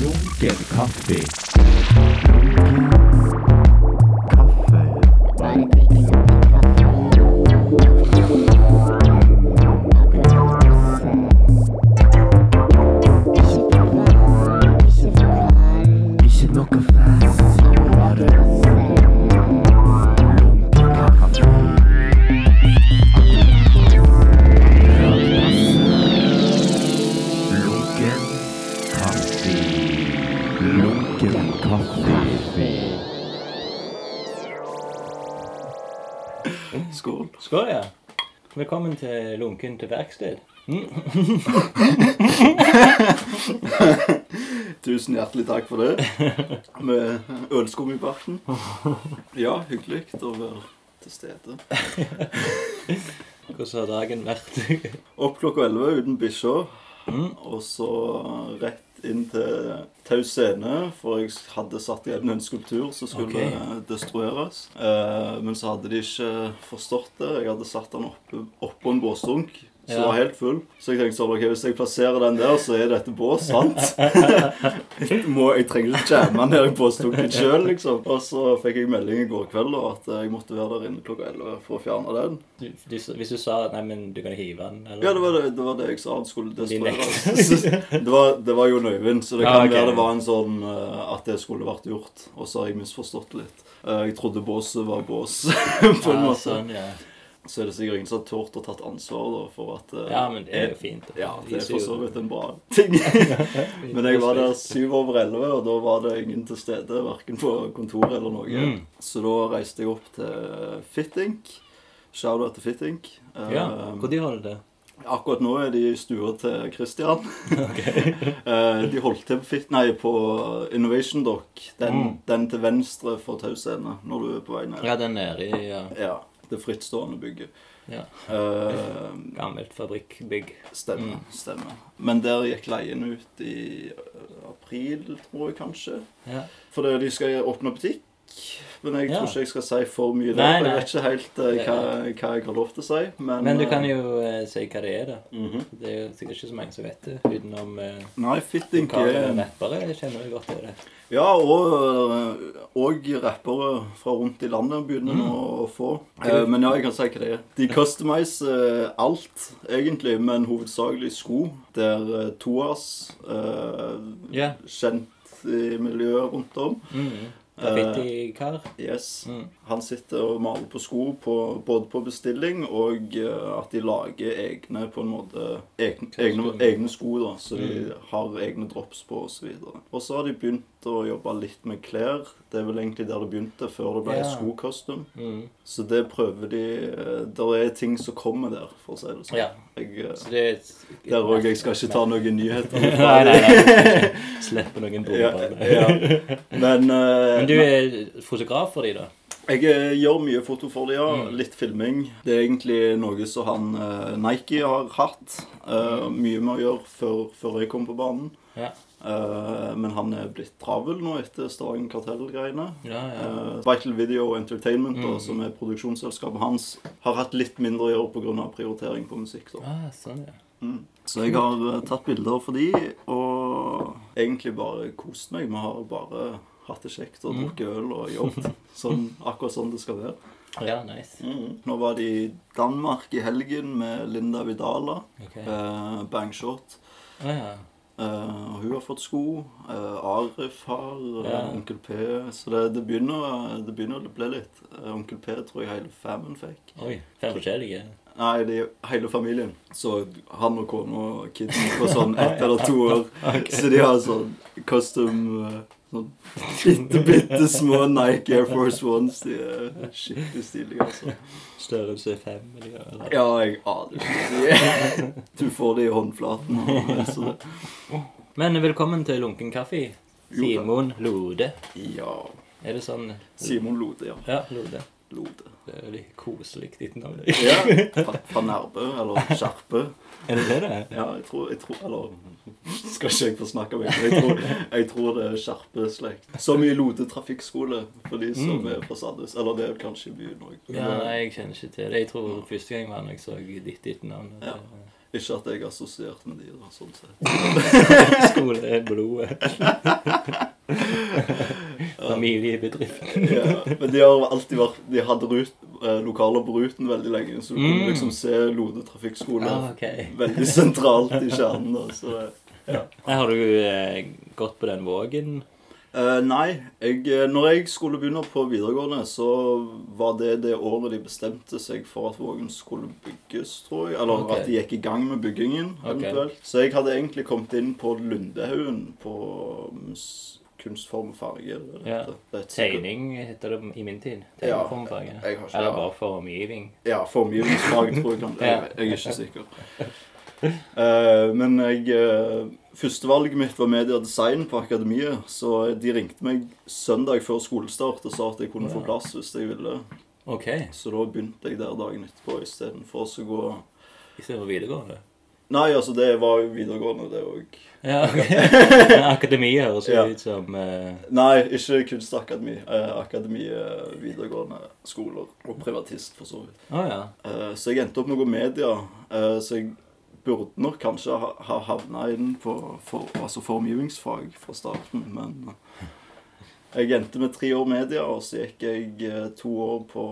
Lunken kaffe. Velkommen til Lunken til verksted. Tusen hjertelig takk for det. Med ølskum i barten. Ja, hyggelig å være til stede. Hvordan har dagen vært? Opp klokka 11 uten bikkja. Og så rett inn til Taus scene, for jeg hadde satt igjen en skulptur som skulle okay. destrueres. Eh, men så hadde de ikke forstått det. Jeg hadde satt den oppå opp en båsdunk. Som Ja. var helt full. Så jeg tenkte sånn, ok, hvis jeg plasserer den der, så er dette bås, sant? må, jeg trenger ikke jamme den ned i båsdunken sjøl, liksom. Og så fikk jeg melding i går kveld da, at jeg måtte være der inne klokka 11 for å fjerne den. Du, du, hvis du sa nei, men du kan hive den, eller? Ja, det var det, det, var det jeg sa. Han skulle destrueres. det, var, det var Jon Øyvind, så det Ah, kan ok. være det var en sånn eh, at det skulle vært gjort. Og så har jeg misforstått litt. Eh, jeg trodde båset var bås, på en Ja, måte. sånn, ja. Så er det sikkert ingen som har tort å tatt ansvar da, for at eh, ja, men det er jo fint. da. Ja, det er for så vidt en bra ting. Men jeg var der syv over elleve, og da var det ingen til stede. Verken på kontoret eller noe. Mm. Så da reiste jeg opp til Fittink. Shout-out til Fittink. Ja, Ja, Når har du det? Akkurat nå er de i stua til Christian. Eh, de holdt til på, nei, på Innovation Dock. Den, Mm. den til venstre for Taus scene når du er på vei ned. Ja, den nedi, ja. Ja, Det frittstående bygget. ja. Uh, Gammelt fabrikkbygg. stemmer. Mm. stemmer. Men der gikk leien ut i eh, april, tror jeg kanskje. Ja. For de skal åpne butikk. Men jeg Ja. tror ikke jeg skal si for mye der. For Jeg vet ikke helt uh, hva, hva jeg har lov til å si. Men, Men du kan jo uh, si hva det er, da. mhm. Det er jo sikkert ikke så mange som vet det, utenom uh, Nei, fitting er rappere. kjenner jo godt til det. Ja, og, og rappere fra rundt i landet begynner nå å få. Eh, men ja, jeg kan si hva det er. De customiser eh, alt, egentlig, men hovedsakelig sko. Der eh, Toas, eh, Ja. kjent i miljøet rundt om. Mm. Graffiti-kar. Yes. Mm. Han sitter og maler på sko på, både på bestilling og eh, at de lager egne på en måte egne, egne, egne sko, da, så de Mm. har egne drops på osv. Og så har de begynt å jobbe litt med klær. Det er vel egentlig der det begynte, før det ble yeah. skocustom. Mm. Så det prøver de Det Der er ting som kommer der, for å si det sånn. Ja. Jeg, eh, Så det er et- der òg. Jeg skal ikke ta noen nyheter. Nei, nei, nei. Slippe noen Ja, bomber. ja. Men, uh, Men du er fotograf for de da? Jeg eh, gjør mye foto for dem, ja. Mm. Litt filming. Det er egentlig noe som han uh, Nike har hatt. eh, mye med å gjøre før, før jeg kom på banen. Ja. Uh, men han er blitt travel nå etter Stavanger Kartell-greiene. Ja, ja. Uh, Vital Video Entertainment, da, Mm. som er produksjonsselskapet hans, har hatt litt mindre å gjøre pga. prioritering på musikk. Da. Ah, sånn, ja. Mm. Så jeg har eh, tatt bilder for de, og egentlig bare kost meg. Vi har bare hatt det kjekt og Mm. drukket øl og jobbet. Sånn, akkurat sånn det skal være. Ja, nice. Nå var de i Danmark i helgen med Linda Vidala. Ok. Eh, Bangshot. Oh, ja. Eh, hun har fått sko. Eh, Arif har. eh, Ja. Onkel P. Så det, det, begynner, det begynner å bli litt. Eh, Onkel P tror jeg hele famen fikk. Oi, fem forskjellige. Nei, de, hele familien. Så han og kona og kidsen på sånn ett eller to år. Så de har sånn custom eh, Sånn bitte, bitte små Nike Air Force Ones. De er skikkelig stilige, altså. Størrelse fem. Eller. Ja, jeg aner ikke. Du får det i håndflaten. Så. Men velkommen til Lunken kaffe. Simon Lode. Ja. Er det sånn Simon Lode, ja. Ja, Lode. Lode. Det er litt koselig ditt navn. Ja, fra, fra Nærbø, eller Skjerpe. Er det det? Ja, jeg tror, jeg tror Eller skal ikke jeg få snakke meg, jeg tror, jeg tror det er Skjerpe-slekt. Som i Lode trafikkskole, for de som Mm. er fra Sandnes. Eller det er kanskje i byen òg. Ja, nei, jeg kjenner ikke til det. Jeg tror første gang var når jeg så ditt ditt navn. Ja. Ikke at jeg er assosiert med de, da, sånn sett. Skole er blodet. Familiebedriften. Ja, men de har alltid vært De hadde rut, eh, lokaler på Ruten veldig lenge, så du kunne Mm. liksom se Lode trafikkskole Ah, okay. veldig sentralt i kjernen. da, så det har du eh, gått på den vågen. Eh, nei. Jeg, eh, når jeg skulle begynne på videregående, så var det det året de bestemte seg for at Vågen skulle bygges, tror jeg. Eller okay. at de gikk i gang med byggingen, eventuelt. eventuelt. Så jeg hadde egentlig kommet inn på Lundehaugen på kunstform og farge. eller det Ja. Tegning heter det i min tid. Tegneform og har ikke- Eller ja. bare formgivning. Ja, formgivningsfag, tror jeg. Ja. Jeg, jeg er ikke sikker. Uh, men jeg uh, Førstevalget mitt var media design på akademiet. Så de ringte meg søndag før skolestart og sa at jeg kunne få plass hvis jeg ville. Ok. Så da begynte jeg der dagen etterpå istedenfor å gå Istedenfor videregående. Nei, altså, det var jo videregående, det òg. Ja, ok. Men Akademiet høres jo Ja. ut som uh... Nei, ikke kunstakademi. Eh, akademi er videregående skoler. Og privatist, for så vidt. Å ja. Eh, så jeg endte opp med å gå media. eh, så jeg burde nok kanskje ha, ha havna inn på for, altså formgivningsfag fra starten, men eh, jeg endte med tre år media, og så gikk jeg eh, to år på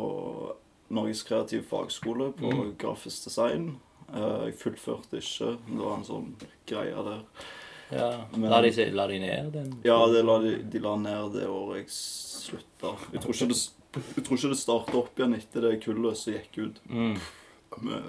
Norges kreative fagskole på Mm. grafisk design. Eh, jeg fullførte ikke. Det var en sånn greie der. ja. Men- La, de, la de ned den? Ja, det la de, de la ned det året jeg slutta. Jeg tror ikke det, jeg tror ikke det starta opp igjen etter det kullet som gikk ut. Mm.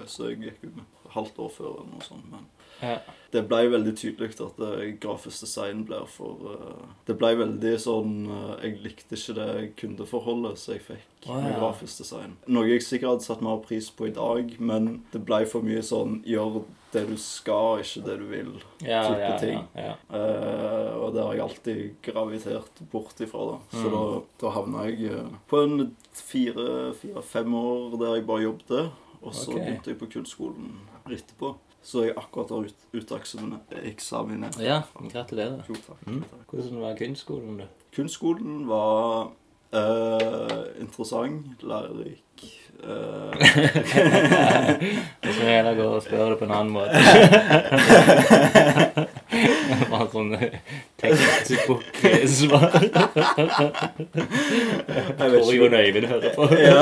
så jeg gikk ut med halvt år før eller noe sånt. Men Ja. det ble veldig tydelig at det, grafisk design blir for uh, Det ble veldig sånn uh, Jeg likte ikke det kundeforholdet som jeg fikk Å, med grafisk design. Noe jeg sikkert hadde satt mer pris på i dag, men det ble for mye sånn Gjør det du skal, ikke det du vil. Ja, Type ja, ja, ting. ja. uh, og det har jeg alltid gravitert bort ifra. da. Så Mm. da, da havna jeg på en fire-fem år der jeg bare jobbet. Og så okay. begynte jeg på kunstskolen etterpå. Så jeg akkurat har ut, uteksaminert. ja, gratulerer. Jo, takk. Mm. takk. Hvordan var kunstskolen, da? Kunstskolen var eh, interessant, lærerik. uh... Jeg skal heller gå og spørre det på en annen måte. Bare sånn tekstbok-svar. jeg Tror jo Jon Øyvind hører på. ja.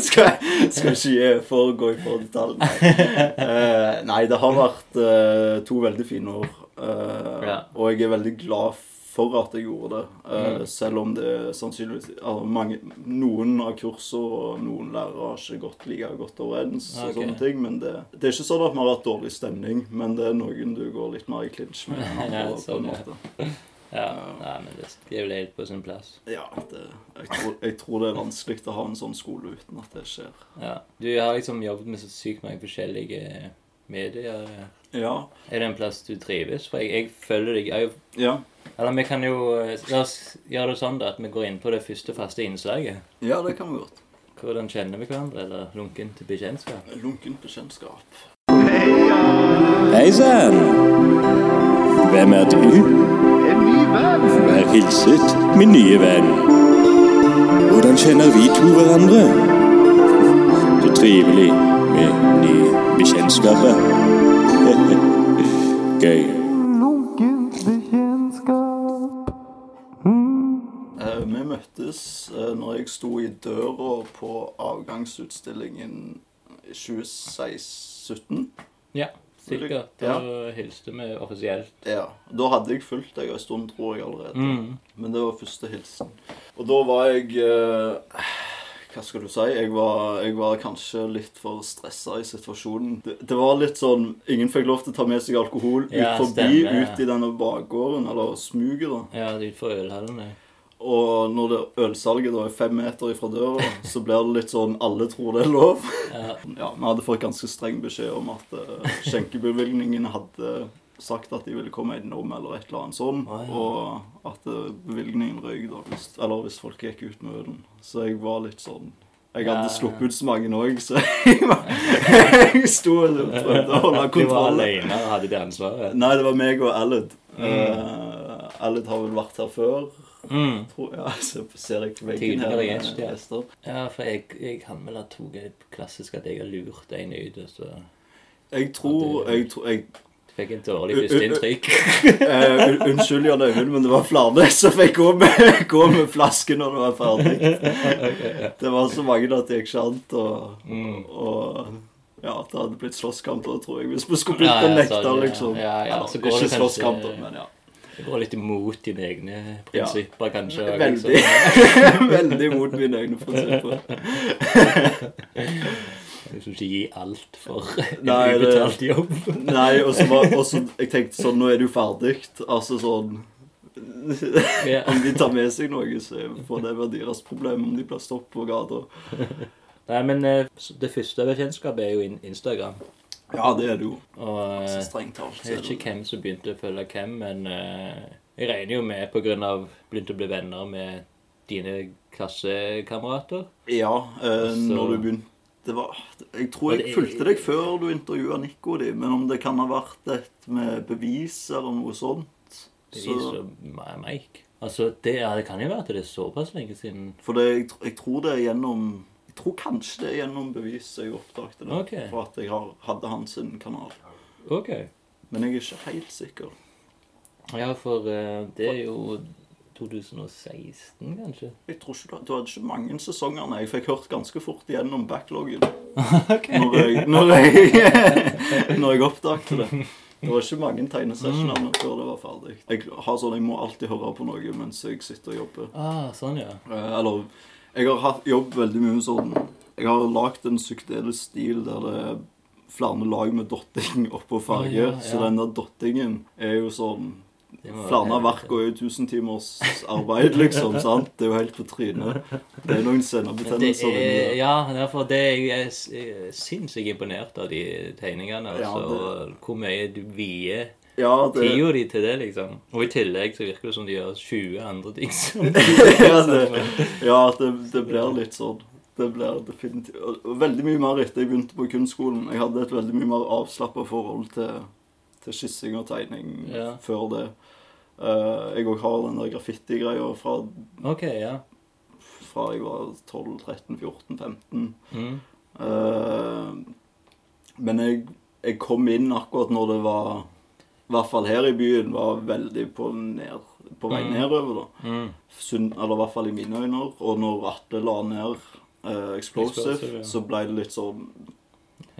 skal, skal ikke gi for å gå i for detalj. Uh, nei, det har vært eh, to veldig fine år. Eh. Og jeg er veldig glad for at jeg gjorde det. Eh, Mm. Selv om det sannsynligvis altså, mange, Noen av kursene og noen lærere har ikke gått like godt overens. Ah, og sånne ting, Men det, det er ikke sånn at vi har hatt dårlig stemning, men det er noen du går litt mer i klinsj med. Ja, sånn, ja. Ja, nei, men det det er vel helt på sin plass. Ja, det, jeg, tror, jeg tror det er vanskelig å ha en sånn skole uten at det skjer. Ja. Du har liksom jobbet med så sykt mange forskjellige medier. Ja. Er det en plass du trives? For jeg, jeg følger deg jeg, Ja, Eller vi kan jo eh, La oss gjøre det sånn da, at vi går inn på det første faste innslaget. ja det kan vi godt. Hvordan kjenner vi hverandre? Eller lunken til bekjentskap? Lunkent bekjentskap. Hei sann! Hvem er du? En ny venn! Vær hilset, min nye venn. Hvordan kjenner vi to hverandre? Så trivelig med nye bekjentskaper. Gøy. Eh, vi møttes eh, når jeg sto i døra på avgangsutstillingen i 2017. Ja, sikkert. Da Ja. hilste vi offisielt. Ja, Da hadde jeg fulgt deg en stund, tror jeg allerede. Mm. Men det var første hilsen. Og da var jeg eh, Hva skal du si? Jeg var, jeg var kanskje litt for stressa i situasjonen. Det, det var litt sånn Ingen fikk lov til å ta med seg alkohol Ja, ut forbi, stemmer, ja. ut i denne bakgården, eller smuget, da. Ja, utenfor ja. Og når det ølsalget da er fem meter ifra døra, så blir det litt sånn alle tror det er lov. Ja. Ja, Vi hadde fått ganske streng beskjed om at uh, skjenkebevilgningen hadde sagt at de ville komme innom, eller et eller annet sånn. Ah, ja. Og at eh, bevilgningen røyk, da, hvis, eller hvis folk gikk ut med ølen. Så jeg var litt sånn Jeg hadde Ja. sluppet ut så mange òg, så jeg, var, jeg sto og prøvde å holde Du var alene og hadde det ansvaret. Nei, det var meg og Aled. Uh, Aled har vel vært her før. Mm. Tror, ja, så ser jeg veggen her. gjest, ja. gjester. Ja, for jeg, jeg kan vel ha tatt et klassisk at jeg har lurt en ut, og så Jeg tror jeg, tror- jeg fikk en dårlig førsteinntrykk. uh, Unnskyld, Jan Øyvind, men det var flere som fikk gå med, gå med flasken når det var ferdig. Det var så mange at det gikk ikke an. Og, Mm. og ja, det hadde blitt slåsskamper, tror jeg, hvis vi skulle blitt Ja, ja, nekta, ja. liksom. Ja, ja, så går ikke slåsskamper, men ja. Det går litt imot dine egne Ja. prinsipper, kanskje. Veldig. Liksom. Veldig imot mine egne prinsipper. Liksom ikke gi alt for en Nei, det- ubetalt jobb. Nei, og så også, jeg tenkte sånn, nå er du ferdig. Altså sånn Ja. Om de tar med seg noe, så får det være deres problem om de blir stoppet på gata. Nei, men eh, det første bekjentskapet er jo Instagram. Ja, det er det jo. Og Så eh, strengt talt. jeg vet ikke hvem som begynte å følge hvem, men uh, jeg regner jo med av begynte å bli venner med dine klassekamerater. Ja, uh, Så- når du begynte var, Jeg tror jeg fulgte deg før du intervjua Nico di, men om det kan ha vært et med bevis eller noe sånt Bevis så, Mike. Altså, det, ja, det kan jo være at det er såpass lenge siden. For det, jeg, jeg tror det er gjennom Jeg tror kanskje det er gjennom bevis jeg oppdaget det. Okay. For at jeg har, hadde hans kanal. OK. Men jeg er ikke helt sikker. Ja, for uh, det er jo 2016, kanskje. Jeg tror ikke du, du hadde ikke mange sesonger. Nei, jeg fikk hørt ganske fort igjennom backloggen når, jeg, når, jeg, når jeg oppdaget det. Det var ikke mange tegnesessioner før det var ferdig. Jeg har sånn, jeg må alltid høre på noe mens jeg sitter og jobber. Ah, sånn, ja. Eh, Eller Jeg har hatt jobb veldig mye sånn Jeg har lagd en psykedelisk stil der det er flere lag med dotting oppå farge. Å, ja, Så den der dottingen er jo sånn Flere verk går jo tusen timers arbeid, liksom. sant? Det er jo helt på trynet. Det er noen Det er, inni ja, derfor det er jeg sinnssykt imponert av de tegningene. Ja, Altså, hvor mye du vier Ja, det, tida di til det, liksom. Og i tillegg så virker det som de gjør 20 andre ting ja, det, ja det, det blir litt sånn. Det blir definitivt Veldig mye mer etter jeg begynte på kunstskolen. Jeg hadde et veldig mye mer avslappa forhold til, til skissing og tegning Ja. før det. Eh, jeg òg har den der graffiti-greia fra, okay, ja. fra jeg var 12, 13, 14, 15. Mm. Uh, men jeg, jeg kom inn akkurat når det var I hvert fall her i byen var veldig på, ned, på vei Mm. nedover. da. Mm. Sunn, eller i hvert fall i mine øyne. Og når Atle la ned uh, Explosive, Explosive, ja. så ble det litt sånn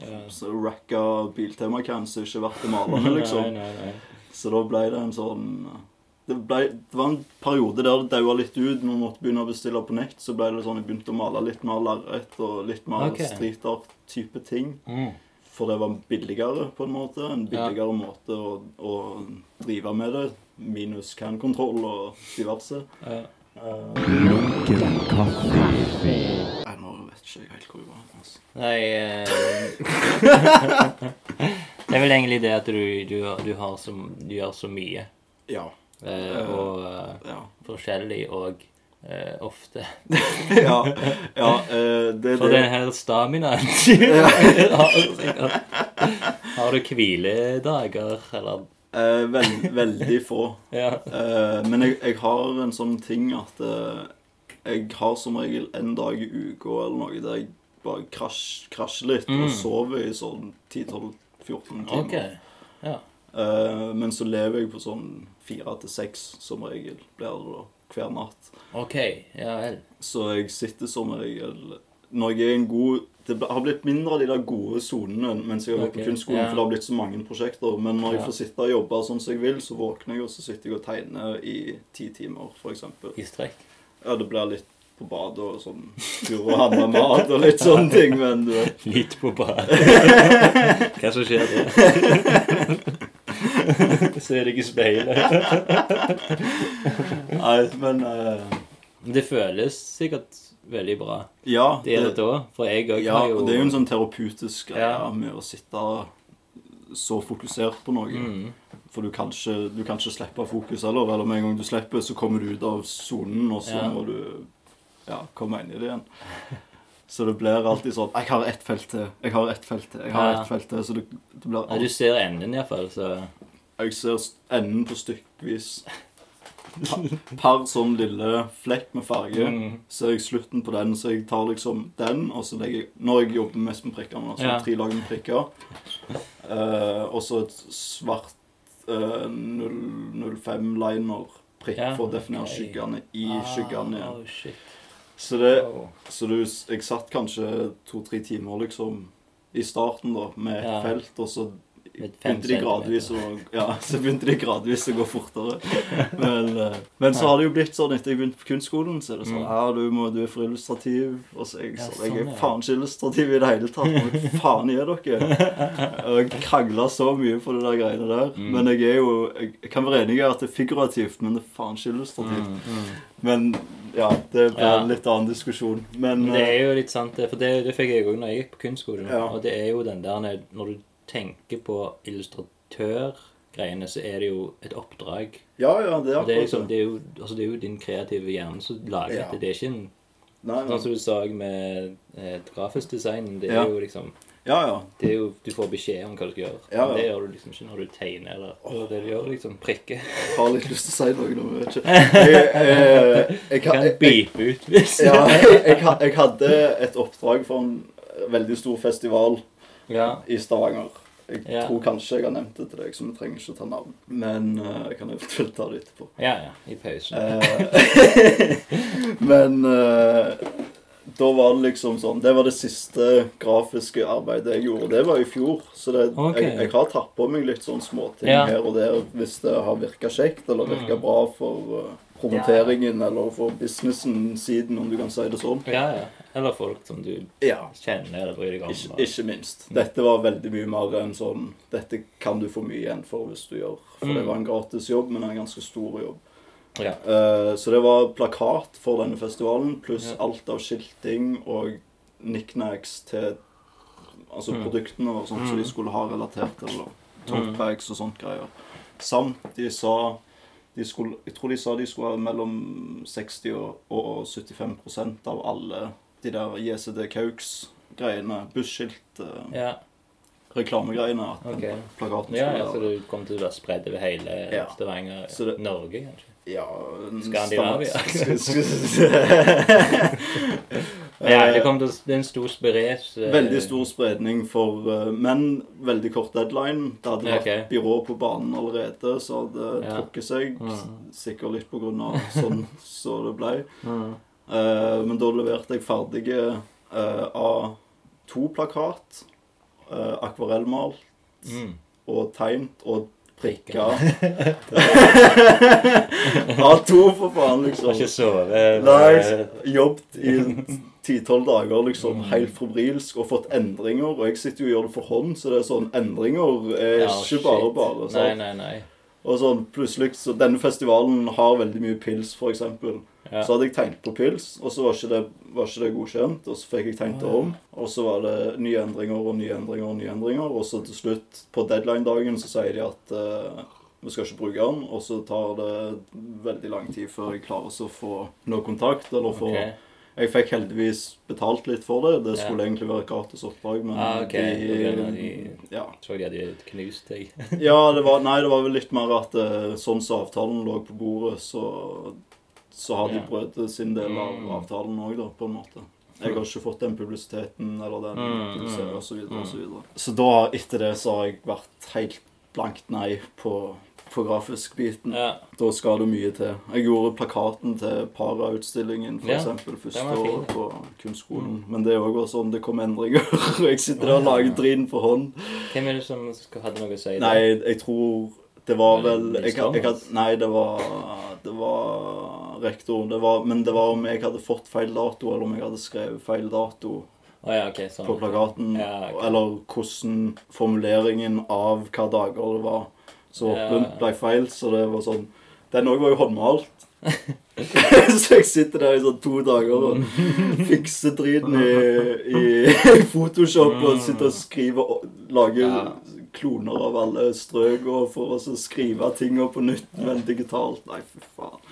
Ja. så racka Biltema-cans ikke verdt det malende, liksom. Nei, nei, nei. Så da ble det en sånn det, ble, det var en periode der det daua litt ut. Når vi måtte begynne å bestille på nett, så ble det sånn jeg begynte å male litt mer lerret og litt mer okay. street art-type ting. Mm. For det var billigere, på en måte. En Ja. billigere måte å, å drive med det. Minus can-kontroll og diverse. Ja. Uh, kaffe. Nei, nå vet ikke jeg helt hvor jeg var. Altså. Nei uh... Det er vel egentlig det at du, du, du, har så, du gjør så mye. Ja. Eh, og eh, Ja. forskjellig og eh, ofte. ja, ja eh, det, For det, den her staminaen Har du hviledager, eller eh, veld, veldig få. Ja. Eh, men jeg, jeg har en sånn ting at eh, jeg har som regel en dag i uka eller noe der jeg bare krasj, krasjer litt Mm. og sover i sånn 10-12-14 timer. OK. Ja. Eh, men så lever jeg på sånn fire til seks som regel blir det da hver natt. OK. Ja vel. Så jeg sitter som regel Når jeg er en god Det har blitt mindre av de der gode sonene mens jeg har vært okay, på kunstskolen, ja. for det har blitt så mange prosjekter. Men når jeg Ja. får sitte og jobbe sånn som jeg vil, så våkner jeg, og så sitter jeg og tegner i ti timer, f.eks. I strekk. Ja, det blir litt på badet og sånn tur og handle mat og litt sånne ting, men du vet Litt på badet. Hva som skjer da? Se deg i speilet. Nei, men eh, Det føles sikkert veldig bra. Ja. Det er det da. For jeg òg ja, har jo og det er jo en sånn terapeutisk greie Ja. med å sitte så fokusert på noe. mm. For du kan, ikke, du kan ikke slippe fokus heller. Eller med en gang du slipper, så kommer du ut av sonen, og så Ja. må du ja, komme inn i det igjen. Så det blir alltid sånn Jeg har ett felt til. Jeg har ett felt til. Jeg har Ja. ett felt til. Så det, det blir Ja, du ser enden iallfall, så Jeg ser enden på stykkevis. per sånn lille flekk med farge. Mm. Så er jeg slutten på den, så jeg tar liksom den, og så legger jeg Når jeg jobber mest med prikkene, så Ja. tre lag med prikker. Uh, og så et svart uh, 005 liner prikk Ja, for å definere okay. skyggene i skyggene igjen. Oh, shit. Så, det, wow. så du, jeg satt kanskje to-tre timer liksom i starten da, med et Ja. felt, og så begynte de gradvis å Ja, så begynte de gradvis å gå fortere. Men, eh, men så har det jo blitt sånn etter jeg begynte på kunstskolen, så er det sånn Mm. Ja, du, må, du er for illustrativ. Og så jeg Ja, sånn Jeg sånn, er faen ikke illustrativ i det hele tatt. Hva faen er dere? Og jeg krangla så mye på det der greiene der. Mm. Men jeg er jo Jeg kan være enig i at det er figurativt, men det er faen ikke illustrativt. Mm. Men ja, det blir Ja. en litt annen diskusjon. Men Men det eh, er jo litt sant. For det, det fikk jeg òg når jeg gikk på kunstskolen. Ja. Og det er jo den der Når du tenker på illustratørgreiene, så er det jo et oppdrag. ja, ja, det er det er, liksom, det. er jo, altså det er jo din kreative hjerne som lager Ja. dette. Det er ikke en Nei, Sånn nei. som du sa med eh, grafisk design. Det er Ja. jo liksom Ja, ja. det er jo, Du får beskjed om hva du skal gjøre. Ja, ja. Det gjør du liksom ikke når du tegner. eller oh. det du gjør liksom prikker. Jeg har litt lyst til å si noe nå, men jeg vet ikke. Jeg, jeg, jeg, Kan jeg, beepe ut hvis ja, jeg hadde et oppdrag for en veldig stor festival Ja. i Stavanger. Jeg Ja. tror kanskje jeg har nevnt det til deg, så vi trenger ikke ta navn. Men uh, jeg kan eventuelt ta det etterpå. ja, ja. I pausen. Eh, men uh, da var det liksom sånn Det var det siste grafiske arbeidet jeg gjorde. Det var i fjor. Så det, okay. jeg, jeg har tatt på meg litt sånn småting Ja. her og der hvis det har virka kjekt eller virka Mm. bra for eh, promoteringen eller for businessen-siden, om du kan si det sånn. Ja, ja. Eller folk som du Ja. kjenner eller bryr deg om. Ikke, ikke minst. Dette var veldig mye mer enn sånn Dette kan du få mye igjen for hvis du gjør. For det Mm. var en gratis jobb, men en ganske stor jobb. Ja. Uh, så det var plakat for denne festivalen, pluss Ja. alt av skilting og knickknacks til Altså Mm. produktene og sånt som Mm. de skulle ha relatert til. eller Totebags og sånt greier. Samt de sa skulle, Jeg tror de sa de skulle ha mellom 60 og, og 75% av alle de der JCD Caux-greiene. Busskilt, eh, Ja. reklamegreiene. At den Ok. plakaten ja, ja, så du kom til å være spredd over hele Ja. Stavanger, det- Norge, kanskje? Ja Skandinavia. Ja, det, kom til, det er en stor spres. eh, Veldig stor spredning for menn. Men veldig kort deadline. Det hadde vært okay. byrå på banen allerede, så hadde det Ja. trukket seg. Mm. Sikkert litt på grunn av sånn så det ble. Mm. Eh, men da leverte jeg ferdige av A2-plakat, uh, akvarellmalt Mm. og tegnet og prikka. prikker. A2, for faen, liksom. Har ikke sovet. Nei, eh, jobbet i ti-tolv dager liksom helt febrilsk og fått endringer. Og jeg sitter jo og gjør det for hånd, så det er sånn Endringer er ja, ikke shit. bare bare. Nei, nei, nei. Og sånn plutselig så Denne festivalen har veldig mye pils, eksempel. Ja. Så hadde jeg tenkt på pils, og så var ikke det, var ikke det godkjent. Og så fikk jeg tenkt det om, og så var det nye endringer og nye endringer og nye endringer. Og så til slutt, på deadline-dagen, så sier de at uh, vi skal ikke bruke den. Og så tar det veldig lang tid før jeg klarer å få noe kontakt. Eller få Ok. Jeg fikk heldigvis betalt litt for det. Det Ja. skulle egentlig være et gratis oppdrag, men Ah, ok. de, de, de- ja. Så de hadde knust deg. Ja, det var, nei, det var vel litt mer at eh, sånn som avtalen lå på bordet, så, så har de Ja. brøt sin del av Mm. avtalen òg, da, på en måte. Jeg har ikke fått den publisiteten eller den Mm, mm, og så videre og så mm. videre. Så da, etter det, så har jeg vært helt blankt nei på, på grafisk-biten. Ja. Da skal det mye til. Jeg gjorde plakaten til Para-utstillingen, for Ja, eksempel, første året på kunstskolen. Men det òg var sånn, det kom endringer. jeg sitter der og lager drin for hånd. Hvem er det som hadde noe å si? det? Nei, jeg tror det var vel jeg, jeg, had- Nei, det var Det var rektor. Det var, men det var om jeg hadde fått feil dato, eller om jeg hadde skrevet feil dato Oh, ja, okay, sånn. på plakaten. Ja, okay. Eller hvordan formuleringen av hva dager det var så Ja. åpent ble feil. Så det var sånn Den òg var jo håndmalt. så jeg sitter der i sånn to dager og fikser driten i, i Photoshop og sitter og skriver lager Ja. kloner av alle strøk og for å skrive tinga på nytt, men digitalt. Nei, fy faen.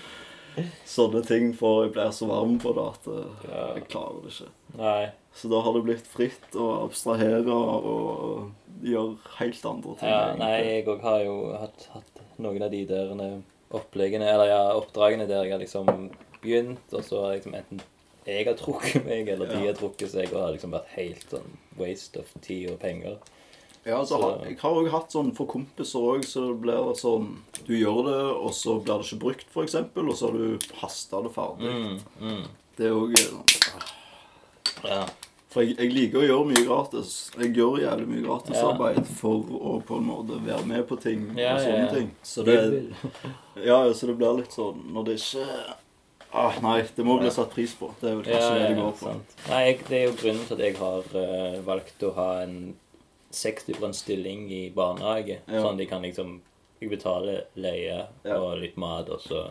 Sånne ting, for jeg blir så varm på det at eh, jeg klarer det ikke. Nei. Så da har det blitt fritt å abstrahere og gjøre helt andre ting. Ja, egentlig. nei, jeg òg har jo hatt, hatt noen av de der eh, oppleggene, eller ja, oppdragene der jeg har liksom begynt, og så har liksom enten jeg har trukket meg, eller de Ja. har trukket seg, og har liksom vært helt sånn waste of tid og penger. Ja, altså, Så- Jeg har òg hatt sånn for kompiser òg, så det blir sånn Du gjør det, og så blir det ikke brukt, f.eks., og så har du hasta det ferdig. Mm, mm. Det er òg sånn Ja. For jeg, jeg liker å gjøre mye gratis. Jeg gjør jævlig mye gratisarbeid for å på en måte være med på ting Ja, og sånne ja. ting. Så det, ja, ja, så det blir litt sånn når det ikke ah, Nei, det må bli satt pris på. Det er vel kanskje ja, det det går på. sant. Nei, jeg, det er jo grunnen til at jeg har uh, valgt å ha en 60 stilling i barnehage. Ja. Sånn at jeg kan liksom Jeg betaler leie Ja. og litt mat, og så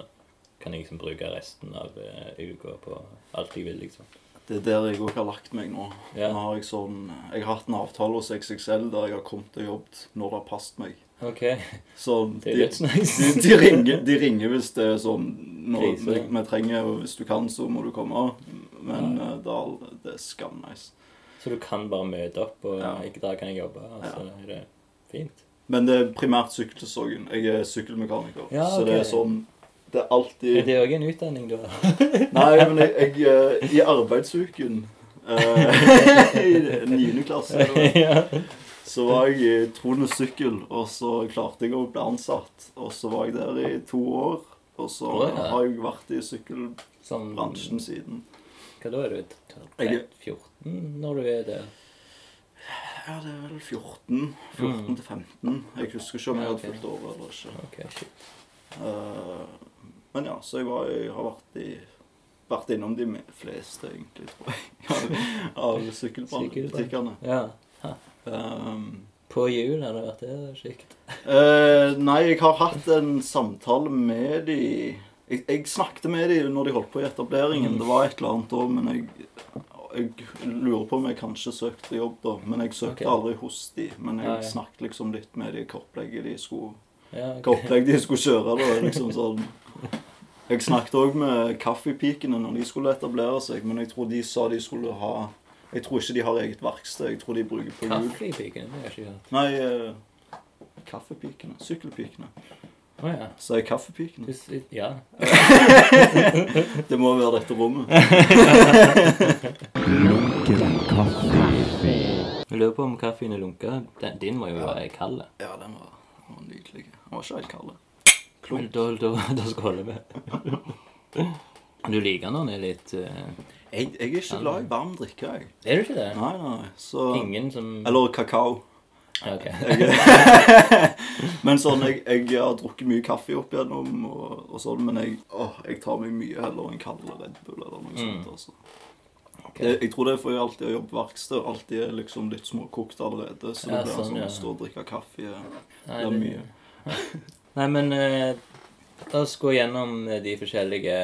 kan jeg liksom bruke resten av uh, uka på alt jeg vil, liksom. Det er der jeg òg har lagt meg nå. Ja. Nå har jeg sånn Jeg har hatt en avtale hos XXL der jeg har kommet og jobbet når det har passet meg. OK. Så Det er de, nice. de, de, ringer, de ringer hvis det er sånn når vi, vi trenger, og hvis du kan, så må du komme. Men eh, det, er, det er skamnice. Så du kan bare møte opp, og Ja. ikke der kan jeg jobbe. Altså, så Ja. er det fint. Men det er primært sykkelsesongen. Jeg er sykkelmekaniker. Ja, Så det er sånn Det er alltid Er det òg en utdanning du har? Nei, men jeg, jeg eh, I arbeidsuken eh, I niende klasse eller, så var jeg i Trone Sykkel, og så klarte jeg å bli ansatt. Og så var jeg der i to år. Og så oh, ja. har jeg vært i sykkelbransjen siden. Hva da er du? Jeg- 14 når du er der? Ja, det er vel 14. 14 til 15. Jeg husker ikke om jeg hadde fulgt over eller ikke. Ok, shit. Eh, men ja, så jeg, var, jeg har vært, i, vært innom de fleste, egentlig, tror jeg, av sykkelbutikkene. Ja. Um, På jul har det vært det kjekt. uh, nei, jeg har hatt en samtale med de jeg, jeg snakket med de når de holdt på i etableringen. Det var et eller annet år, men jeg, jeg lurer på om jeg kanskje søkte jobb da. Men jeg søkte okay. aldri hos de. Men jeg Ja, ja. snakket liksom litt med de hva opplegget de skulle Ja, opplegg de skulle kjøre. da, liksom sånn. Jeg snakket òg med Kaffepikene når de skulle etablere seg, men jeg tror de sa de skulle ha Jeg tror ikke de har eget verksted. Jeg tror de bruker på hjul. Kaffepikene? Det har jeg ikke hørt. Nei, uh, Kaffepikene. Sykkelpikene. Oh, ja. Sa jeg Kaffepikene? Du Ja. Det må være dette rommet. Lunken kaffe. Jeg lurer på om kaffen er lunka. Den, din må jo være kald. Ja, den var, den var nydelig. Den var ikke helt kald. Men da, da, da skåler vi. Du liker når den er litt eh, Jeg, jeg er ikke glad i varm drikke, jeg. Er du ikke det? Nei, nei. Så Ingen som Eller kakao. Ja, ok. Men sånn, jeg, jeg har drukket mye kaffe opp igjennom, og, og sånn, men jeg, åh, jeg tar meg mye heller en kald Red Bull eller noe sånt. Mm. altså. Det, jeg tror det er fordi jeg alltid har jobbet verksted, og alltid er liksom litt småkokt allerede. Så det Ja, blir sånn, sånn ja. å stå og drikke kaffe Nei, det er mye. Nei, men eh, la oss gå gjennom eh, de forskjellige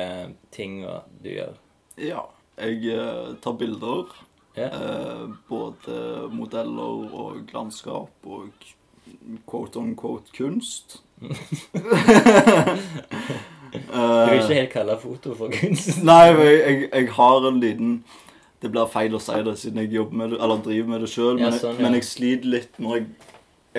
tinga du gjør. Ja. Jeg eh, tar bilder. Ja. Eh, både modeller og landskap og quote on quote kunst. Du vil ikke helt kalle foto for kunst? Nei, jeg, jeg, jeg har en liten Det blir feil å si det siden jeg jobber med det, eller driver med det sjøl, Ja, men, sånn, ja. men jeg sliter litt når jeg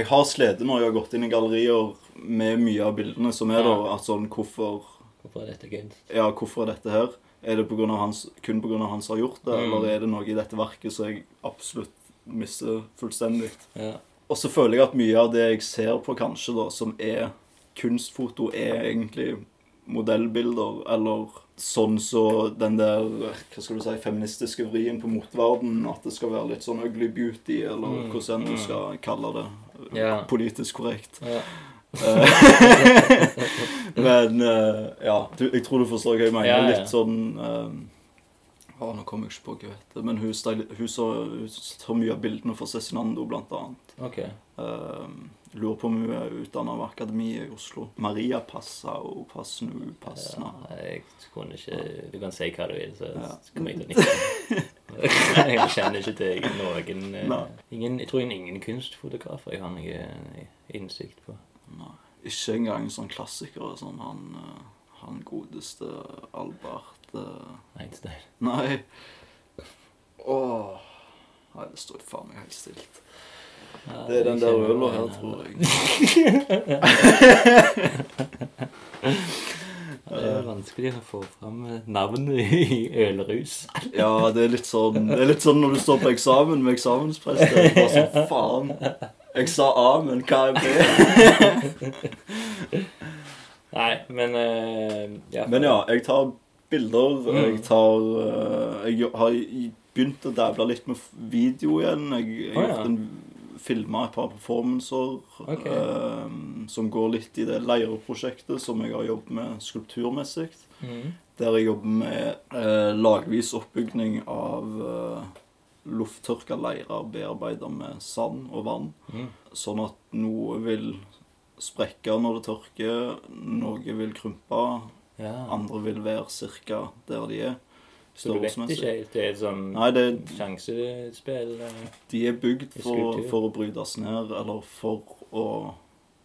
Jeg har slitt når jeg har gått inn i gallerier med mye av bildene som er der. At sånn, hvorfor, Hvorfor er dette kunst? ja, hvorfor er dette her? Er det på grunn av hans, kun pga. han som har gjort det, Mm. eller er det noe i dette verket som jeg absolutt mister fullstendig? Ja. Og så føler jeg at mye av det jeg ser på, kanskje, da, som er kunstfoto, er egentlig modellbilder, eller sånn så den der hva skal du si, feministiske vrien på moteverden, at det skal være litt sånn ugly beauty, eller Mm, hvordan du mm. skal kalle det. Ja. Politisk korrekt. ja. Eh, Men eh, ja, du, jeg tror du forstår hva jeg mener. Ja, ja. Litt sånn eh, å, Nå kommer jeg ikke på hva hun heter, men hun, styl- hun, så, hun tar mye av bildene for Cezinando, blant annet. Okay. Eh, lurer på om hun er utdannet av Akademiet i Oslo. Maria Passa og Passnu Passna. Ja, jeg kunne ikke Du kan si hva du vil, så Ja. kommer jeg til å nikke. jeg kjenner ikke til noen ingen, Jeg tror ingen kunstfotografer jeg har noe innsikt på. Nei, ikke engang sånn klassikere sånn han, eh, han godeste Albert eh, Einstein. Nei. Åh. Nei, det står faen meg helt stilt. Ja, Det er den der øla her, tror jeg. Det er vanskelig å få fram navnet i ølrus. Ja, det er litt sånn Det er litt sånn når du står på eksamen med eksamensprest. Hva som bare sånn, faen. Jeg sa A, men hva er B? Nei, men uh, ja. Men ja, jeg tar bilder. Mm. Jeg tar uh, Jeg har begynt å dævle litt med video igjen. Jeg, jeg oh, har ja. en filma et par performancer Ok. uh, som går litt i det leirprosjektet som jeg har jobbet med skulpturmessig. Mm. Der jeg jobber med lagvis oppbygning av lufttørka leirer bearbeida med sand og vann. Mm. Sånn at noe vil sprekke når det tørker, noe vil krympe, ja. andre vil være ca. der de er. Så du vet ikke helt? Det er et sånn Nei, det, sjansespill? eh. de er bygd for, for å brytes ned, eller for å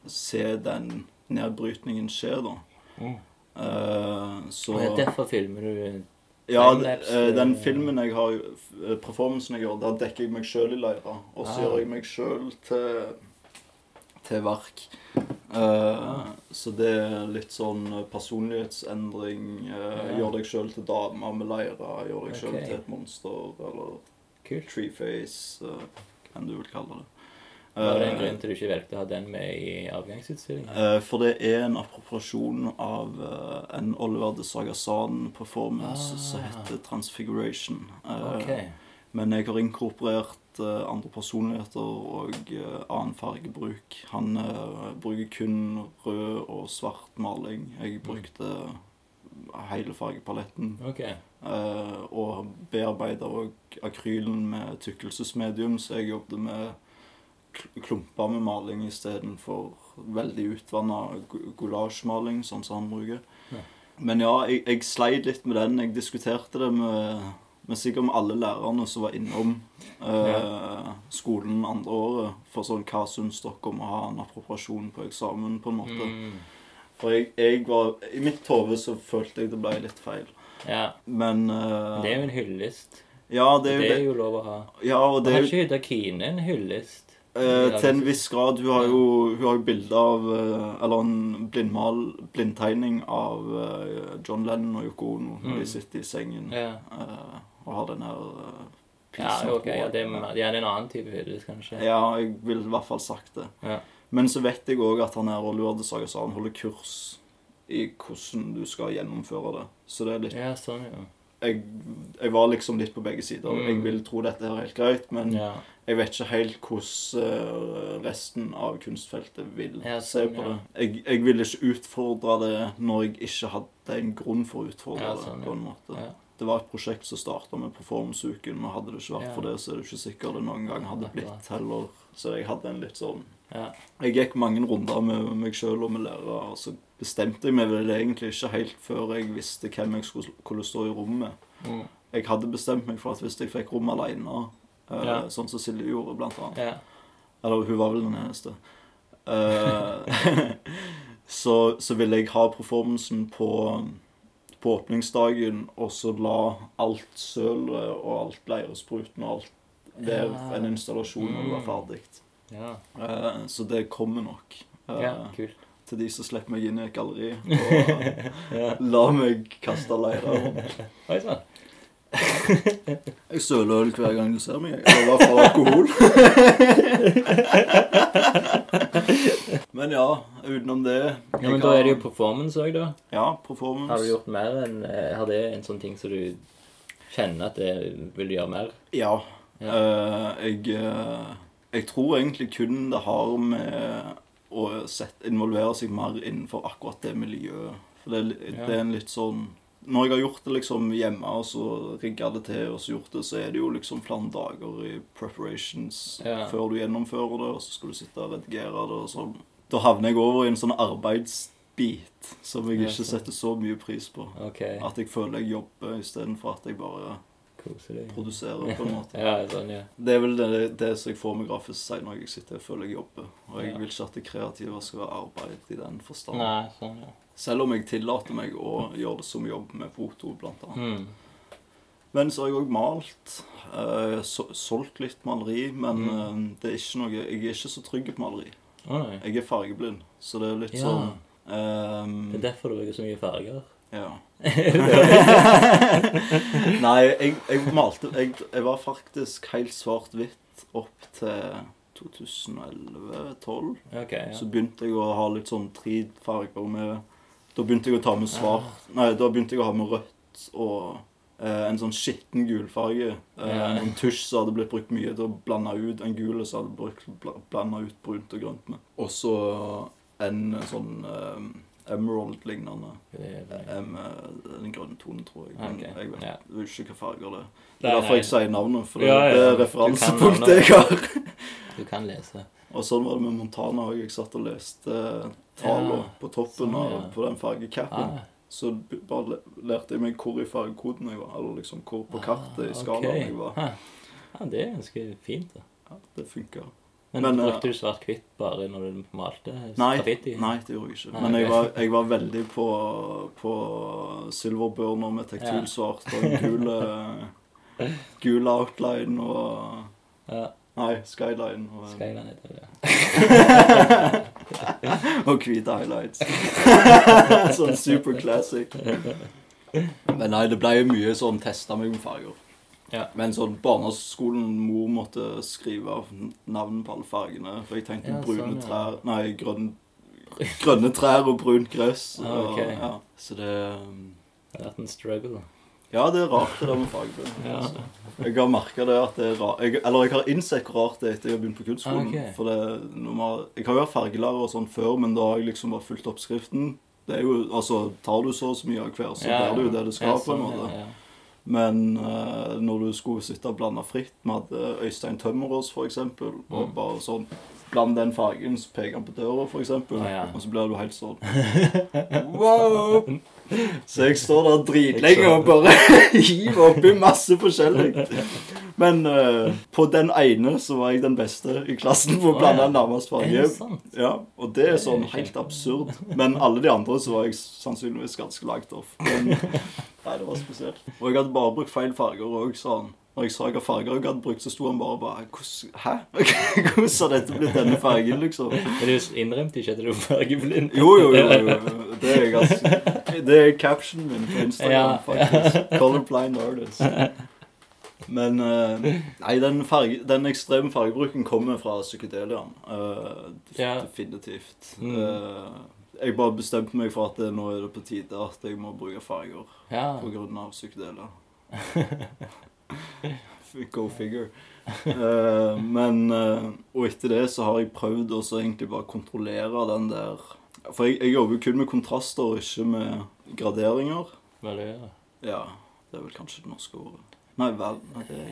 se den nedbrytningen skje, da. Mm. Uh, så Og det er derfor filmer du Ja, eh, den eh, filmen jeg har, eh, performancen jeg gjør, der dekker jeg meg sjøl i leira. Og så Ah. gjør jeg meg sjøl til, til verk. Uh, Så det er litt sånn personlighetsendring. Uh, Ja. Gjør deg sjøl til dame med leira. Gjør deg sjøl okay. til et monster. Eller Kult. treeface, uh, hva du vil kalle det. Var det en Eh, grunn til du ikke valgte å ha den med i avgangsutstillingen? Eh, for det er en appropriasjon av eh, en Oliver de Sagasan-performance Ah. som heter Transfiguration. Eh, Ok. Men jeg har inkorporert andre personligheter og annen fargebruk. Han bruker kun rød og svart maling. Jeg brukte hele fargepaletten. Ok. Eh, og bearbeider òg akrylen med tykkelsesmedium, så jeg jobbet med klumper med maling istedenfor veldig utvanna goulasjemaling, sånn som han bruker. Ja. Men ja, jeg, jeg sleit litt med den. Jeg diskuterte det med, med sikkert med alle lærerne som var innom eh, skolen andre året. For sånn, hva syns dere om å ha en appropriasjon på eksamen, på en måte? Mm. For jeg, jeg var I mitt hode så følte jeg det ble litt feil. Ja. Men eh, Det er jo en hyllest. Ja, Det det er jo er det. jo lov å ha. Ja, og det Har er ikke Hydakine Kine en hyllest? Eh, til en viss grad. Hun har jo, hun har jo bilde av eh, Eller en blindmal, blindtegning av eh, John Lennon og Yoko Ono når Mm. de sitter i sengen Ja. eh, og har den her uh, Ja, ok. Ja, det, er, ja, det er en annen type hyllest, kanskje. Ja, jeg ville i hvert fall sagt det. Ja. Men så vet jeg òg at han her Oliver sa han holder kurs i hvordan du skal gjennomføre det. Så det er litt Ja, sånn, ja. Jeg, jeg var liksom litt på begge sider. Mm. Jeg vil tro dette er helt greit, men ja. Jeg vet ikke helt hvordan eh, resten av kunstfeltet vil Ja, se sånn, på det. Jeg, jeg ville ikke utfordre det når jeg ikke hadde en grunn for å utfordre Ja, sånn, det. på en måte. Ja. Det var et prosjekt som starta med performanceuken, og hadde det ikke vært for det, så er det ikke sikkert det noen gang hadde blitt heller. Så jeg hadde en litt sånn ja. Jeg gikk mange runder med meg sjøl og med lærere, og så bestemte jeg meg vel egentlig ikke helt før jeg visste hvem jeg skulle, skulle stå i rommet. Mm. Jeg hadde bestemt meg for at hvis jeg fikk rom alene, eh, Ja. sånn som Silje gjorde, blant annet ja. Eller hun var vel den eneste. Eh, så, så ville jeg ha performancen på, på åpningsdagen, og så la alt sølet og alt leirespruten og alt Ja. en installasjon når det var Mm. ferdig. Ja. Eh, så det kommer nok. eh, ja, kult. til de som slipper meg inn i et galleri. Og la meg kaste leire. Jeg søler øl hver gang du ser meg. I hvert fall alkohol. Men ja, utenom det Ja, men da er det jo performance òg, da. Ja, performance. Har du gjort mer enn eh, Har det en sånn ting som du kjenner at det vil gjøre mer? Ja. Ja. Uh, jeg, eh, jeg tror egentlig kun det har med å sett, involvere seg mer innenfor akkurat det miljøet. For det, det er en litt sånn Når jeg har gjort det liksom hjemme, og så rigga det til, og så gjort det, så er det jo liksom flere dager i preparations Ja. før du gjennomfører det, og så skal du sitte og redigere det og sånn. Da havner jeg over i en sånn arbeidsbit som jeg ikke setter så mye pris på. OK. At jeg føler jeg jobber istedenfor at jeg bare Kose deg. produserer, på en måte. Ja, sånn, ja. Det er vel det, det som jeg får med grafisk design når jeg sitter og føler jeg jobber. Og jeg vil ikke at det kreative skal være arbeid i den forstand. Nei, sånn, ja. Selv om jeg tillater meg å gjøre det som jobb med foto, blant annet. Mm. Men så har jeg òg malt. eh, solgt litt maleri, men Mm. eh, det er ikke noe Jeg er ikke så trygg på maleri. Oh. Jeg er fargeblind, så det er litt Ja. sånn Ehm, Det er derfor du bruker så mye farger. ja. Nei, jeg, jeg malte jeg, jeg var faktisk helt svart-hvitt opp til 2011-2012. Ok, ja. Så begynte jeg å ha litt sånn tre farger med Da begynte jeg å ta med svart Nei, da begynte jeg å ha med rødt og eh, en sånn skitten gulfarge. Eh. En tusj som hadde blitt brukt mye til å blande ut en gul som hadde blitt blanda ut brunt og grønt med. Og så en sånn eh, emerald-lignende. Er det. Eh, den grønne tonen, tror jeg. Men okay. jeg vet ja. ikke hva farger det er. Det er derfor jeg sier navnet, for det, Ja, ja, det er referansepunktet jeg har. Du kan lese. Og sånn var det med Montana òg. Jeg satt og leste tallene Ja, på toppen sånn, ja. på den fargecapen. Ah, Så bare lærte jeg meg hvor i fargekoden jeg var. Eller liksom hvor på kartet i skalaen okay. jeg var. Ah. Ja, det er ganske fint. da. Ja, det funka. Men, Men, eh, brukte du svart-hvitt bare når du malte Nei, graffiti? nei, det gjorde jeg ikke. Men jeg var, jeg var veldig på, på silverburner med tektilsvart og gul, eh, gul outline og Ja, Nei, skyline. Og, Skyline heter det. og hvite highlights. sånn super classic. Men nei, det ble jo mye sånn testa meg med farger. Ja. Men sånn barneskolen, mor måtte skrive navn på alle fargene. For jeg tenkte Ja, brune sånn, ja. trær Nei, grønn, grønne trær og brunt gress. Ah, ok. og, ja. Så det um, Det har vært en struggle. Ja, det er rart det der med. Ja. Altså. Jeg har merka det at det er rart jeg, Eller jeg har innsett hvor rart det er etter jeg har begynt på kunstskolen. Ah, ok. For det, man, Jeg har jo vært fargelærer og sånn før, men da har jeg liksom bare fulgt oppskriften. Det er jo, altså, Tar du så og så mye av hver, så blir det jo det det skal. Ja, på en sånn, måte. ja, ja. Men uh, når du skulle sitte og blande fritt Vi hadde Øystein Tømmerås, eksempel, og Mm. bare sånn Bland den fargen, så peker han på døra, eksempel. Ah, ja. Og så blir du helt sånn Wow! Så jeg står der dritlenge og bare hiver oppi masse forskjellig. Men uh, på den ene så var jeg den beste i klassen på å blande oh, ja. nærmest farge. Ja, og det er sånn helt absurd. Men alle de andre så var jeg sannsynligvis ganske lagt off. Men, nei, det var spesielt. Og jeg hadde bare brukt feil farger òg, han. Når jeg sa hvilke farger jeg hadde brukt, så sto han bare bare «Hvordan- Hæ? Hvordan har dette blitt denne fargen, liksom? Men du innrømte ikke at du var fargeblind? Jo, jo, jo. jo. Det er ganske Det er captionen min på Instagram, faktisk. Colorblind artist. Men uh, Nei, den, farge, den ekstreme fargebruken kommer fra psykedeliaen. Uh, Ja. Definitivt. Mm. Uh, jeg bare bestemte meg for at det, nå er det på tide at jeg må bruke farger Ja. av psykedelia. Go figure. Uh, men uh, Og etter det så har jeg prøvd å egentlig bare kontrollere den der For jeg, jeg jobber jo kun med kontraster, og ikke med graderinger. Valør. Ja, det er vel kanskje det norske ordet. Nei, vel nei, det er,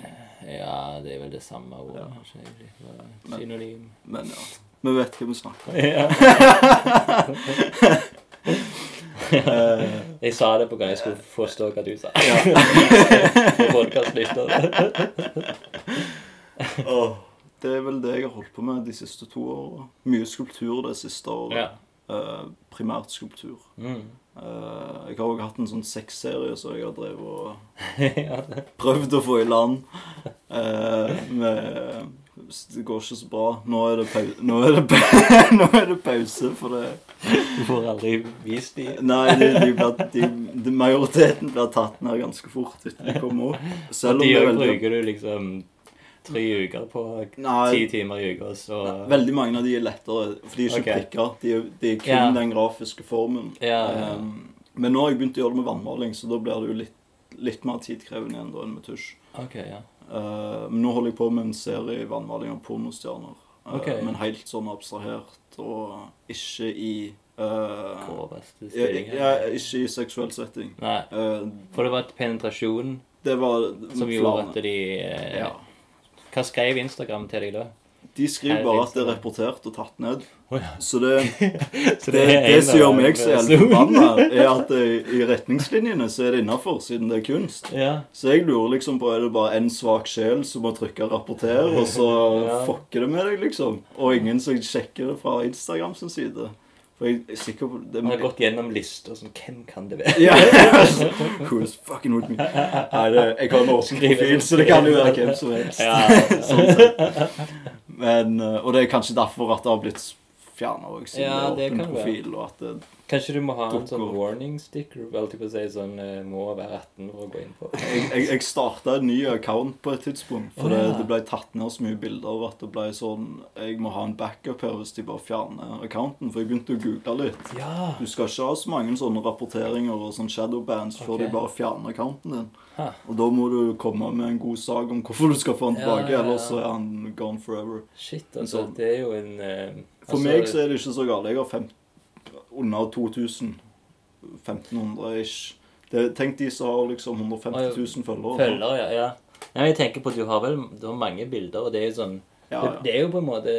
Ja, det er vel det samme ordet. Ja. kanskje, egentlig. Men- Synonym. Men ja. Vi vet hva vi snakker om. Ja. Eh, Jeg sa det på gang jeg skulle forstå hva du sa. ja. Podcastlyttere. Det er vel det jeg har holdt på med de siste to årene. Mye skulptur det siste året. Ja. Uh, primært skulptur. Mm. Uh, jeg har òg hatt en sånn sexserie som jeg har drevet og prøvd å få i land. uh, med, det går ikke så bra. Nå er det, pau nå er det, pa nå er det pause for det. Du får aldri vist de. Nei, de, de ble, de, majoriteten blir tatt ned ganske fort etter de kommer opp. Selv om de det er bruker du liksom tre uker på ti timer i uka, så Veldig mange av de er lettere, for de er ikke okay. prikker. De, de er kun Ja. den grafiske formen. Ja, ja. Um, men nå har jeg begynt å gjøre det med vannmaling, så da blir det jo litt, litt mer tidkrevende igjen da enn med tusj. OK, ja. Uh, men nå holder jeg på med en serie i vannmaling av pornostjerner. Okay. Men helt sånn abstrahert, og ikke i uh, ja, ja, Ikke i seksuell setting. Nei. Uh, For det var et penetrasjon det var som gjorde at de uh, ja. Hva skrev Instagram til deg da? De skriver bare at det er rapportert og tatt ned. Ja. Så det Så Det, det som gjør meg så jævlig forbanna, er at det, i retningslinjene så er det innafor, siden det er kunst. Ja. Så jeg lurer liksom på er det bare en svak sjel som må trykke 'rapporter', og så Ja. fucker det med deg, liksom. Og ingen som sjekker det fra Instagram sin side. For jeg er sikker på det Man har gått gjennom lister sånn Hvem kan det være? Who's fucking with me? Nei, det, jeg har en åpen profil, så det kan jo være hvem som helst. Ja, sånn sett. Men, eh, og det er kanskje derfor at det har blitt fjerna òg, siden Ja, det det er åpen profil. og at det, Kanskje du må ha en sånn warning sticker? Alltid på å si sånn eh, Må være 18 for å gå inn på. Jeg, jeg, jeg starta en ny account på et tidspunkt, for oh, det, ja. det ble tatt ned så mye bilder at det ble sånn Jeg må ha en backup her hvis de bare fjerner accounten. For jeg begynte å google litt. Ja! Du skal ikke ha så mange sånne rapporteringer og sånn shadowbands før de bare fjerner accounten din. Ha. Og da må du komme med en god sak om hvorfor du skal få han tilbake, ja, ja. ellers så er han gone forever. Shit, altså. Sånn. Det er jo en uh, For altså, meg så er det ikke så galt. Jeg har fem, under 2000. 1500 ish. Tenk de som har liksom 150 000 følgere. Følgere, ja. ja. Nei, jeg tenker på at du har vel du har mange bilder, og det er jo sånn Ja, Det, ja. det er jo på en måte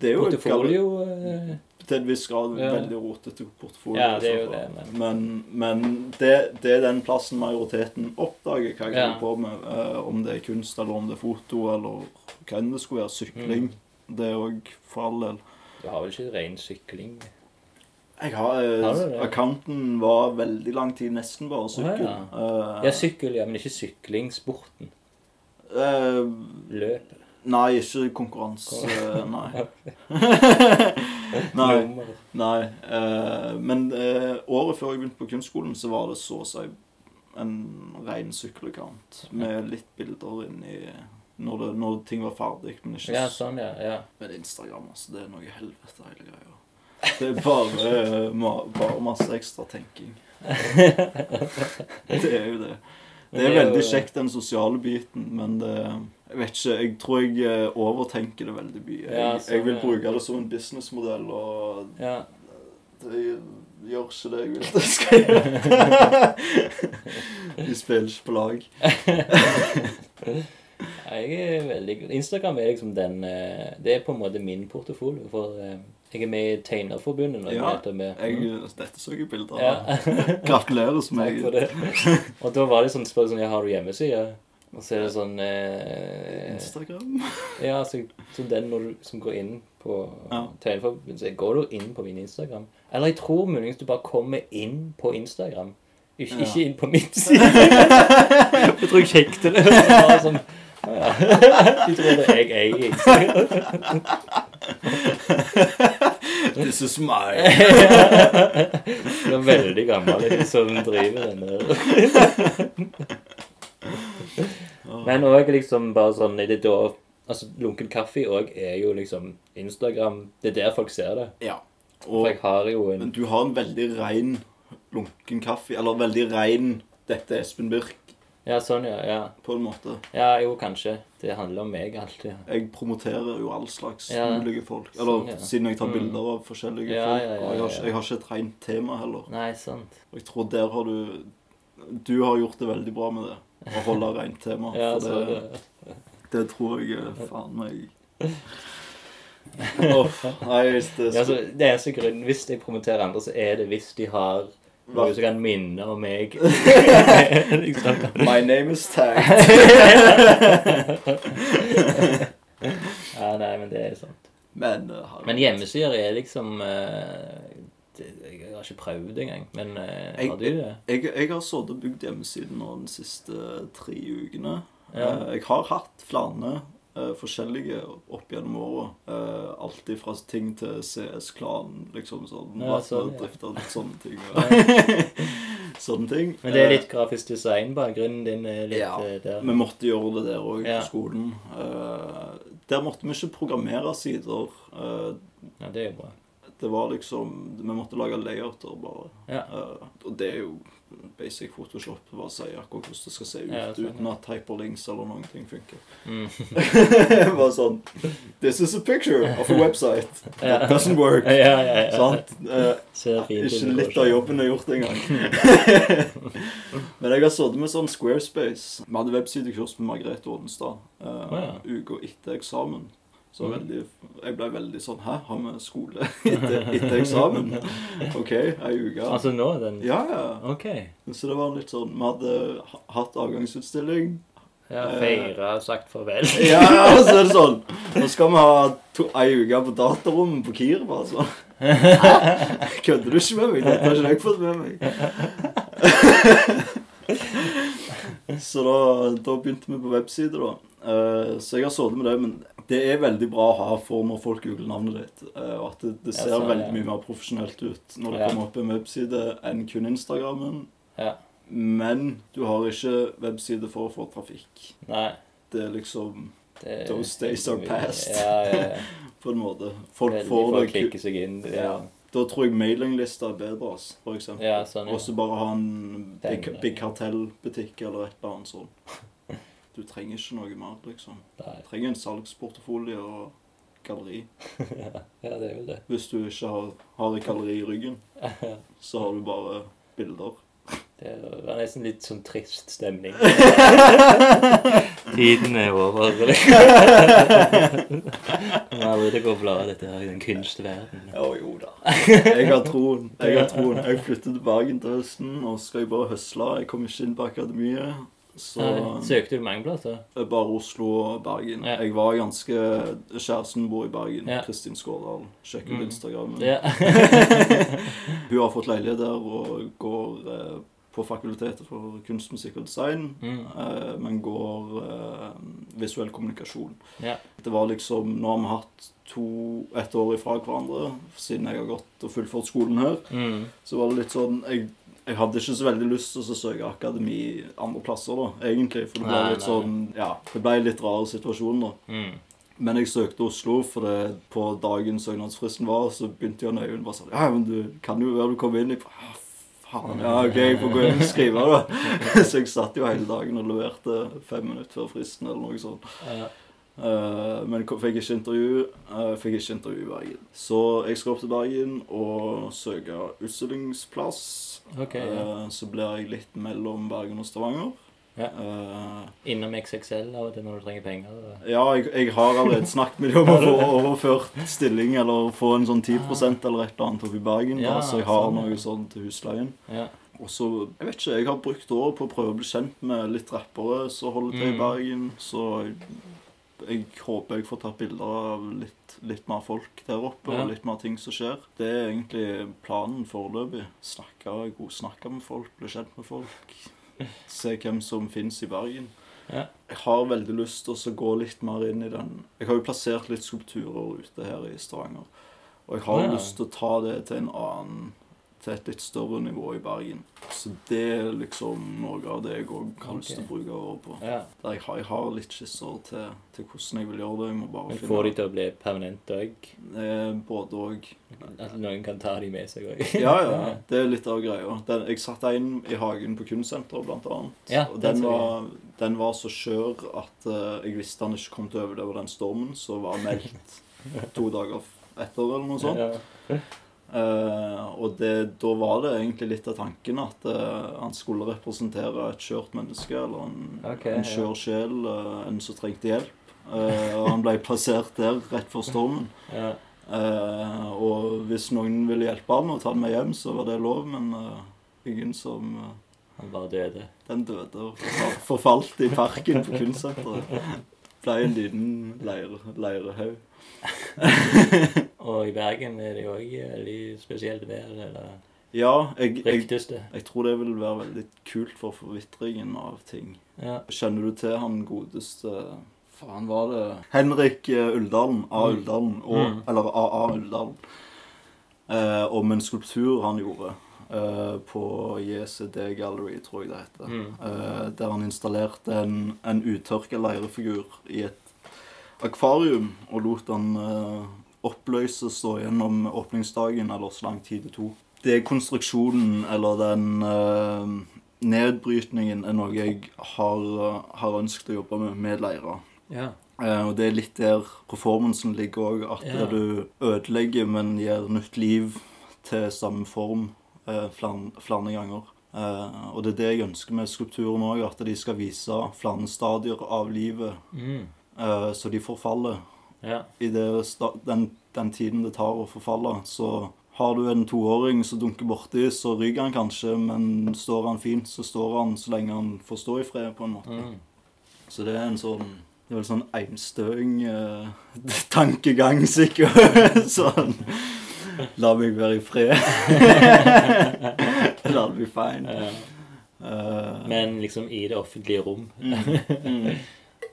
Det jo portefolio eh, Til en viss grad Ja. veldig rotete portefolio. Ja, det er jo det, Men, men det, det er den plassen majoriteten oppdager hva jeg Ja. holder på med. eh, om det er kunst, eller om det er foto, eller hva enn det skulle være. Sykling. Mm. Det er òg for all del. Du har vel ikke ren sykling? Jeg har, eh, Har? Accounten var veldig lang tid nesten bare sykkel. Oh, Ja, sykkel, ja, men ikke syklingsporten. Eh, Løp. Nei, ikke konkurranse. nei. nei. Nei. eh, men eh, året før jeg begynte på kunstskolen, så var det så å si en ren sykkelkant Med litt bilder inni når, det, når ting var ferdig. Men ikke Ja, sånn, ja. ja. Men Instagram, altså. Det er noe helvete, hele greia. Det er bare, eh, bare masse ekstra tenking. Det er jo det. Det er veldig kjekt, den sosiale biten, men det vet ikke. Jeg tror jeg eh, overtenker det veldig mye. Ja, Jeg, sånn, jeg vil bruke det som en businessmodell, og ja. det gjør ikke det jeg vil det skal gjøre. Vi spiller ikke på lag. Jeg er veldig Instagram er liksom den eh, Det er på en måte min portefolio. For eh, jeg er med i Tegnerforbundet nå. Ja, jeg med. Jeg, dette så jeg bilder av. Ja. Gratulerer så mye. Og da var det sånn spørsmål sånn, ja, Har du hjemmeside? Og så er det sånn eh, Instagram. Ja, så, så den du, som går inn på Ja. Så går du inn på min Instagram. Eller jeg tror muligens du bare kommer inn på Instagram. Ikke, Ja. ikke inn på min side. jeg tror jeg sjekket det. Bare sånn, ja. De tror det er jeg eier Instagram. This is my Du er veldig gammel som driver den der. Men òg liksom bare sånn er det da Altså, lunken kaffe òg er jo liksom Instagram Det er der folk ser det. Ja. For jeg har jo en men du har en veldig rein lunken kaffe. Eller veldig rein 'Dette er Espen Birk' Ja, sånn, ja. Ja, på en måte. ja jo, kanskje. Det handler om meg alltid. Jeg promoterer jo all slags Ja. mulige folk. Eller Sånn, ja. siden jeg tar Mm. bilder av forskjellige Ja, folk. ja, ja, og jeg har, ikke, jeg har ikke et rent tema heller. Nei, sant. Og jeg tror der har du Du har gjort det veldig bra med det. Å holde rent tema. Ja, for det, det, det tror jeg faen meg Uff. nei, det ja, så det eneste grunnen Hvis jeg promoterer andre, så er det hvis de har noe som kan minne om meg. My name is Tag. Ja, nei, men det er sant. Men, uh, Men hjemmesider er liksom det, Jeg har ikke prøvd engang. Men eh, Jeg- har du det? Jeg, jeg har sittet og bygd hjemmesiden nå de siste tre ukene. Ja. Eh, Jeg har hatt flere eh, forskjellige opp gjennom. Uh, Alltid fra ting til CS-klan, liksom sånn. Ja, sånn, ja. Drifta litt sånne ting. Ja. sånne ting. Men det er litt grafisk design. Bakgrunnen din er litt Ja, der. Vi måtte gjøre det der òg Ja. på skolen. Der måtte vi ikke programmere sider. Ja, det er jo bra. Det var liksom Vi måtte lage layouter, bare. Ja. Uh, og det er jo basic Photoshop. Bare si akkurat hvordan det skal se ut Ja, uten at hyperlinks eller noen ting funker. Mm. bare sånn This is a picture of a website. That doesn't work. Ja, ja, ja. Sant? Ut. ikke litt av jobben er gjort engang. Men jeg har sittet med sånn Squarespace. Vi hadde websidekurs med Margrethe Ådenstad uh, oh, uka etter eksamen. Så Mm. veldig, jeg ble veldig sånn Hæ, har vi skole etter, etter eksamen? OK, ei uke. Altså nå, den Ja, ja. OK. Så det var litt sånn Vi hadde hatt avgangsutstilling. Ja, Feira og sagt farvel. Ja, og så er det sånn Nå skal vi ha to, ei uke på datarommet på Kier, bare sånn. Kødder du ikke med meg? Dette har ikke jeg fått med meg. Så da, da begynte vi på websider, da. Eh, så jeg har sittet med det, men Det er veldig bra å ha for når folk googler navnet ditt. eh, Og at det, det Ja, ser sånn, veldig mye mer profesjonelt ut når det Ja. kommer opp en webside enn kun Instagrammen. Ja. Men du har ikke webside for å få trafikk. Nei. Det er liksom Det, Those days are past. Ja, ja, ja. på en måte Folk Veldig får det klikke seg inn. Ja. Ja. Da tror jeg mailinglista er bedre, for eksempel. Ja, sånn, ja. Og så bare ha en big, big kartellbutikk eller et eller annet sånt. Du trenger ikke noe mer, liksom. Nei. Du trenger en salgsportefolje og galleri. ja, det er vel det. Hvis du ikke har, har et galleri i ryggen, så har du bare bilder. Det var nesten litt sånn trist stemning. Tiden er over. Aldri til å av dette her i den kunstverdenen. Ja, jo da. Jeg har troen. Jeg har troen. Jeg flytter til Bergen til høsten, og skal jeg bare høsle. Jeg kommer ikke inn på akademiet. Så Nei, Søkte du mange plasser? er bare Oslo og Bergen. Ja. Jeg var ganske Kjæresten bor i Bergen. Ja. Kristin Skårdal. Sjekk ut Mm. Instagram. Ja. Hun har fått leilighet der og går eh, på Fakultetet for kunst, musikk og design. Mm. eh, men går eh, visuell kommunikasjon. Ja. Det var liksom Nå har vi hatt to, ett år ifra hverandre siden jeg har gått og fullført skolen her. Mm. Så var det litt sånn Jeg, jeg hadde ikke så veldig lyst til å søke akademi andre plasser, da, egentlig. For det ble Nei, litt sånn Ja, det ble litt rar situasjon, da. Mm. Men jeg søkte Oslo, for det, på dagen søknadsfristen var, så begynte Jan Øyvind bare sånn Ja, men du kan jo være du kommer inn. Jeg bare, «Ah, faen, ja, OK, jeg får gå inn og skrive, da. så jeg satt jo hele dagen og leverte fem minutter før fristen, eller noe sånt. Ja. Eh, men fikk ikke intervju. Uh, fikk ikke intervju i Bergen. Så jeg skal opp til Bergen og søke utstillingsplass. Okay, ja. uh, så blir jeg litt mellom Bergen og Stavanger. Ja. Innom XXL av og til når du trenger penger. Eller? ja, jeg, jeg har allerede snakket med dem om å få overført stilling, eller få en sånn 10 eller et eller annet oppe i Bergen. Ja, da, så jeg har sånn, noe sånn til husleien. Ja. Og så, jeg vet ikke, jeg har brukt året på å prøve å bli kjent med litt rappere som holder til i Mm. Bergen. Så jeg, jeg håper jeg får tatt bilder av litt, litt mer folk der oppe, Ja. og litt mer ting som skjer. Det er egentlig planen foreløpig. Snakke, godsnakke med folk, bli kjent med folk. Se hvem som fins i Bergen. Ja. Jeg har veldig lyst til å gå litt mer inn i den Jeg har jo plassert litt skulpturer ute her i Stavanger. Og jeg har Ja. lyst til å ta det til en annen Til et litt større nivå i Bergen. Så det er liksom noe av det jeg òg har lyst til å bruke året på. ja. Der jeg, har, jeg har litt skisser til, til hvordan jeg vil gjøre det. Jeg må bare Men finne får de til å bli permanent òg? eh, Både og. At noen kan ta de med seg òg? Ja, ja. Det er litt av greia. Den, jeg satte en i hagen på Kunstsenteret, blant annet. Ja, og den den var, den var så skjør at uh, jeg visste han ikke kom til å overleve den stormen, så var meldt to dager etter, eller noe sånt. Ja. Eh, og det, da var det egentlig litt av tanken at eh, han skulle representere et skjørt menneske, eller en, okay, en skjør sjel, eh, en som trengte hjelp. Og han ble plassert der rett før stormen. Ja. Eh, og hvis noen ville hjelpe han og ta han med hjem, så var det lov, men eh, ingen som eh, Han bare døde. Den døde og forfal- forfalt i parken på Kunstsenteret. Ble en liten leire, leirehaug. Og i Bergen er det jo òg veldig spesielt vær, eller Ja, jeg, jeg, jeg tror det vil være veldig kult for forvitringen av ting. Ja. Kjenner du til han godeste Faen, var det Henrik eh, Uldalen. A. Mm. Uldalen. Og, Mm. Eller AA Uldalen. Eh, om en skulptur han gjorde eh, på JCD Gallery, tror jeg det heter. Mm. Eh, der han installerte en, en uttørka leirefigur i et akvarium og lot han eh, oppløses da gjennom åpningsdagen, eller så lang tid det tok. Det er konstruksjonen, eller den eh, nedbrytningen, er noe jeg har, eh, har ønsket å jobbe med med leirer. ja. Eh, og det er litt der performancen ligger òg. At Ja. du ødelegger, men gir nytt liv til samme form eh, flere, flere ganger. Uh, og det er det jeg ønsker med skulpturen òg, at de skal vise flere stadier av livet Mm. Uh, så de forfaller. Ja. I det den, den tiden det tar å forfalle, så har du en toåring som dunker borti, så ryker han kanskje, men står han fint, så står han så lenge han får stå i fred, på en måte. Mm. Så det er en sånn Det er vel sånn einstøing eh, sikkert. sånn La meg være i fred. Det bli fine. Ja. Uh, Men liksom i det offentlige rom. mm, mm.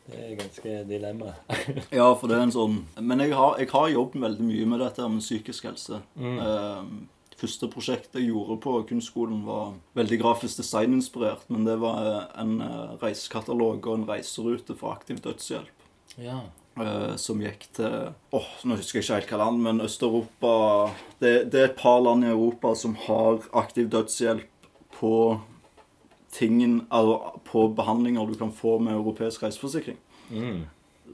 Det er ganske dilemma. Ja, for det er en sånn Men jeg har, jeg har jobbet veldig mye med dette med psykisk helse. Mm. Eh, første prosjektet jeg gjorde på kunstskolen, var veldig grafisk designinspirert. Men det var eh, en eh, reisekatalog og en reiserute for aktiv dødshjelp. Ja. eh, som gikk til Åh, nå husker jeg ikke helt hva land, men Øst-Europa det, det er et par land i Europa som har aktiv dødshjelp på tingen, altså på behandlinger du kan få med europeisk reiseforsikring. Mm.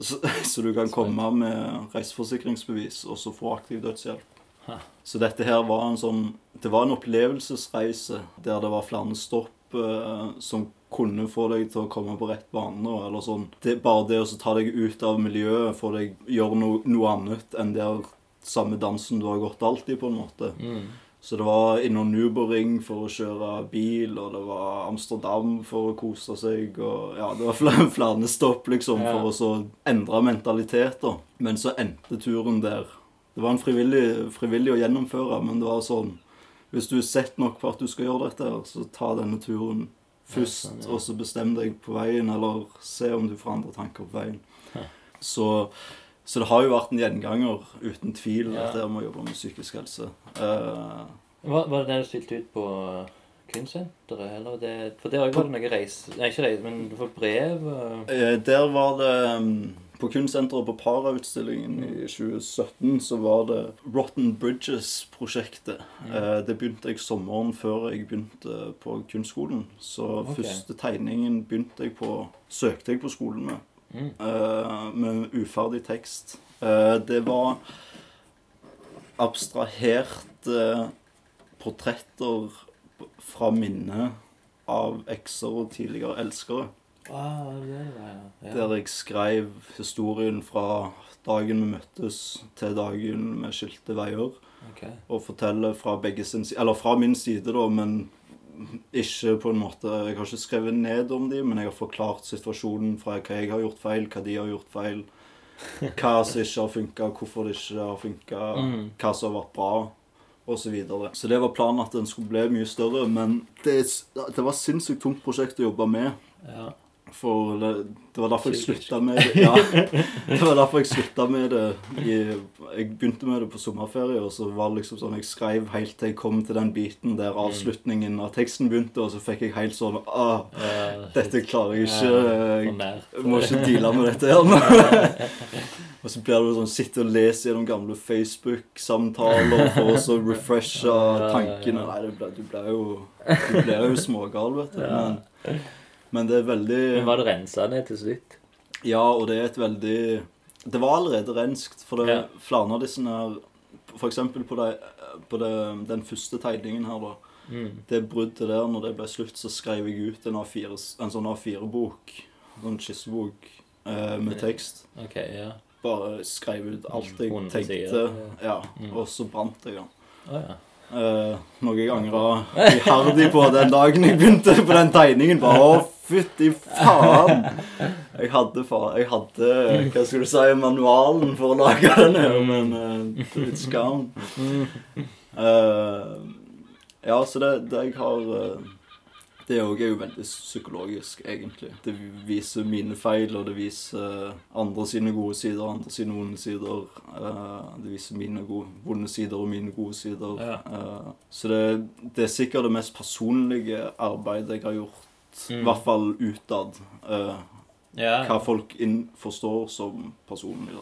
Så, så du kan komme med reiseforsikringsbevis og så få aktiv dødshjelp. Ha. Så dette her var en sånn Det var en opplevelsesreise der det var flere stopp eh, som kunne få deg til å komme på rett bane. Eller sånn. Det, bare det å ta deg ut av miljøet, få deg gjøre no, noe annet enn der samme dansen du har gått alltid, på en måte. Mm. Så det var innom Nuboring for å kjøre bil, og det var Amsterdam for å kose seg, og ja, det var flere, flere stopp, liksom, Ja. for å så endre mentalitet. da. Men så endte turen der. Det var en frivillig, frivillig å gjennomføre, men det var sånn Hvis du er sett nok på at du skal gjøre dette, så ta denne turen først, sånn, ja. og så bestem deg på veien, eller se om du får andre tanker på veien. Så, så det har jo vært en gjenganger, uten tvil, Ja. dette med å jobbe med psykisk helse. Uh, Var, var det det du stilte ut på kunstsenteret? Eller det, for der òg var det noe reise Nei, ikke reise, men du får brev og Eh, Der var det um, På kunstsenteret på Para-utstillingen i 2017 så var det Rotten Bridges-prosjektet. Eh, Det begynte jeg sommeren før jeg begynte på kunstskolen. Så okay. første tegningen begynte jeg på Søkte jeg på skolen med. Mm. Uh, Med uferdig tekst. Uh, Det var abstraherte portretter fra minnet av ekser og tidligere elskere. Ah, det var ja. Der jeg skrev historien fra dagen vi møttes til dagen vi skilte veier. Okay. Og forteller fra begge sin fra min side, da, men ikke på en måte Jeg har ikke skrevet ned om dem, men jeg har forklart situasjonen fra hva jeg har gjort feil, hva de har gjort feil. Hva som ikke har funka, hvorfor det ikke har funka, Mm. hva som har vært bra, osv. Så, videre. så det var planen at den skulle bli mye større, men det, det var sinnssykt tungt prosjekt å jobbe med. Ja. For det, det var derfor jeg slutta med det. Ja, det var derfor jeg slutta med det. Jeg, jeg begynte med det på sommerferie, og så var det liksom sånn Jeg skrev helt til jeg kom til den biten der avslutningen av teksten begynte, og så fikk jeg helt sånn ah, Dette klarer jeg ikke. Jeg må ikke deale med dette her nå. Og så blir det sånn sitte og lese gjennom gamle Facebook-samtaler for å så refreshe ja. tankene. Nei, du blir jo jo smågal, vet du. Men, men det er veldig Men var det rensa ned til slutt? Ja, og det er et veldig Det var allerede renskt, for det Ja. flere av disse her eksempel på, de, på det, den første tegningen her, da. Mm. Det bruddet der, når det ble slutt, så skrev jeg ut en, A4, en sånn A4-bok. Sånn skissebok eh, med tekst. Ok, ja. Bare skrev ut alt jeg tenkte. Ja, Mm. Og så brant jeg den. Oh, ja. Eh, noe jeg angra iherdig på den dagen jeg begynte på den tegningen. Bare å, fytti faen! Jeg hadde, jeg hadde hva skal du si, manualen for å lage den her, men uh, it's gone. Uh, ja, så det, det jeg har eh, Det òg er jo veldig psykologisk, egentlig. Det viser mine feil, og det viser andre sine gode sider, andre sine vonde sider. Eh, det viser mine gode, vonde sider og mine gode sider. Ja. Eh, så det, det er sikkert det mest personlige arbeidet jeg har gjort. I Mm. hvert fall utad. eh, Ja, hva folk forstår som personlig.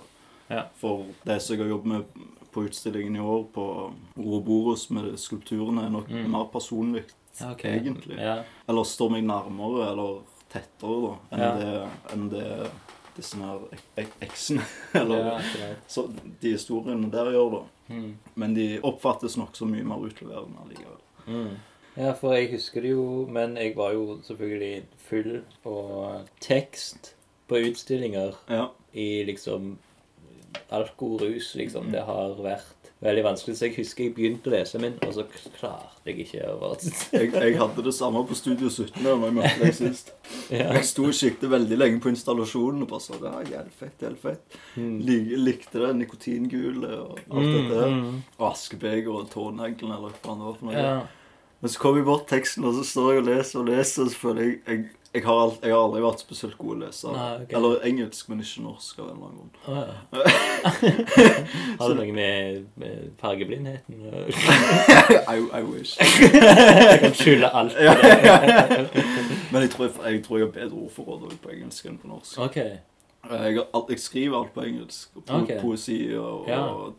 Ja. For det som jeg har jobbet med på utstillingen i år, på Ouroboros med skulpturene, er nok Mm. mer personlig, Ja, ok. egentlig. Ja. Eller står meg nærmere, eller tettere, da, enn Ja. det, enn det disse her ek- ek- eksene, eller ja, så de historiene der gjør, da. Mm. Men de oppfattes nok så mye mer utleverende allikevel. Mm. Ja, for jeg husker det jo, men jeg var jo selvfølgelig full av tekst på utstillinger Ja. i liksom alkorus, liksom. Mm. Det har vært veldig vanskelig. Så jeg husker jeg begynte å lese min, og så klarte jeg ikke å Jeg, jeg hadde det samme på Studio 17 da jeg møtte deg sist. ja. Jeg sto og siktet veldig lenge på installasjonen og bare så ja, jævlig fett, jævlig fett. Mm. Lik, likte det nikotingule og alt Mm, dette mm. Og askebeger og tåneglen eller hva det var for noe. Ja. Men så kom jeg bort teksten, og så står jeg og leser og leser, og så føler jeg jeg, jeg, har alt, jeg har aldri vært spesielt god å lese. Nei, okay. Eller engelsk, men ikke norsk av en eller annen grunn. Å, ja. Har det noe med, med fargeblindheten I, I wish. Jeg kan skylde alt Ja, ja. Men jeg tror jeg, jeg tror jeg har bedre ordforråd på engelsk enn på norsk. Okay. Jeg, har jeg skriver alt på engelsk. Po okay. Poesi og, og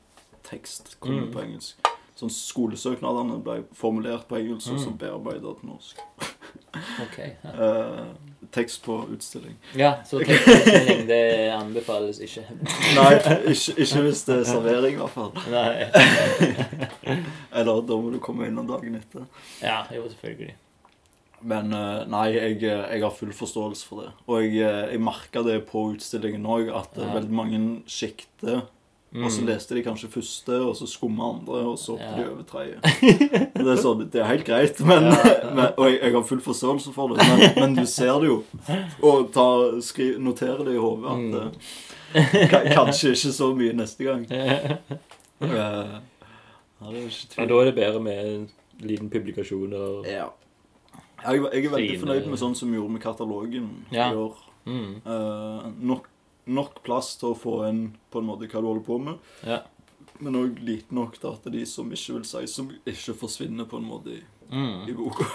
tekst kommer Mm. på engelsk. Sånn Skolesøknadene ble formulert på engelsk og så Mm. bearbeidet til norsk. Ok. Ja, Eh, tekst på utstilling. ja så tekst på utstilling det anbefales ikke. Nei, ikke, ikke hvis det er servering, i hvert fall. Nei. Eller da må du komme innom dagen etter. Ja, jo, selvfølgelig. Men eh, nei, jeg, jeg har full forståelse for det. Og jeg, eh, jeg merka det på utstillingen òg, at Ja. veldig mange sjikter Og så Mm. leste de kanskje første, og så skumma andre, og så hoppet Ja. de over tredje. Det er sånn, det er helt greit, men, men, og jeg, jeg har full forståelse for det. Men, men du ser det jo, og tar, skri, noterer det i hodet at Mm. eh, kanskje ikke så mye neste gang. Eh, ja, er Ja, da er det bedre med en liten publikasjon og Ja. Jeg, jeg er veldig Fine- fornøyd med sånn som vi gjorde med katalogen Ja. i år. mm. Uh, nok, nok plass til å få inn på en måte hva du holder på med. Ja. Men òg lite nok til at de som ikke vil si, som ikke forsvinner på en måte i, Mm. i boka.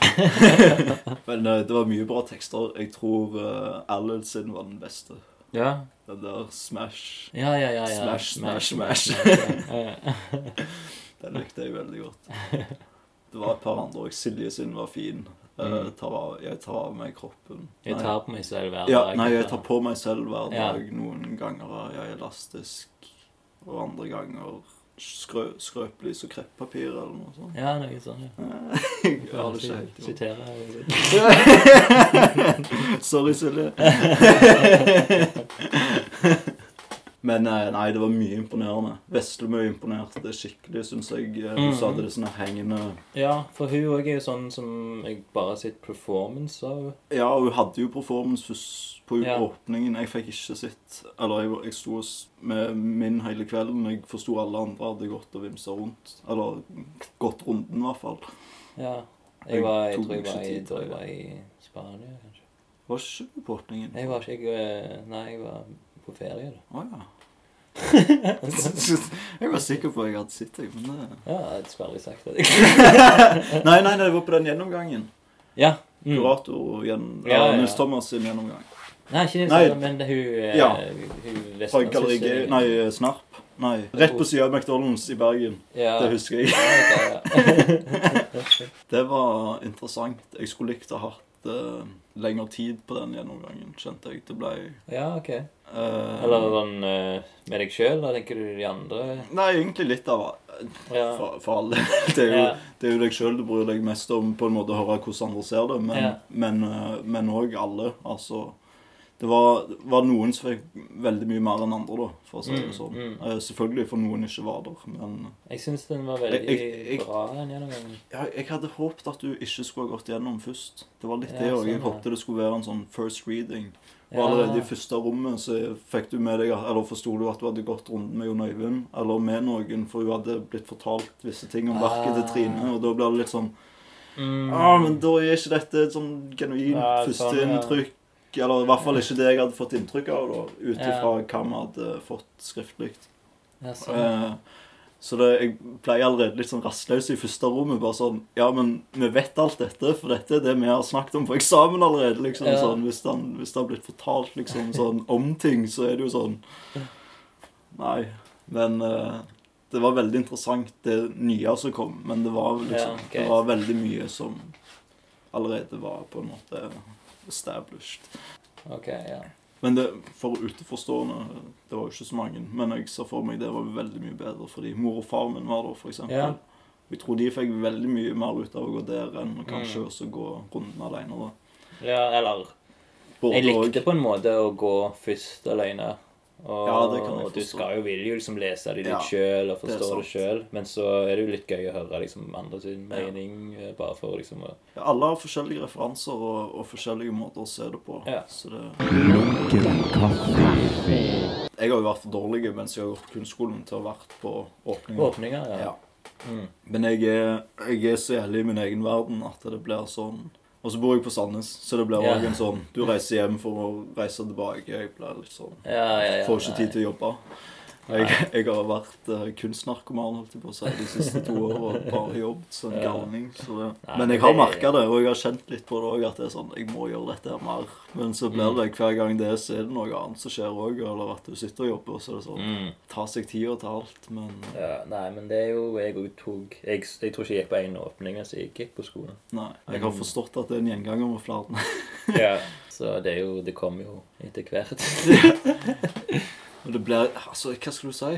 Men eh, det var mye bra tekster. Jeg tror uh, Allard sin var den beste. Ja. Den der Smash. Ja, ja, ja. ja. Smash, smash, smash. Den likte jeg veldig godt. Det var et par andre òg. Silje sin var fin. Eh, Mm. tar av, jeg tar av meg kroppen. Jeg tar på meg selv hver dag. Ja, nei, jeg tar på meg selv hver Ja. dag. Noen ganger er jeg elastisk, og andre ganger skrø, skrøpelig som kreppapir eller noe sånt. Ja, noe sånt. Ja. Jeg har det ikke Sitere. Sorry, Silje. Men eh, nei, det var mye imponerende. Veslemø imponerte skikkelig, syns jeg. Eh, Hun Mhm. sa det sånne hengende Ja, for hun òg er jo sånn som jeg bare har sett performance av. Ja, hun hadde jo performance på Ja. åpningen. Jeg fikk ikke sett Eller jeg, jeg sto med min hele kvelden. Jeg forsto alle andre hadde gått og vimsa rundt. Eller gått runden, i hvert fall. Ja. Jeg, var, jeg tror jeg var til tror jeg var i Spania, kanskje. Var ikke du på åpningen? Jeg var ikke jeg, Nei, jeg var på ferie, da. Oh, ja. jeg var sikker på at jeg hadde sett deg, men det Ja, jeg skulle aldri sagt det. Nei, nei, det var på den gjennomgangen. ja. Mm. Kurator gjennom Ja, ja. Nils Thomas sin gjennomgang. Nei, ikke Nils Thomas, men hun, eh, Ja. hun G Nei, Snarp. Nei, rett på siden av McDonald's i Bergen. Ja. Det husker jeg. Det var interessant. Jeg skulle likt å ha hatt eh, lengre tid på den gjennomgangen, kjente jeg. Det ble ja, ok. Uh, Eller sånn uh, med deg sjøl, da tenker du de andre? Nei, egentlig litt av Ja. for, for alle. Det er jo, Ja. det er jo deg sjøl du bryr deg mest om, på en måte å høre hvordan andre ser det, men Ja. men, eh, men òg alle. Altså Det var, var noen som fikk veldig mye mer enn andre, da, for å si det Mm, sånn. mm. mm. selvfølgelig for noen ikke var der, men Jeg syns den var veldig Jeg- jeg- jeg- bra, den gjennomgangen. ja, jeg hadde håpet at du ikke skulle ha gått gjennom først. Det var litt Ja, det òg. Sånn, jeg håpet det skulle være en sånn first reading. Og Ja. allerede i første rommet så fikk du med deg, eller forsto du at du hadde gått runden med Jon Øyvind, eller med noen, for hun hadde blitt fortalt visse ting om verket til Ah. Trine, og da blir det litt sånn Mm. ah, men da er ikke dette et sånn genuint Ja, sånn, ja. førsteinntrykk. Eller i hvert fall ikke det jeg hadde fått inntrykk av, ut ifra hva vi hadde fått skriftlig. Ja, sånn. Eh, Så det, jeg pleier allerede litt sånn rastløs i første rommet. Bare sånn Ja, men vi vet alt dette, for dette er det vi har snakket om på eksamen allerede. liksom Ja. sånn, Hvis det, hvis det har blitt fortalt liksom sånn om ting, så er det jo sånn Nei. Men eh, det var veldig interessant, det nye som kom. Men det var liksom Ja, okay. Det var veldig mye som allerede var på en måte established. OK, ja. Men det, for utenforstående Det var jo ikke så mange. Men jeg ser for meg det var veldig mye bedre fordi mor og far min var der, f.eks. Ja. Jeg tror de fikk veldig mye mer ut av å gå der enn kanskje Mm. også gå runden alene. da. ja eller Både Jeg likte og- på en måte å gå først alene. Og, Ja, det kan jeg og du skal jo vil jo liksom lese det litt Ja, sjøl og forstå det, det sjøl, men så er det jo litt gøy å høre liksom andre sin mening, Ja. bare for liksom å Ja, Alle har forskjellige referanser og, og forskjellige måter å se det på. Ja. Så det, jeg har jo vært for dårlig mens jeg har gått kunstskolen til å ha vært på åpninger. Åpninger, ja. Ja. Mm. Men jeg er, jeg er så jævlig i min egen verden at det blir sånn Og så bor jeg på Sandnes, så det blir Ja. en sånn Du reiser hjem for å reise tilbake. Jeg blir litt sånn Ja, ja, ja. Får ikke tid til å jobbe. Jeg, jeg har vært uh, kunstnarkoman holdt jeg på å si, de siste to årene og bare jobbet som Ja. galning. Så. Nei, Men jeg har merka det, og jeg har kjent litt på det òg, at det er sånn Jeg må gjøre dette her mer. Men så blir Mm. det hver gang det er, så er det noe annet som skjer òg. Eller at du sitter og jobber, og så er det sånn Mm. Ta seg tida til alt, men Ja, nei, men det er jo Jeg òg tok jeg, jeg tror ikke jeg gikk på én åpning mens jeg gikk på skolen. nei. Jeg har forstått at det er en gjenganger med flere. Ja. Så det er jo Det kommer jo etter hvert. Og det blir Altså, hva skal du si?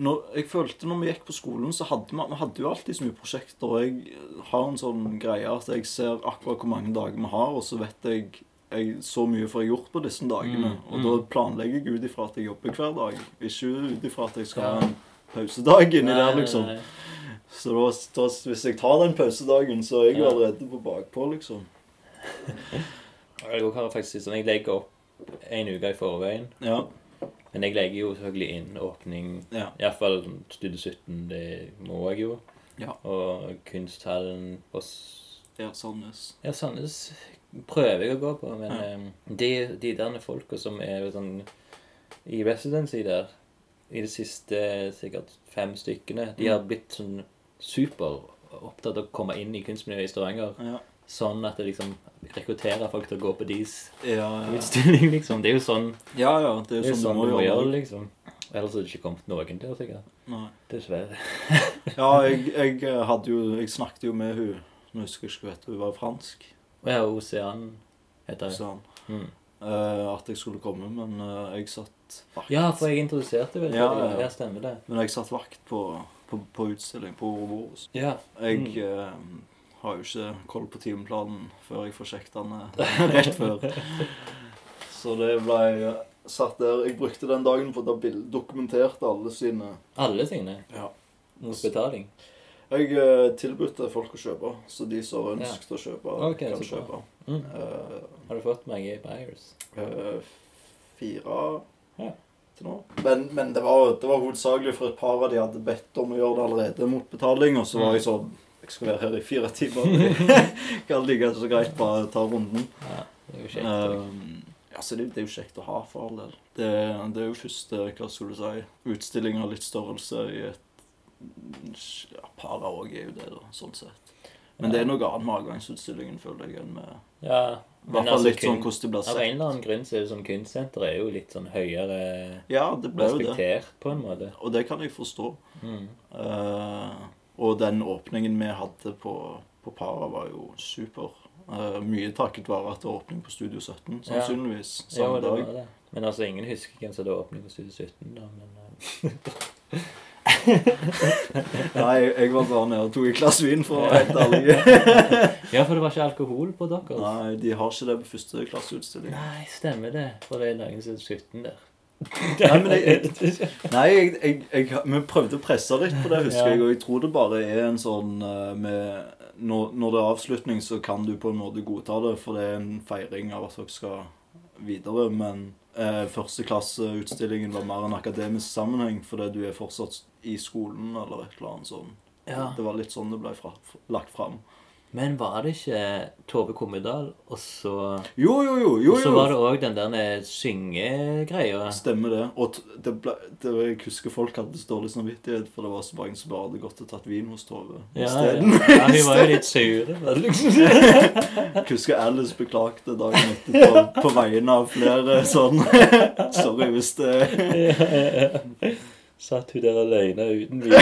Når, jeg følte når vi gikk på skolen, så hadde vi, vi hadde jo alltid så mye prosjekter. Og jeg har en sånn greie at jeg ser akkurat hvor mange dager vi har, og så vet jeg, jeg så mye får jeg gjort på disse dagene. Mm, Og mm. da planlegger jeg ut ifra at jeg jobber hver dag. Ikke ut ifra at jeg skal ha en pausedag inni der, liksom. nei. Så da, da, hvis jeg tar den pausedagen, så er jeg Ja. allerede på bakpå, liksom. Jeg har faktisk sånn Jeg legger opp en uke i forveien. Ja. Men jeg legger jo selvfølgelig inn åpning Ja. Iallfall Studio 17. Det må jeg jo. Ja. Og Kunsthallen og Ja, Sandnes. Ja, Sandnes prøver jeg å gå på, men Ja. eh, de, de der folka som er sånn i residency der, i de siste sikkert fem stykkene, de har blitt sånn super opptatt av å komme inn i kunstmiljøet i Stavanger. Ja. Sånn at det liksom rekrutterer folk til å gå på deres Ja, ja. utstilling, liksom. Det er jo sånn ja, ja. Det er det jo er sånn sånn du må gjøre. det. liksom. Ellers hadde det ikke kommet noen der, sikkert. Nei. Dessverre. Ja, jeg, jeg eh, hadde jo Jeg snakket jo med hun Nå husker jeg ikke hva hun var fransk. Ja, Osean heter hun. Mm. Uh, at jeg skulle komme, men uh, jeg satt vakt. Ja, for jeg introduserte vel Ja, det. ja, ja. Stemmer det. Men jeg satt vakt på, på, på utstilling på Ouroboros. Ja. Jeg Mm. eh, har jo ikke koll på timeplanen før jeg får sjekket den eh, rett før. Så det ble eh, satt der. Jeg brukte den dagen på å dokumenterte alle sine Alle sine. Ja. Mot betaling. Jeg eh, tilbudte folk å kjøpe, så de som ønsket å kjøpe, okay, kan kjøpe. Mm. Uh, Har du fått mange buyers? Uh, fire Ja. til nå. Men, men det, var, det var hovedsakelig for et par av de hadde bedt om å gjøre det allerede mot betaling. Og så var Mm. jeg sånn Jeg skal være her i fire timer. kan like så greit bare ta runden. Ja, det er jo kjekt. Um, altså, det, det er jo kjekt å ha, for all del. Det, det er jo første hva skulle du si, utstilling av litt størrelse i et ja, Para òg er jo det, da, sånn sett. Men det er noe annet med avgangsutstillingen, føler jeg, enn med ja, I hvert fall altså, litt sånn hvordan det blir Av en sett. eller annen grunn så er det sånn kunstsenter er jo litt sånn høyere Ja, det ble jo det. respektert på en måte. Og det kan jeg forstå. Mm. Eh, og den åpningen vi hadde på, på Para, var jo super. Uh, mye takket være at det var åpning på Studio 17, sannsynligvis. Ja, Samme var dag. det. Men altså, ingen husker hvem som hadde åpning på Studio 17, da. Men uh... Nei, jeg, var bare nede og tok et glass vin, for å være helt ærlig. Ja, for det var ikke alkohol på deres. Nei, de har ikke det på første klasseutstilling. Nei, stemmer det. For det er er 17 der. Nei, men jeg, jeg, nei jeg, jeg, vi prøvde å presse litt på det, husker jeg. Og jeg tror det bare er en sånn eh, med når, når det er avslutning, så kan du på en måte godta det, for det er en feiring av at dere skal videre. Men eh, førsteklasseutstillingen var mer en akademisk sammenheng, fordi du er fortsatt i skolen eller et eller annet sånt. Ja. Det var litt sånn det ble fra, lagt fram. Men var det ikke Tove Kommedal, og så Jo, jo, jo. jo, Og så var det òg den der syngegreia. Stemmer det. Og det ble, det, jeg husker folk hadde så dårlig samvittighet, for det var så mange som bare hadde gått og tatt vin hos Tove Ja, ja. isteden. ja, hun var jo litt sur. Liksom. Jeg husker Alice beklagte dagen etter på vegne av flere sånn Sorry hvis det Satt hun der alene uten vin.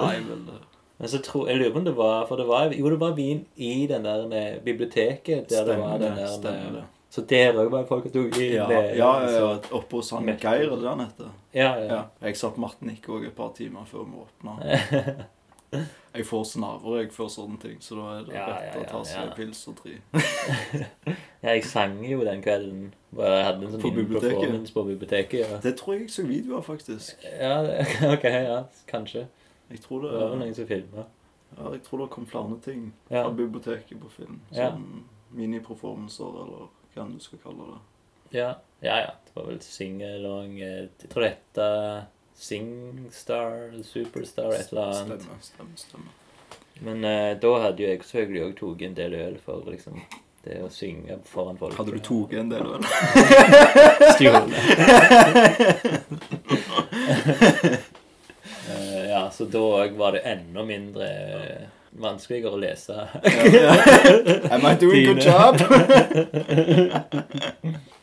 Nei, det- Men så tror, jeg lurer på om det var For det var, jo, det var vin i den der eh, biblioteket. Der det var den der, Stemmer det. Så der òg var folk og tok vin. Ja, det, ja, ja, så- oppe hos han Geir, eller det han heter? ja, ja. Ja. Jeg satt Martinique òg et par timer før vi åpna. Jeg får snaver jeg før sånne ting, så da er det Ja, rett ja, å ta seg ja. en pils og tre. ja, jeg sang jo den kvelden. Jeg hadde en sånn På biblioteket? på biblioteket. Ja. Det tror jeg jeg så video av, faktisk. ja, ok, ja, kanskje. Jeg tror Det det, var noen som filma. ja, jeg tror det kom flere ting Ja. fra biblioteket på film. Ja. Sånn mini-performancer, eller hva enn du skal kalle det. Ja, ja. ja. Det var vel singalong eh, Jeg tror det heter Singstar, Superstar, et eller annet. Stemmer, stemmer, stemmer. Men uh, da hadde jo jeg selvfølgelig òg tatt en del øl for liksom det å synge foran folk. Hadde du tatt en del øl? Stjålet. Så da òg var det enda mindre vanskeligere å lese. Am I doing good job?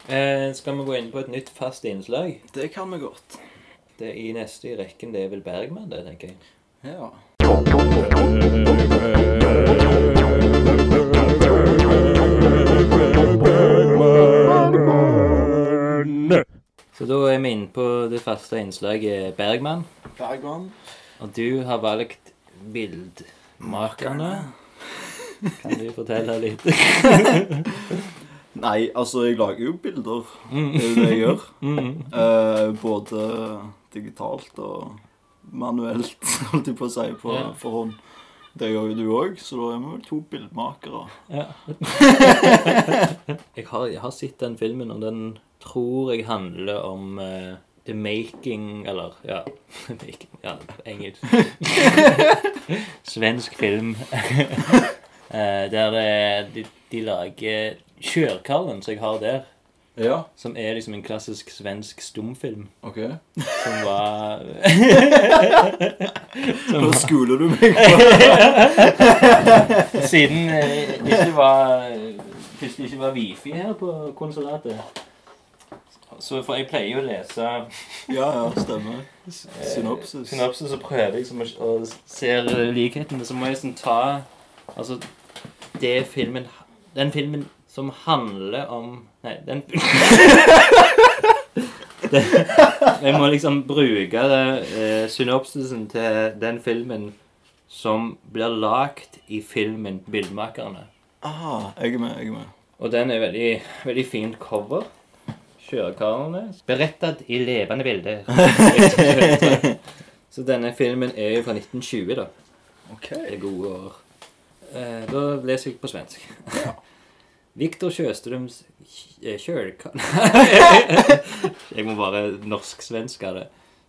Eh, skal vi gå inn på et nytt fast innslag? Det kan vi godt. Det I neste i rekken det er vel Bergman, det, tenker jeg. Ja. Så da er vi inne på det faste innslaget Bergman. Bergman. Og du har valgt Bildmakerne. Kan du fortelle litt? Nei, altså, jeg lager jo bilder. Mm. Det er jo det jeg gjør. Eh, både digitalt og manuelt, holdt jeg på å si, på, Ja. for hånd. Det gjør jo du òg, så da er vi vel to bildmakere. Ja. jeg, har, jeg har sett den filmen, og den tror jeg handler om eh, the making Eller, ja making, Ja, engelsk. Svensk film. Eh, der det, de, de lager Kjørkallen, som jeg har der, Ja, som er liksom en klassisk svensk stumfilm. ok. Som var Nå skoler du meg på Siden eh, det ikke var det ikke var wifi her på konsulatet. Så for jeg pleier jo å lese Ja, ja, stemmer. Synopsis. synopsis så prøver jeg liksom å se likhetene. Så må jeg sånn ta Altså, det filmen Den filmen som handler om Nei, den det, Jeg må liksom bruke eh, synopsisen til den filmen som blir lagt i filmen 'Bildmakerne'. Ah, jeg er med, jeg er med. Og den er veldig, veldig fint cover. Kjørekarene. Berettet i levende bilder. Så denne filmen er jo fra 1920, da. Ok. Det er gode år. Eh, da leser jeg på svensk. Viktor Sjøstrøms eh, jeg må bare norsk-svenske det.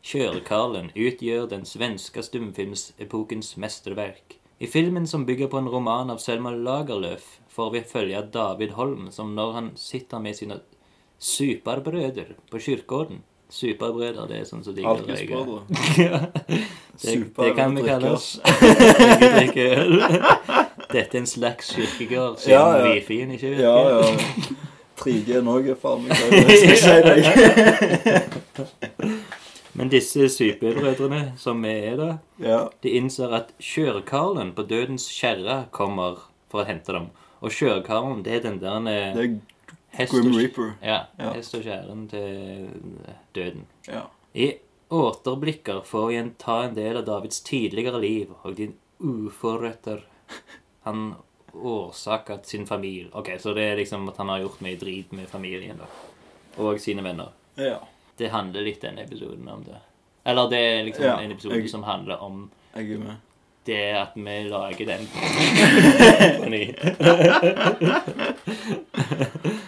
'Kjørekarlen' utgjør den svenske stumfilmsepokens mesterverk. I filmen som bygger på en roman av Selma Lagerlöf, får vi følge David Holm som når han sitter med sine superbrødre på kirkegården. Superbrødre, det er sånn som de Alkisbrødre. ja. Det, det kan vi kalle oss. Dette er en slags kirkegård, siden Ja, ja. wifi-en ikke virker. Ja, ja. 3G Norge, faen meg. Det skal jeg si deg. Men disse superbrødrene som vi er da, Ja. de innser at kjørekarlen på dødens kjerre kommer for å hente dem. Og kjørekarlen, det er den der hest Grim Reaper. Ja, Ja. hest og kjæren til døden. Ja. I återblikker får vi en ta en del av Davids tidligere liv og de uforretter han årsaket sin familie. Ok, så det er liksom at han har gjort mye drit med familien da. Og sine venner. ja. Det handler litt denne episoden om det. Eller det er liksom Ja, en episode jeg- som handler om Jeg er med. det at vi lager den på ny.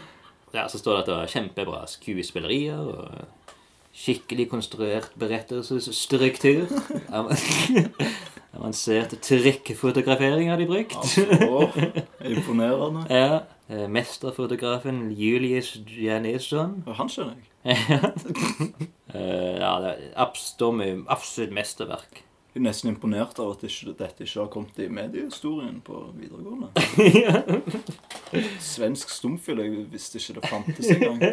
Ja, så står det at det var kjempebra skuespillerier og skikkelig konstruert berettelsesstruktur. Avanserte trekkfotografering har de brukt. Altså, imponerende. Ja. eh, Mesterfotografen Julius Janisson. Han skjønner jeg. Eh, Ja, det er absolutt mesterverk. Jeg er nesten imponert av at ikke, dette ikke har kommet i mediehistorien på videregående. Svensk stumfilm. Jeg visste ikke det fantes engang.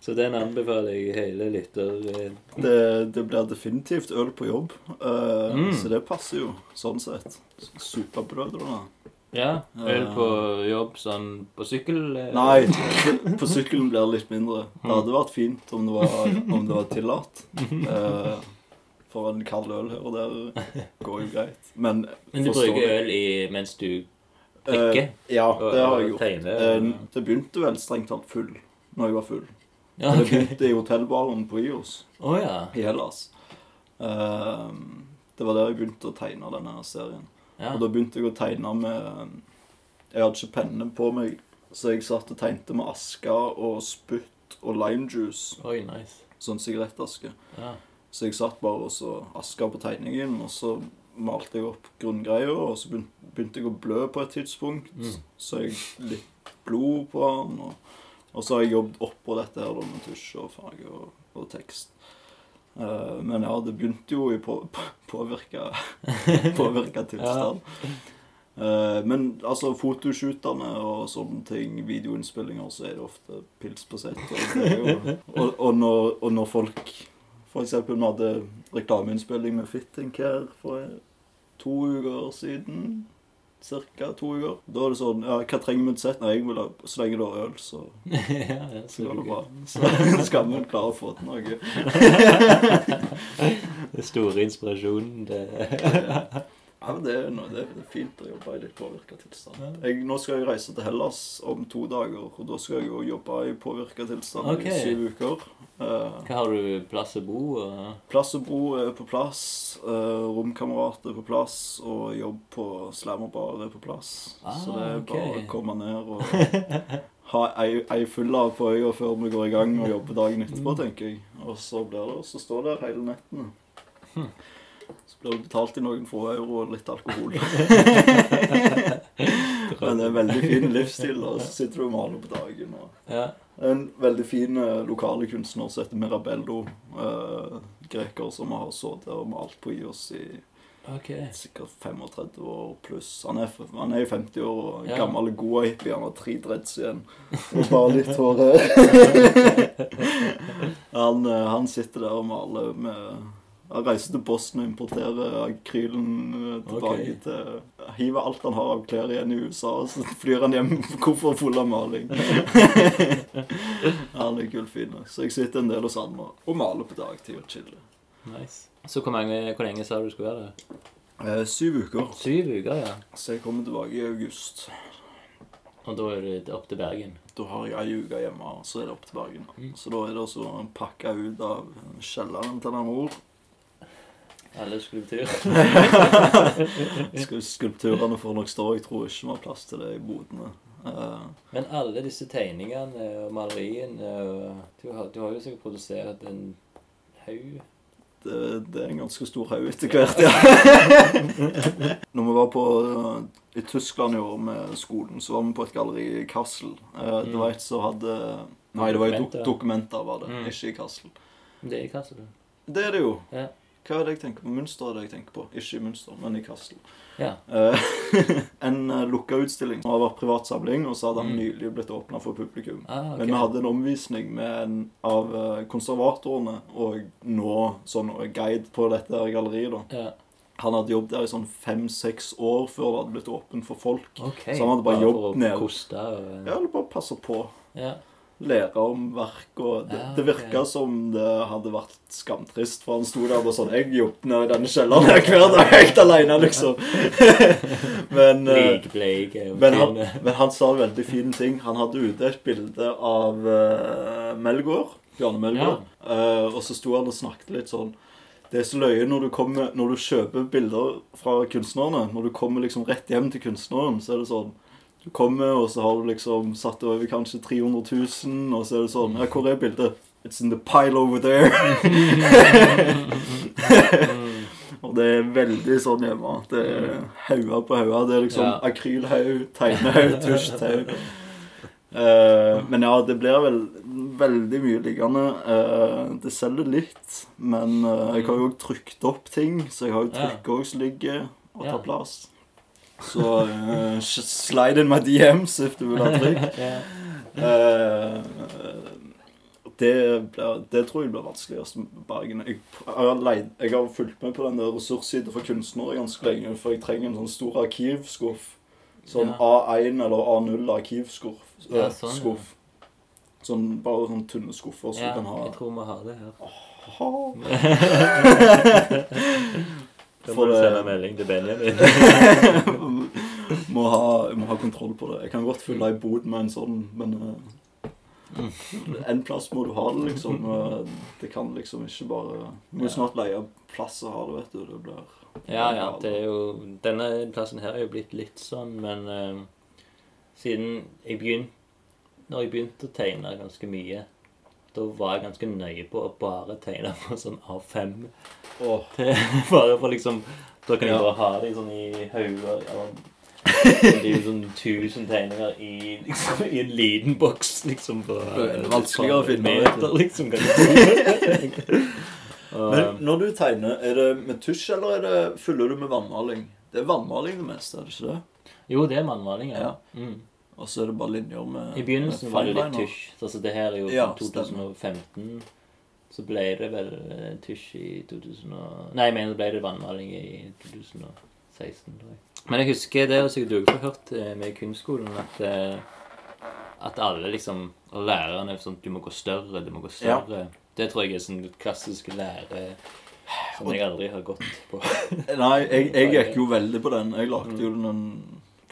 Så den anbefaler jeg hele lytter... eh, Det, det blir definitivt øl på jobb, Uh, Mm. så det passer jo sånn sett. Superbrødrene. Ja, øl på jobb sånn på sykkel? Eller? Nei, på sykkelen blir det litt mindre. Det hadde vært fint om det var, om det var tillatt. Eh, for en kald øl her og der går jo greit. Men, Men du bruker jeg. øl i, mens du Eh, Uh, ja, Og- det har jeg gjort. tegner, uh, det begynte vel strengt talt full når jeg var full. Ja, Det begynte i hotellbaren på Ios oh, ja. i Hellas. Uh, det var der jeg begynte å tegne denne serien. ja. Og da begynte jeg å tegne med Jeg hadde ikke penne på meg, så jeg satt og tegnte med aske og spytt og limejuice. Oi, nice. Sånn sigarettaske. Ja. Så jeg satt bare og så aska på tegningen, og så malte jeg opp grunngreier, og så begynte jeg å blø på et tidspunkt. Mm. Så jeg litt blod på den, og, og så har jeg jobbet oppå dette her da, med tusj og farge og, og tekst. Uh, men ja, det begynte jo i på, på, påvirka, påvirka tilstand. Eh, men altså, fotoshootene og sånne ting, videoinnspillinger, så er det ofte pils på sett. Og, og, og, når, og når folk Eksempel vi hadde reklameinnspilling med Fitting Care for to uker siden. Cirka to uker. Da er det sånn Ja, hva trenger vi til sett? Nei, jeg vil ha Så lenge du har øl, så, ja, ja, så går det bra. Så skal vi klare å få til noe. Den store inspirasjonen, det Ja, men det er, noe, det er fint å jobbe i litt påvirka tilstand. Jeg, nå skal jeg reise til Hellas om to dager, og da skal jeg jo jobbe i påvirka tilstand okay. i syv uker. Eh, Hva har du plass å bo? Uh? plass og bo er på plass, uh, romkamerat er på plass, og jobb på Slammerbar er på plass. Så det er okay. bare å komme ned og ha ei, ei full av på øya før vi går i gang og jobber dagen etterpå, tenker jeg. Og så blir det så står der hele nettene. Så blir det betalt i noen få euro og litt alkohol. Men det er en veldig fin livsstil, og så sitter du og maler på dagen. Og Ja. en veldig fin eh, lokale kunstner som heter Mirabello. Eh, greker som har sittet og malt på IOS i okay. sikkert 35 år pluss. Han er, han er i 50 år og Ja. gammel og god hippie. Han har tre dreads igjen. Og bare litt hår han, eh, han sitter der og maler med Han reiser til Boston og importerer akrylen eh, tilbake okay. til Hiver alt han har av klær igjen i USA, og så flyr han hjem med koffert full av maling. han er gullfin. Så jeg sitter en del hos han og, maler på dagtid og chiller. Nice. Så hvor, mange, hvor lenge sa du du skulle være der? Eh, syv uker. Syv uker, ja. Så jeg kommer tilbake i august. Og da er det opp til Bergen. Da har jeg ei uke hjemme, og så er det opp til Bergen. Mm. Så da er det også pakka ut av kjelleren til den mor. Alle skulptur. Sku- Skulpturene får nok stå. Jeg tror ikke vi har plass til det i bodene. Uh, Men alle disse tegningene og maleriene du, har, du har jo sikkert produsert en haug. det, det er en ganske stor haug etter hvert, ja. Når vi var på eh, i Tyskland i år med skolen, så var vi på et galleri i Kassel. Eh, Det Mm. var et som hadde Nei, det var dok Dokumenter. dokumenter, var det. Mm. Ikke i Kassel. Det er i Kassel, du? Det er det jo. Ja. Hva er det jeg tenker på? Münster er det jeg tenker på. Ikke i Mønster, men i Kassel. Ja. Eh, en uh, lukka utstilling som har vært privatsamling, og så hadde den Mm. nylig blitt åpna for publikum. Ah, ok. Men vi hadde en omvisning med en av eh, konservatorene og nå sånn guide på dette galleriet. da. Ja. Han hadde jobbet der i sånn fem-seks år før det hadde blitt åpent for folk. Ok. Så han hadde bare jobbet for å ned. koste og Ja, eller bare passe på. ja. Lære om verk og Det, Ja, det virka som det hadde vært skamtrist, for han sto der og sånn Jeg jobbet nede i denne kjelleren hver dag helt alene, liksom. men eh, Likbleik men han, men han sa veldig fine ting. Han hadde ute et bilde av uh, Melgaard. Bjarne Melgaard. Eh, og så sto han og snakket litt sånn Det er så løye når du, kommer, når du kjøper bilder fra kunstnerne. Når du kommer liksom rett hjem til kunstneren, så er det sånn Du kommer, og så har du liksom satt over kanskje 300 000, og så er det sånn Ja, hvor er bildet? It's in the pile over there. Og det er veldig sånn hjemme. Det er hauger på hauger. Det er liksom Ja. akrylhaug, tegnehaug, tusjtau. Uh, men ja, det blir vel veldig mye liggende. Uh, det selger litt, men uh, jeg har jo også trykt opp ting, så jeg har jo ligger og tar plass. Så uh, slide in my DMs if du vil ha trykk. Eh, det, det tror jeg blir vanskeligst Bergen. Jeg, jeg, jeg har fulgt med på den der ressurssiden for kunstnere ganske lenge, for jeg trenger en sånn stor arkivskuff. Sånn Ja. A1 eller A0 arkivskuff. Ja, eh, sånn, ja. skuff. Sånn, bare sånn tynne skuffer som ja. du kan ha. Jeg tror vi har det her. Da må For du det- sende melding til Benjamin. må, ha, må ha kontroll på det. Jeg kan godt fylle ei bod med en sånn, men eh, En plass må du ha det, liksom. Eh, Det kan liksom ikke bare Du må Ja. snart leie plass og ha det, vet du. Det blir Ja, ja, det er jo Denne plassen her er jo blitt litt sånn, men uh, siden jeg begynte Når jeg begynte å tegne ganske mye, da var jeg ganske nøye på å bare tegne på sånn A5. Åh, Til, bare for liksom Da kan jeg bare ha det sånn i hauger. eller- Det er jo sånn 1000 tegninger i, liksom, i en liten boks, liksom. På, er vanskeligere å finne, meter, liksom. Men når du tegner, er det med tusj, eller er det, fyller du med vannmaling? Det er vannmaling det meste, er det ikke det? jo, det er vannmaling, ja. Ja. Mm. Og så er det bare linjer med I begynnelsen med var det litt tysj. Altså, det her er jo Ja, fra 2015. Så ble det vel tysj i 2000 og... Nei, jeg mener det ble det vannmaling i 2016, tror jeg. Men jeg husker det har sikkert du også hørt eh, med kunstskolen, at, eh, at alle liksom og Lærerne er sånn Du må gå større, du må gå større. Det tror jeg er sånn klassisk lære som jeg aldri har gått på. Nei, jeg, jeg gikk jo veldig på den. Jeg lagde jo den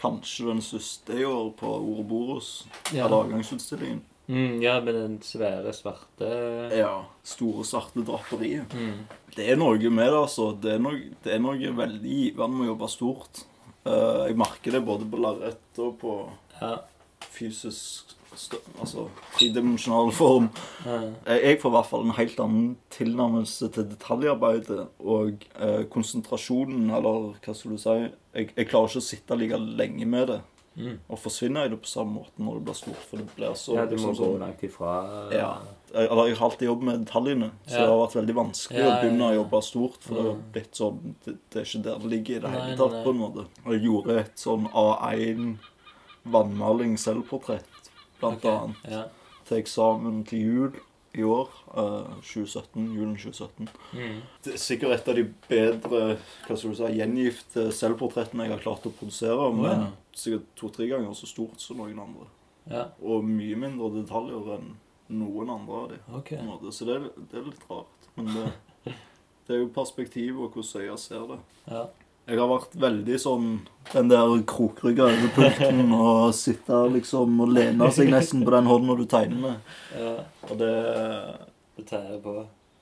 kanskje den siste i år på Ouroboros. Ja. Eller avgangsutstillingen. Mm, ja, med den svære, svarte Ja. Store, svarte draperiet. mm. Det er noe med det, altså. Det er noe, det er noe veldig givende med å jobbe stort. Uh, jeg merker det både på lerret og på Ja. fysisk Altså tredimensjonal form. Jeg jeg får i hvert fall en helt annen tilnærmelse til detaljarbeidet og eh, konsentrasjonen, eller hva skal du si jeg, jeg klarer ikke å sitte like lenge med det Mm. og forsvinner i det på samme måte når det blir stort, for det blir så ja, du må liksom gå langt ifra Ja. Jeg, eller jeg har alltid jobbet med detaljene, så Ja. det har vært veldig vanskelig Ja, å begynne å jobbe stort. For det har Mm. blitt sånn det, det er ikke der det ligger i det hele tatt. på en måte. Og jeg gjorde et sånn A1 vannmaling selvportrett, blant okay. annet, Ja. til eksamen til jul i år. eh, 2017, Julen 2017. Mm. Det er sikkert et av de bedre hva skal du si, gjengifte selvportrettene jeg har klart å produsere, men ja. sikkert to-tre ganger så stort som noen andre. ja. Og mye mindre detaljer enn noen andre av de. Ok. på en måte. Så det er, det er litt rart. Men det, det er jo perspektiv og hvordan øya ser det. Ja. Jeg har vært veldig sånn den der krokrygga over pulten og sitte liksom og lene seg nesten på den hånda du tegner med. ja. Og det Det tærer på.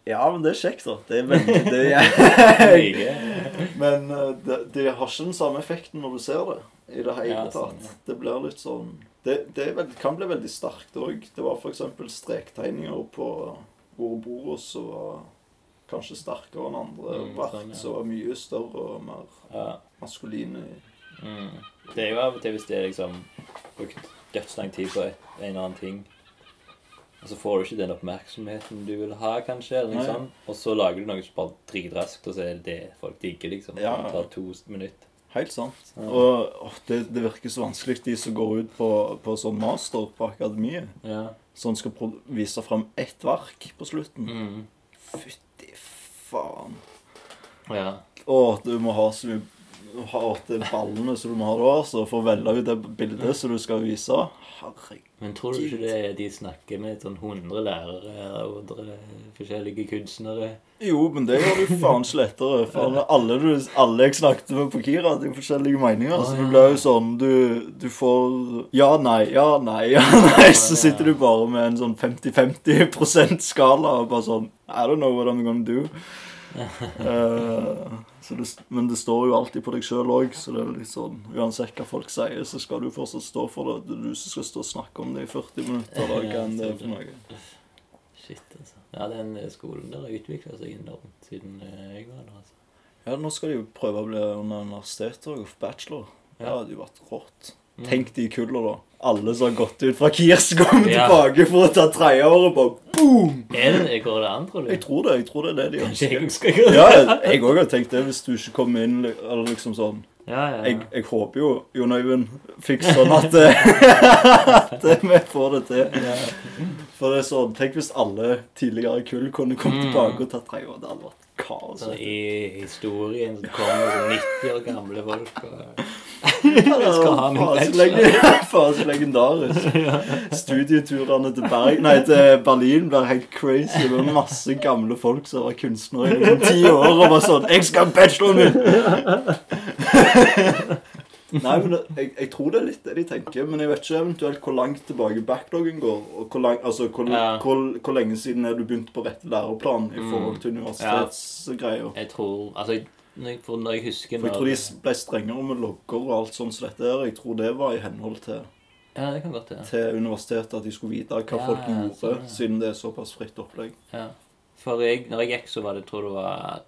Ja, men det er kjekt, da. Det er veldig det er, jeg. Men eh, det, det har ikke den samme effekten når du ser det i det hele Ja, tatt. sånn, ja. Det blir litt sånn Det, det er veld, kan bli veldig sterkt òg. Det var f.eks. strektegninger på Ouroboros som var kanskje sterkere enn andre Mm, vært sånn, som mye større og mer Ja. maskuline. Mm. Det er jo av og til hvis det er liksom brukt dødslang tid på et, en eller annen ting, og så får du ikke den oppmerksomheten du vil ha, kanskje, eller noe sånt, og så lager du noe som bare dritraskt, og så er det det folk digger, liksom. Ja, Det tar to minutter. Helt sant. Ja. Og åh, det, det virker så vanskelig, de som går ut på, på sånn master på akademiet. Ja. som skal vise fram ett verk på slutten. Mm. Fytti faen. Ja. Å, du må ha så mye har til ballene som du må ha da, så for å velge ut det bildet som du skal vise. Herregud. Men tror du ikke det er de snakker med sånn 100 lærere og 100 forskjellige kunstnere? Jo, men det gjør du faen ikke lettere. For alle, du, alle jeg snakket med på Kira, hadde jo forskjellige meninger. Så det blir jo sånn du, du får Ja, nei, ja, nei, ja, nei. Så sitter du bare med en sånn 50-50% skala og bare sånn I don't know what I'm gonna do. Eh, så det, men det står jo alltid på deg sjøl òg, så det er litt sånn Uansett hva folk sier, så skal du fortsatt stå for det. Det er du som skal stå og snakke om det i 40 minutter, eller ja, det er for noe. Shit, altså. Ja, den skolen der har utvikla seg enormt siden eh, jeg var der, altså. Ja, nå skal de jo prøve å bli under universitetet og få bachelor. Det hadde jo vært rått. Tenk de kulla, da. Alle som har gått ut fra Kirs, kommer Ja. tilbake for å ta tredjeåret, bare boom! Er det, går det an, tror du? Jeg tror det. Jeg tror det er det de ønsker. Ja, jeg òg har tenkt det, hvis du ikke kommer inn eller liksom sånn. Ja, ja, Jeg, jeg håper jo Jon Øyvind fikk sånn at, at vi får det til. For det er sånn Tenk hvis alle tidligere kull kunne kommet Mm. tilbake og tatt tredje år. Det hadde vært kaos. Så vet du. I historien så kommer sånn 90 år gamle folk og Ja, skal ha min bachelor. Faen, legendarisk. Studieturene til, Berg, nei, til Berlin blir helt crazy. Det var masse gamle folk som var kunstnere i liksom ti år og var sånn 'Jeg skal ha bacheloren min!' Nei, men det, jeg, jeg tror det er litt det de tenker. Men jeg vet ikke eventuelt hvor langt tilbake backloggen går. Og hvor, lang, altså, hvor, Ja. hvor, hvor lenge siden er du begynt på rett læreplan i forhold til universitetsgreier. Jeg tror Altså, jeg- når jeg, for når jeg husker For jeg tror de ble strengere med logger og alt sånt som dette her. Jeg tror det var i henhold til Ja, det kan godt ja. til universitetet at de skulle vite hva Ja, folk gjorde, sånn, ja. siden det er såpass fritt opplegg. Ja. For jeg, når jeg gikk, så var det, tror jeg det var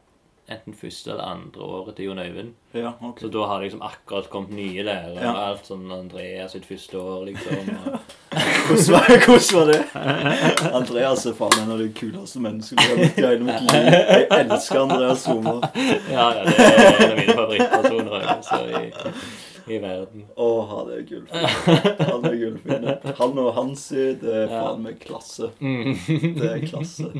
enten første eller andre året til Jon Øyvind. Ja, okay. Så da har det liksom akkurat kommet nye lærere. Ja. Alt sånn Andreas sitt første år, liksom. Og, Hvordan var, hvordan var det? Andreas er faen en av de kuleste menneskene jeg har møtt i hele mitt liv. Jeg elsker Andreas Homer. ja, ja, det er en av mine favorittpersoner altså, i, i verden. Å, han er gullfin. Han er gullfin. Han og Hansi, det er faen meg klasse. Det er klasse.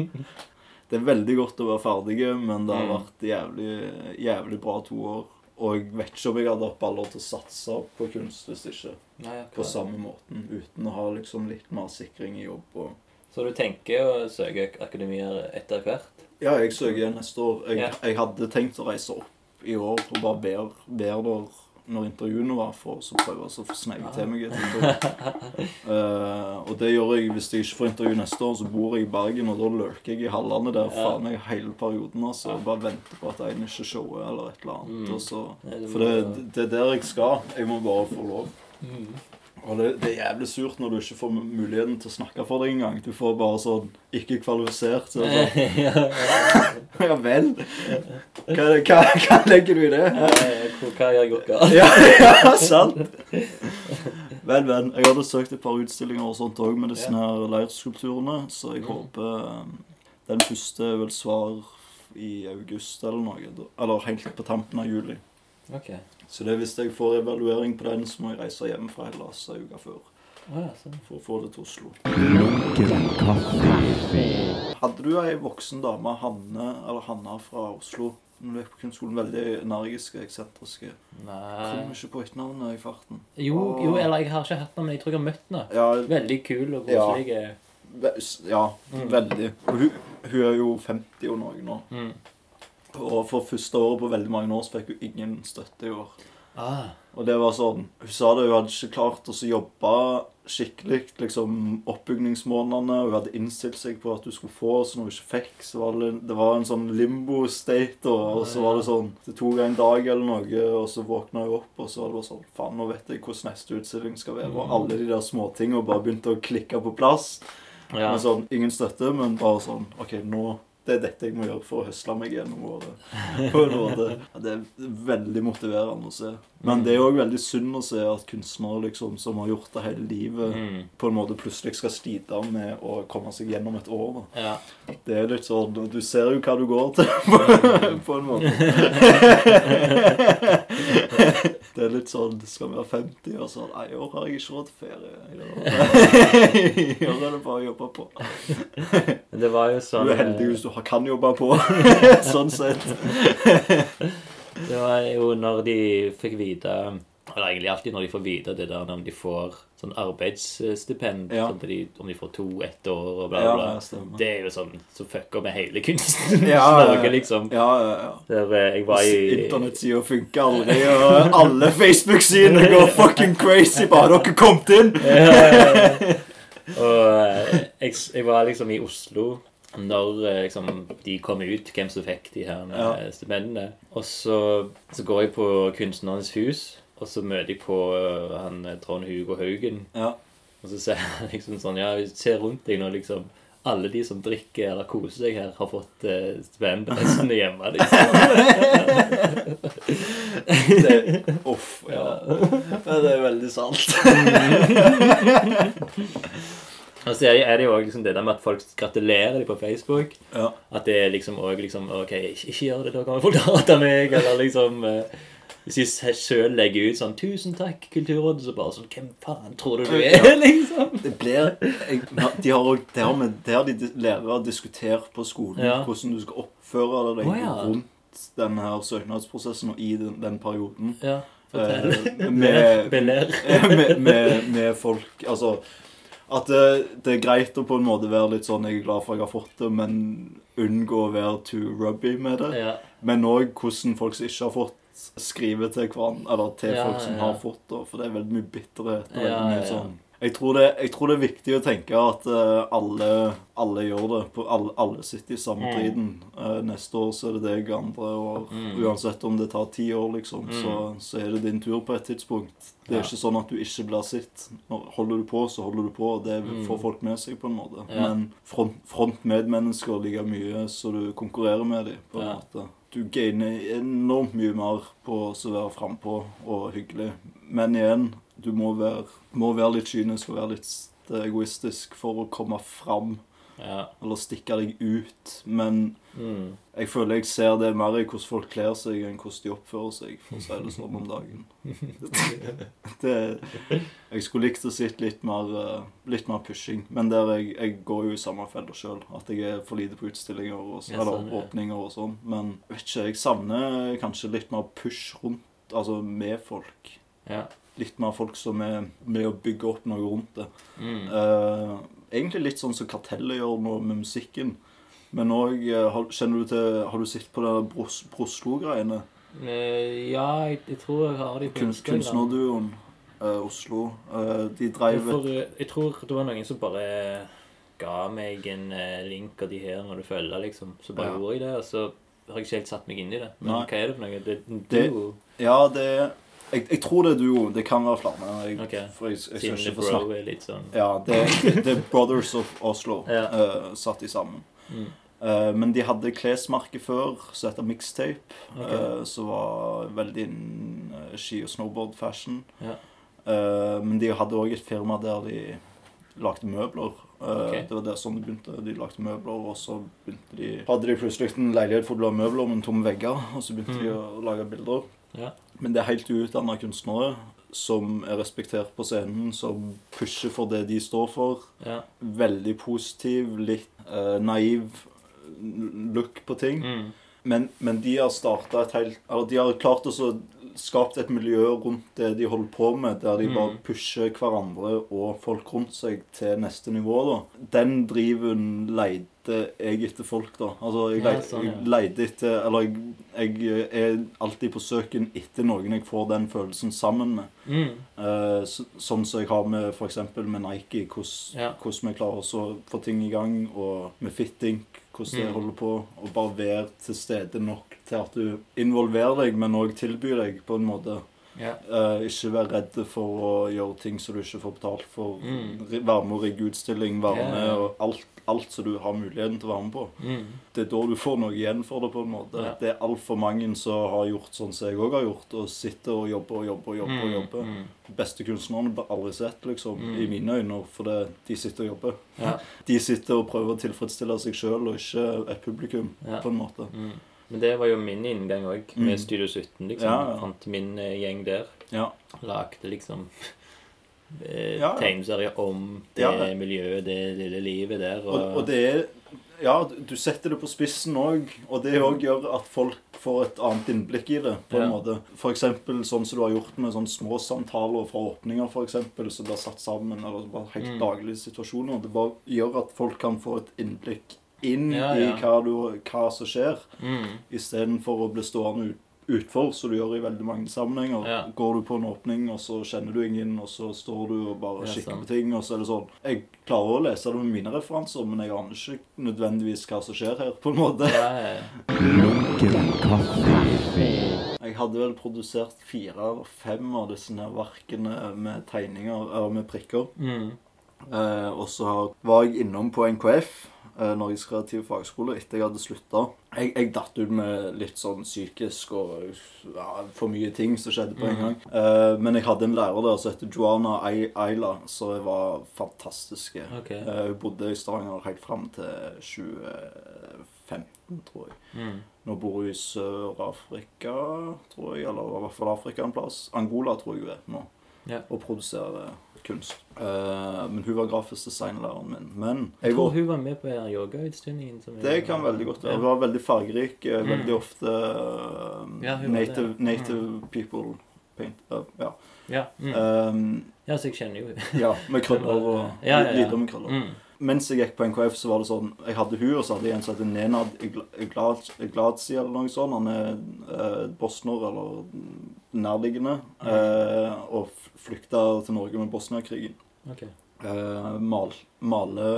Det er veldig godt å være ferdige, men det har Mm. vært jævlig, jævlig bra to år. Og jeg vet ikke om jeg hadde hatt baller til å satse på kunst hvis ikke. Nei, På samme måten, uten å ha liksom litt mer sikring i jobb. Og... Så du tenker å søke akademier etter hvert? Ja, jeg søker neste år. Jeg, Ja. jeg hadde tenkt å reise opp i år og bare ber, ber der når intervjuene var, for å så prøve å få sneive til meg et intervju. Uh, og det gjør jeg hvis jeg ikke får intervju neste år, så bor jeg i Bergen, og da lurker jeg i hallene der faen meg hele perioden. altså, og Bare venter på at en ikke shower eller et eller annet. Mm. Og så, for det, det er der jeg skal. Jeg må bare få lov. Mm. Og det, det er jævlig surt når du ikke får muligheten til å snakke for deg engang. Du får bare sånn 'ikke kvalifisert'. Så sånn, ja, ja vel. Hva, hva, hva legger du i det? Hva gjort galt? Ja, ja, sant. Vel, vel. Jeg hadde søkt et par utstillinger og sånt òg med disse her leirskulpturene, så jeg Mm. håper um, den første vil svar i august eller noe. Eller helt på tampen av juli. Ok. Så det er hvis jeg får evaluering på den, så må jeg reise hjem fra Hellas ei uke før. Ah, ja, sånn. For å få det til Oslo. Hadde du ei voksen dame, Hanne, eller Hanna fra Oslo, når du gikk på kunstskolen, veldig energiske, eksentriske Kommer Nei ikke på etternavnet i farten. Jo, jo, eller jeg har ikke hatt noe, men jeg tror jeg har møtt den. Ja, Veldig kul og koselig. Ja. ja Mm. veldig. Og hun, hun er jo 50 og noe nå. Mm. Og for første året på veldig mange år så fikk hun ingen støtte i år. Ah, Og det var sånn Hun sa det, hun hadde ikke klart å jobbe skikkelig liksom oppbygningsmånedene. Hun hadde innstilt seg på at hun skulle få, så når hun ikke fikk, så var det, det var en sånn limbo-state. Og, og så var det sånn Det tok en dag eller noe, og så våkna hun opp, og så var det sånn Faen, nå vet jeg hvordan neste utstilling skal være. Og alle de der småtingene bare begynte å klikke på plass. ja. Men sånn, Ingen støtte, men bare sånn OK, nå det er dette jeg må gjøre for å høsle meg gjennom året. På en måte. Det er veldig motiverende å se. Men det er òg veldig synd å se at kunstnere liksom, som har gjort det hele livet, Mm. på en måte plutselig skal slite med å komme seg gjennom et år. Ja. Det er litt sånn Du ser jo hva du går til, på, på en måte. Det er litt sånn Skal vi ha 50 og sånn Nei, i år har jeg ikke råd til ferie. I år- er det bare å jobbe på. Det var jo Du sånn er heldig hvis du kan jobbe på. sånn sett. Det var jo når de fikk vite Eller egentlig alltid når de får vite det der om de får sånn arbeidsstipend. Ja. Sånn de, om de får to ett år og bla, Ja, bla. ja, det er jo sånn så fucker med hele kunsten. Ja, Norge, liksom. Ja, ja. Der eh, jeg var i Internettsida funker aldri, og alle Facebook-sidene går fucking crazy. Bare dere kommet inn! Og eh, jeg, jeg var liksom i Oslo når eh, liksom, de kom ut, hvem som fikk de her stipendene. Og så, så går jeg på Kunstnernes hus, og så møter jeg på uh, han Trond Hugo Haugen. Ja. Og så sier han liksom sånn Ja, se rundt deg nå, liksom. Alle de som drikker eller koser seg her, har fått uh, hjemme, liksom. Det, uff, ja. Det er veldig sant. Og så er det jo også liksom det der med at folk gratulerer dem på Facebook. Ja. At det er liksom òg liksom OK, ikke, gjør det, da kommer folk hate meg. Eller liksom eh, Hvis de sjøl legger ut sånn 'Tusen takk, Kulturrådet', så bare sånn Hvem faen tror du du er, liksom? Det blir jeg, De har også, det har, med, det har de lærere diskutert på skolen, Ja. hvordan du skal oppføre deg oh, ja. rundt denne her søknadsprosessen og i den, den perioden. Ja, fortell. Eh, med, med, med, med folk Altså at det, det er greit å på en måte være litt sånn Jeg er glad for at jeg har fått det, men unngå å være too rubby med det. Ja. Men òg hvordan folk som ikke har fått, skrive til hverandre, eller til Ja, folk som ja. har fått det. For det er veldig mye bitterhet. og veldig mye sånn Jeg tror, det, jeg tror det er viktig å tenke at uh, alle, alle gjør det. På, alle, alle sitter i samme Mm. driten. Eh, neste år så er det deg, andre år. Mm. Uansett om det tar ti år, liksom, så, så er det din tur på et tidspunkt. Det er Ja. ikke sånn at du ikke blir sitt. Holder du på, så holder du på. Det Mm. får folk med seg, på en måte. Ja. Men front, front medmennesker like mye så du konkurrerer med dem, på en Ja. måte. Du gainer enormt mye mer på å være frampå og hyggelig. Men igjen, du må være, må være litt kynisk og være litt egoistisk for å komme fram Ja. eller stikke deg ut. Men Mm. jeg føler jeg ser det mer i hvordan folk kler seg, enn hvordan de oppfører seg, for å si det sånn om dagen. Det, jeg skulle likt å sitte litt mer, eh, litt mer pushing, men der jeg, jeg går jo i samme felle sjøl. At jeg er for lite på utstillinger og, eller sånn, åpninger og sånn. Men vet ikke, jeg savner kanskje litt mer push rundt, altså med folk. Ja. Litt mer folk som er med å bygge opp noe rundt det. Mm. Eh, egentlig litt sånn som Kartellet gjør nå med musikken. Men òg Kjenner du til Har du sett på det Bros- Broslo-greiene? Eh, Ja, jeg, jeg tror jeg har de på Kun, Kunstnerduoen eh, Oslo. Eh, de dreiv eh, jeg tror det var noen som bare ga meg en eh, link av de her når du følger, liksom. Så bare Ja. gjorde jeg det, og så har jeg ikke helt satt meg inn i det. Men Nei. hva er det for noe? Det, Det- Ja, det jeg, jeg tror det er duo. Det kan være flere. Jeg, okay. For jeg, jeg skal ikke er litt sånn Ja, det, det er Brothers of Oslo Ja. uh, satt de sammen. Mm. Uh, men de hadde klesmerke før som heter Mixtape, okay. uh, som var veldig innen eh, ski- og snowboard-fashion. Ja. Eh, men de hadde òg et firma der de lagde møbler. Eh, Ok. Det var det sånn de begynte. De lagde møbler, og så begynte de Hadde de plutselig en leilighet full av møbler med tomme vegger, og så begynte de å lage bilder. Ja. Men det er helt uutdanna kunstnere som er respektert på scenen, som pusher for det de står for. ja. Veldig positiv, litt eh, naiv look på ting. Mm. Men, men de har starta et helt Eller de har klart å skapt et miljø rundt det de holder på med, der de Mm. bare pusher hverandre og folk rundt seg til neste nivå. da. Den driven leide jeg etter folk, da. Altså, jeg, Ja, sånn, ja. jeg leide etter Eller jeg, jeg er alltid på søken etter noen jeg får den følelsen sammen med. Mm. Eh, så, sånn som jeg har med eksempel med Nike, hvordan Ja. vi klarer å få ting i gang, og med Fittink, hvordan det Mm. holder på. Og bare være til stede nok til at du involverer deg, men òg tilbyr deg på en måte. Ja. Uh, ikke være redd for å gjøre ting som du ikke får betalt for. Mm. Være med å rigge utstilling, være yeah. med og alt, alt som du har muligheten til å være med på. Mm. Det er da du får noe igjen for det, på en måte. Yeah. Det er altfor mange som har gjort sånn som jeg òg har gjort, og sitter og jobber og jobber og jobber. og Mm. jobber. Mm. Beste kunstnerne blir aldri sett, liksom, Mm. i mine øyne, fordi de sitter og jobber. De sitter og prøver å tilfredsstille seg sjøl, og ikke et publikum, på en måte. Mm. Men det var jo min inngang òg, med Mm. Studio 17. liksom. Ja, ja. Fant min eh, gjeng der. Ja. Lagde liksom eh, Ja, tegneserier om det miljøet, det lille livet der. Og, Og, og det er Ja, du setter det på spissen òg, og det òg gjør at folk får et annet innblikk i det. på en Ja. måte. Eksempel sånn som du har gjort med sånne små samtaler fra åpninger, for eksempel, som blir satt sammen, eller bare helt Mm. daglige situasjoner. Det bare gjør at folk kan få et innblikk inn Ja, ja. i hva, du, hva som skjer. mm. Istedenfor å bli stående ut, utfor, som du gjør i veldig mange sammenhenger. Ja. Går du på en åpning, og så kjenner du ingen, og så står du og bare Ja, kikker sant. på ting, og så er det sånn Jeg klarer å lese det med mine referanser, men jeg aner ikke nødvendigvis hva som skjer her, på en måte. ja, ja. Jeg hadde vel produsert fire eller fem av disse her verkene med tegninger, eller med prikker. Mm. Eh, og så var jeg innom på NKF, eh, Norges kreative fagskole, etter jeg hadde slutta. Jeg, jeg datt ut med litt sånn psykisk og ja, for mye ting som skjedde på en gang. Eh, men jeg hadde en lærer der som heter Joanna Ayla, som var fantastiske. Okay. Eh, hun bodde i Stavanger helt fram til 2015, tror jeg. Mm. Nå bor hun i Sør-Afrika, tror jeg, eller i hvert fall Afrika en plass. Angola, tror jeg hun er nå. yeah. Og produserer kunst. Eh, men hun var grafisk designlæreren min. Men Jeg jeg tror var, hun var med på yogautstillingen. Det jeg, kan veldig godt være. Hun var veldig fargerik. eh, Mm. Veldig ofte eh, Ja, native, native, mm. people paint. Uh, ja. Ja, mm. Um, ja, så jeg kjenner jo henne. ja, med krøller og Ja, ja, ja. Med krøller. Mm. Mens jeg gikk på NKF, så var det sånn Jeg hadde hun, og så hadde jeg en som het Nenad Igla- Igladzi, eller noe sånt. Han er eh, bosner, eller nærliggende. Eh, og flykta til Norge med Bosnia-krigen. Ok. Eh, mal, male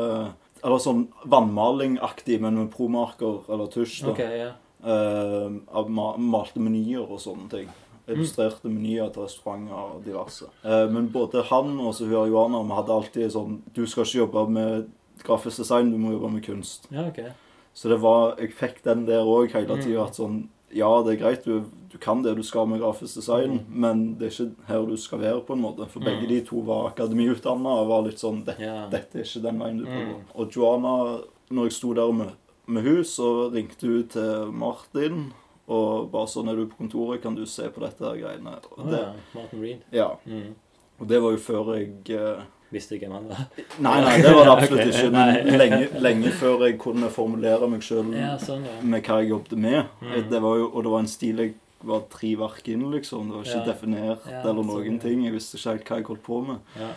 Eller sånn vannmalingaktig, men med promarker eller tusj. da. yeah. Eh, ma malte menyer og sånne ting. Illustrerte menyer til restauranter og diverse. Eh, men både han og så hun Johanna vi hadde alltid sånn Du skal ikke jobbe med grafisk design, du må jobbe med kunst. Ja, ok. Så det var Jeg fikk den der òg hele Mm. tida. At sånn Ja, det er greit, du, du kan det du skal med grafisk design, Mm. men det er ikke her du skal være, på en måte. For begge de to var akademiutdanna og var litt sånn det, Ja. Dette er ikke den veien du prøver. Mm. Og Joanna, når jeg sto der med, med hun, så ringte hun til Martin. Og bare sånn er du på kontoret, kan du se på dette her greiene. Og det, det, ja. Martin Reed. ja. Mm. Og det var jo før jeg uh, Visste ikke hvem han var. Nei, nei, det var det absolutt ikke. Men lenge, lenge før jeg kunne formulere meg sjøl Ja, sånn, ja. med hva jeg jobbet med. Mm. Det var jo, og det var en stil jeg var tre verk inn, liksom. Det var ikke definert eller sånn, noen ja. ting. Jeg visste ikke helt hva jeg holdt på med. ja.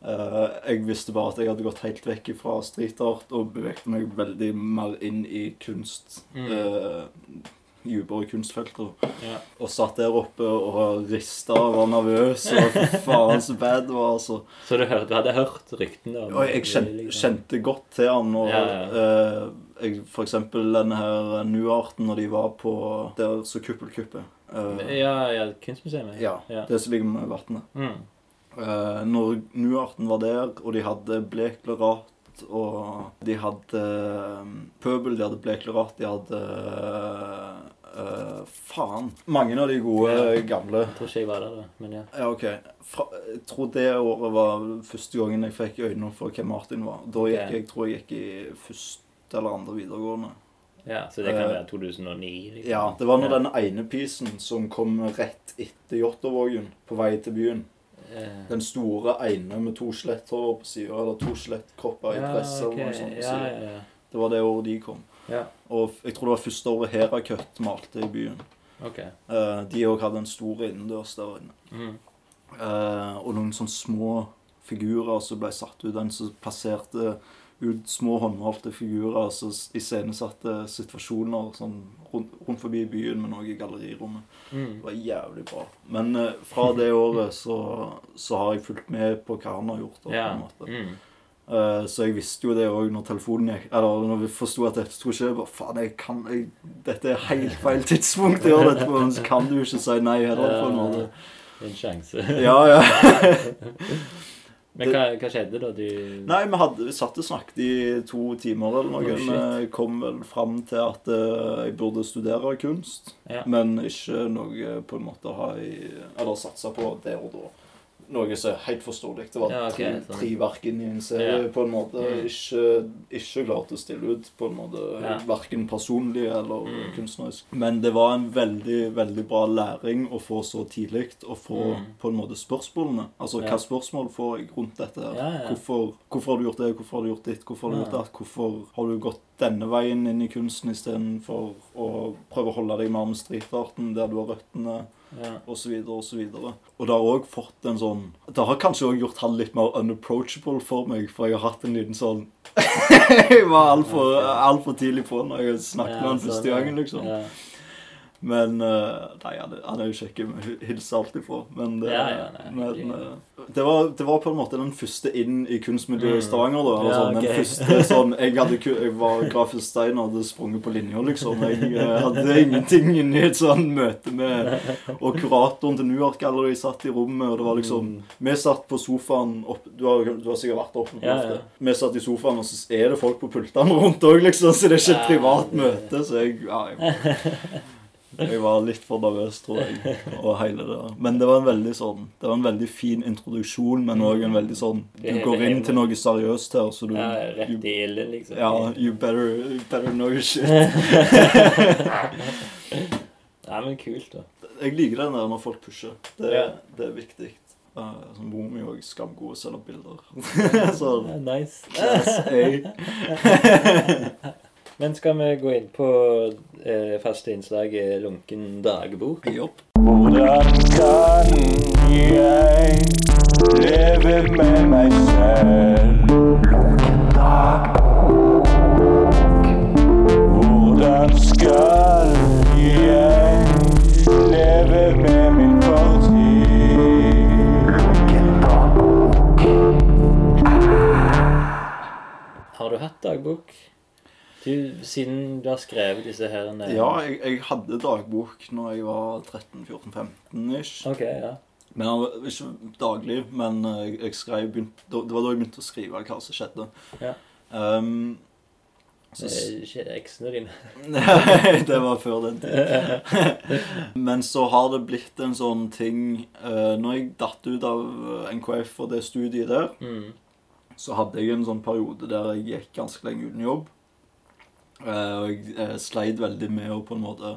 Eh, jeg visste bare at jeg hadde gått helt vekk fra street art og beveget meg veldig mer inn i kunst. Mm. eh, Dypere kunstfelter. ja. Og satt der oppe og rista og var nervøs. Og for faen så bad det var, altså. Så du, hørte, du hadde hørt ryktene om Og jeg kjente, liksom. kjente godt til han. Og Ja, eh, jeg, for eksempel denne her Nuarten når de var på der så Kuppelkuppet. Eh, Ja, ja, kunstmuseet. ja, ja. det som ligger med vannet. Mm. Eh, når Nuarten var der, og de hadde bleklerat og de hadde um, pøbel, de hadde bleklerat, de hadde eh, Faen. Mange av de gode, Ja. gamle Jeg tror ikke jeg var der, da. Men ja. Ja, ok. Fra, jeg tror det året var første gangen jeg fikk øynene for hvem Martin var. Da gikk okay. jeg, tror jeg gikk i første eller andre videregående. ja. Så det kan Eh, være 2009? Liksom. Ja, det var når Ja. den ene pisen som kom rett etter Jåttåvågen på vei til byen. Den store ene med to skjeletthår på sida, eller to skjelettkropper i ja, okay. eller noe sånt. på siden. ja, ja. Det var det året de kom. Ja. Og jeg tror det var første året Heracut malte i byen. Okay. Uh, de òg hadde en stor innendørs der inne. Mm. Uh, og noen sånne små figurer som ble satt ut. En som plasserte ut små håndmalte figurer som iscenesatte situasjoner sånn rundt, rundt forbi byen men òg i gallerirommet. Mm. Det var jævlig bra. Men uh, fra det året så, så har jeg fulgt med på hva han har gjort. Da, på en måte. Mm. Eh, så jeg visste jo det òg når telefonen gikk Eller når vi forsto at dette skulle jeg Bare, faen, jeg kan jeg, Dette er helt feil tidspunkt å gjøre dette på, men så kan du ikke si nei heller, på en måte. En sjanse. Ja, ja. Men hva, hva skjedde da? Du Nei, vi, hadde, vi satt og snakket i to timer eller noe. Oh. Vi kom vel fram til at eh, jeg burde studere kunst, Ja. men ikke noe på en måte ha i Eller satse på det og da. Noe som er helt forståelig. Det var Ja, okay, tre, sånn. tre verk i en serie, Ja. på en måte. Mm. Ikke, ikke klart å stille ut, på en måte. Ja. Verken personlig eller Mm. kunstnerisk. Men det var en veldig, veldig bra læring å få så tidlig. Å få Mm. på en måte spørsmålene. Altså hva spørsmål får jeg rundt dette her? Hvorfor, hvorfor har du gjort det? Hvorfor har du gjort ditt? Hvorfor har du gjort det? Hvorfor har du gått denne veien inn i kunsten istedenfor å prøve å holde deg mer med streetarten, der du har røttene, ja. osv., osv. Og det har òg fått en sånn Det har kanskje òg gjort han litt mer unapproachable for meg, for jeg har hatt en liten sånn Jeg var altfor alt for tidlig på når jeg snakket med han sånn, første ja. gangen, liksom. Ja. Men uh, Nei, han er, han er jo kjekk. Hilser alltid på. Men, det, Ja, ja, nei, men eh, det, var, det var på en måte den første inn i kunstmiljøet i Mm. Stavanger. da, eller Ja, sånn, ok. Den første sånn Jeg, hadde, jeg var grafisk stein og hadde sprunget på linja, liksom. Jeg uh, hadde ingenting inni et sånn møte med Og kuratoren til New York Gallery satt i rommet, og det var liksom Mm. Vi satt på sofaen opp, du, har, du har sikkert vært oppe på Ja, ofte. Vi satt i sofaen, og så er det folk på pultene rundt òg, liksom. Så det er ikke et privat møte. Så jeg, ja, jeg jeg var litt for nervøs, tror jeg. Og hele det. Men det var en veldig sånn Det var en veldig fin introduksjon, men òg en veldig sånn Du går inn til noe seriøst her, så du ja, rett i ilden, liksom. Ja, you better, you better know shit. Nei, men kult, da. Jeg liker det der når folk pusher. Det, Ja. det er viktig. Uh, som mor mi òg skamgod selger bilder. så nice. class A. Men skal vi gå inn på eh, faste innslag lunken dagbok? Jopp. Hvordan kan jeg leve med meg selv? Lunken dagbok. Hvordan skal jeg leve med min fortid? Lunken dagbok. Har du hatt dagbok? Siden du har skrevet disse her eh, Ja, jeg, jeg hadde dagbok når jeg var 13-14-15 ish. Ok, ja. Men ikke daglig, men eh, jeg, jeg skrev begynt, Det var da jeg begynte å skrive hva som skjedde. Ja. Um, så, ikke eksene dine. Nei, det var før den tid. Men så har det blitt en sånn ting uh, Når jeg datt ut av NKF og det studiet der, Mm. så hadde jeg en sånn periode der jeg gikk ganske lenge uten jobb. Eh, og jeg eh, sleit veldig med å på en måte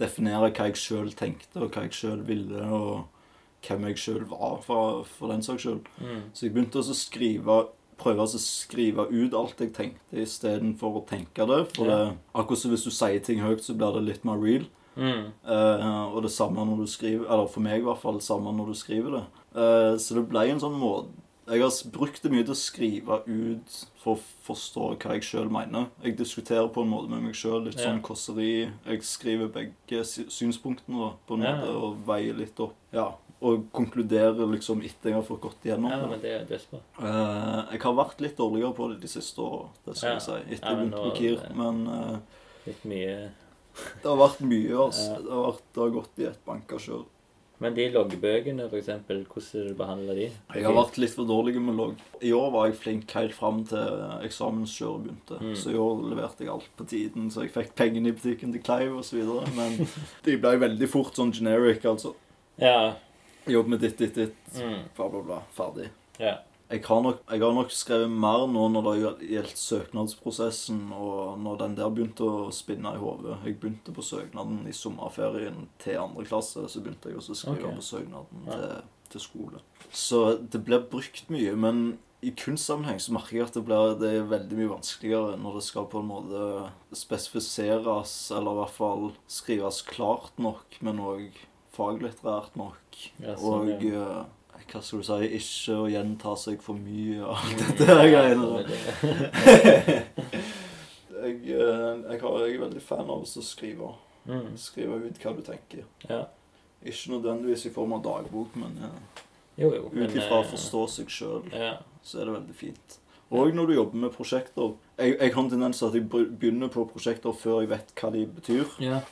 definere hva jeg sjøl tenkte, og hva jeg sjøl ville, og hvem jeg sjøl var, for, for den saks skyld. Mm. Så jeg begynte også å skrive prøve å skrive ut alt jeg tenkte istedenfor å tenke det. For det, akkurat som hvis du sier ting høyt, så blir det litt mer real. Mm. Uh, og det samme når du skriver Eller for meg i hvert fall samme når du skriver det. Uh, så det ble en sånn måte Jeg har brukt det mye til å skrive ut for å forstå hva jeg sjøl mener. Jeg diskuterer på en måte med meg sjøl, litt sånn kåseri. Jeg skriver begge synspunktene da, på en måte, og veier litt opp. Ja, Og konkluderer liksom etter jeg har fått gått igjennom Ja, men det er dødsbra. Eh, jeg har vært litt dårligere på det de siste åra, det skal Ja. jeg si. Etter Ja, men nå- KIR. Men eh, Litt mye det har vært mye, altså. Det, har vært, det har gått i et banka sjøl. Men de loggbøkene, eksempel, hvordan behandler de? Jeg har vært litt for dårlig med logg. I år var jeg flink helt fram til eksamenskjøret begynte. Mm. Så i år leverte jeg alt på tiden, så jeg fikk pengene i butikken til Kleiv osv. Men de ble veldig fort sånn generic, altså. Ja. Jobb med ditt, ditt, ditt. Mm. Bla, bla, bla. Ferdig. ja. Jeg har, nok, jeg har nok skrevet mer nå når det gjeldt søknadsprosessen, og når den der begynte å spinne i hodet. Jeg begynte på søknaden i sommerferien til andre klasse, så begynte jeg også å skrive okay. på søknaden Ja. til, til skole. Så det blir brukt mye, men i kunstsammenheng så merker jeg at det, blir, det er veldig mye vanskeligere når det skal på en måte spesifiseres, eller i hvert fall skrives klart nok, men òg faglitterært nok. Ja, sånn, og ja. Eh, hva skal du si Ikke å gjenta seg for mye av dette her greiene. Ja, Jeg, eh, jeg, har, jeg er veldig fan av å skrive. Mm. Skrive ut hva du tenker. Ja. Ikke nødvendigvis i form av dagbok, men ja. Jo, jo. ut ifra å eh, forstå seg sjøl, Ja. så er det veldig fint. Og når du jobber med prosjekter Jeg, jeg har en tendens til at jeg begynner på prosjekter før jeg vet hva de betyr. ja.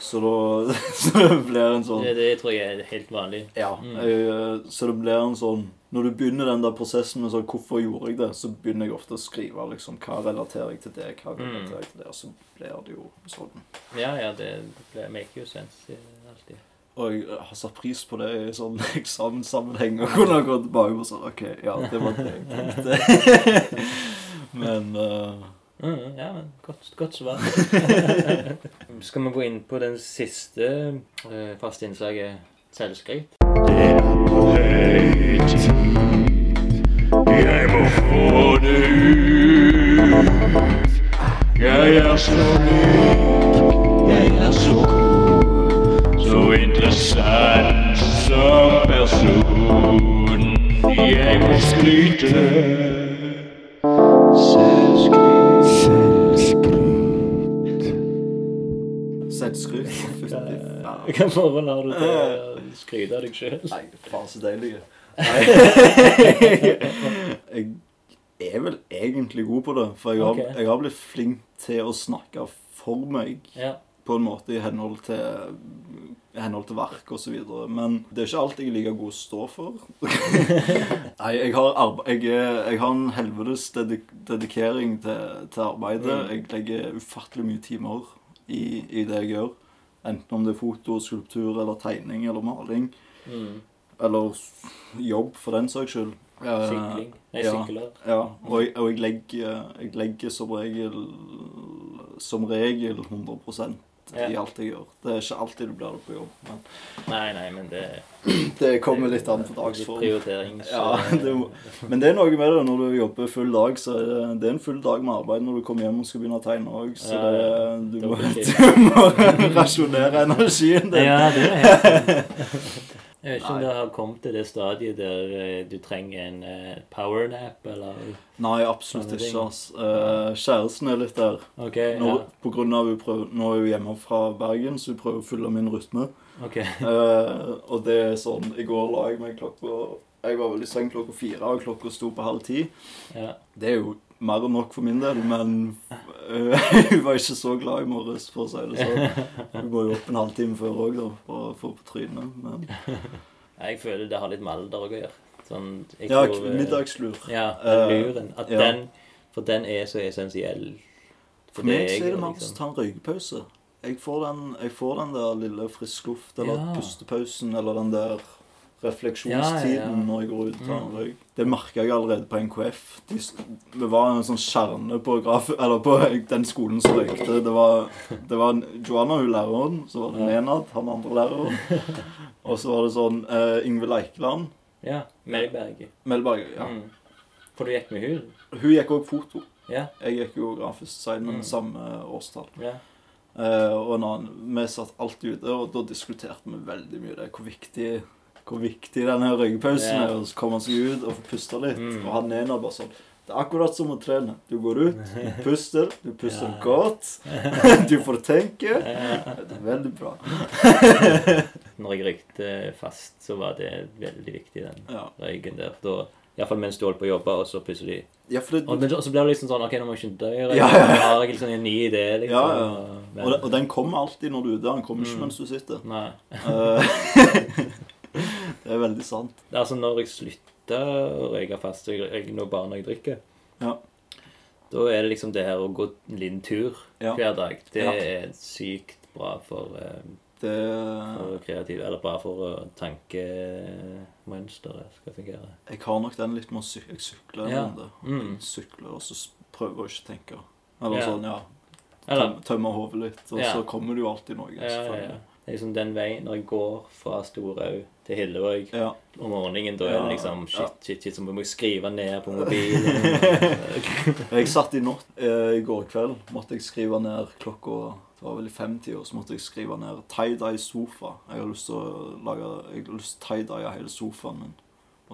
Så da så det blir en sånn Det, det tror jeg er helt vanlig. Ja. Mm. Eh, så det blir en sånn Når du begynner den der prosessen med sånn 'Hvorfor gjorde jeg det?' så begynner jeg ofte å skrive liksom Hva relaterer jeg til det? Hva Mm. relaterer jeg til det? Og så blir det jo sånn. Ja, ja, det, det make jo sense eh, alltid. Og jeg har satt pris på det i sånn eksamenssammenheng og kunne gå tilbake og sånn OK, ja, det var det jeg tenkte. Men eh, Mm, ja, men godt, godt svar. Skal vi gå inn på den siste uh, faste innslaget selvskryt? Faen. Hvilket forhold har du til å skryte av deg sjøl? Nei, faen så deilig. Jeg er vel egentlig god på det, for jeg har, okay. jeg har blitt flink til å snakke for meg. Ja. på en måte i henhold til, i henhold til verk osv. Men det er ikke alt jeg er like god å stå for. Nei, jeg har, arbe jeg, jeg har en helvetes dedik dedikering til, til arbeidet. Mm. Jeg legger ufattelig mye timer i, i det jeg gjør. Enten om det er foto, skulptur eller tegning eller maling. Mm. Eller jobb, for den saks skyld. Eh, Sykling. Nei, ja. sykler. Ja, og jeg, og jeg, legger, jeg legger som regel Som regel 100 Ja. I alt jeg gjør. Det er ikke alltid du blir det på jobb, men Nei, nei, men det det kommer litt an på dagsform. Prioritering. så- Ja, det må, men det er noe med det når du jobber full dag. så er det, det er en full dag med arbeid når du kommer hjem og skal begynne å tegne òg. Så det, du, må, du må rasjonere energien din. Ja, det er helt Jeg vet ikke om det har kommet til det stadiet der eh, du trenger en uh, powernap, eller Nei, absolutt ikke. Eh, kjæresten er litt der. OK. Nå, Ja. på grunn av hun prøver, Nå er hun hjemme fra Bergen, så hun prøver å følge min rytme. ok. Uh, og det er sånn I går la jeg meg klokka Jeg var vel i seng klokka fire, og klokka sto på halv ti. Ja. Det er jo mer enn nok for min del, men uh, hun var ikke så glad i morges, for å si det sånn. Hun går jo opp en halvtime før òg, da, for å få på trynet. Men Jeg føler det har litt med alder å gjøre. Sånn, ja, tror, eh, middagslur. Ja, den luren. At ja. den, for den er så essensiell. For meg så er det mer liksom. å ta en røykepause. Jeg får den, jeg får den der lille frisk luft, eller Ja. pustepausen, eller den der refleksjonstiden Ja, ja, når jeg går ut en Mm. røyk. Det merka jeg allerede på NKF. De, det var en sånn kjerne på, graf, eller på den skolen som røykte. Det var, det var Joanna, hun læreren, så var det. Nenad, han andre læreren. Og så var det sånn uh, Yngve Eikeland. Ja. Melberg. Melberg, ja. Mm. For du gikk med hun? Hun gikk òg foto. Ja. Jeg gikk jo grafisk design, men Mm. samme årstall. ja. Uh, og en annen, Vi satt alltid ute, og da diskuterte vi veldig mye det. Hvor viktig, hvor viktig denne ryggpausen er. Og så komme seg ut og få puste litt. Mm. Og han ene bare sånn Det er akkurat som å trene. Du går ut, du puster, du puster Ja. godt. du får tenke. Det er veldig bra. Når jeg røykte fast, så var det veldig viktig, den Ja, røyken der. Da, Iallfall mens du holdt på å jobbe, og så plutselig ja det, Og, men, så- blir det liksom sånn OK, nå må jeg skynde dø. Ja, ja. Har jeg liksom en ny idé, liksom. Ja, ja. Og, og den kommer alltid når du er ute. Den kommer ikke Mm. mens du sitter. Nei. Eh, det er veldig sant. Det er altså når jeg slutter å røyke fast, jeg, jeg, når bare når jeg drikker, Ja. da er det liksom det her å gå en liten tur Ja. hver dag. Det Ja. er sykt bra for, eh, Det for kreativ Eller bra for uh, tankemønsteret skal fungere. Jeg har nok den litt med å sykle. Jeg sykler en Ja. runde. Mm. Sykler, og så prøver jeg å ikke tenke. Eller sånn, ja. Tøm, tømmer hodet litt, og så kommer det jo alltid noe. selvfølgelig. Liksom den veien når jeg går fra Storhaug til Hillevåg Ja. om morgenen, da er det liksom shit, shit, shit, så må jeg skrive ned på mobilen. Jeg satt i natt eh, i går kveld. Måtte jeg skrive ned klokka Det var vel i femtida, så måtte jeg skrive ned tie-dye sofa. Jeg har lyst til å lage Jeg har lyst til tie-dye hele sofaen min.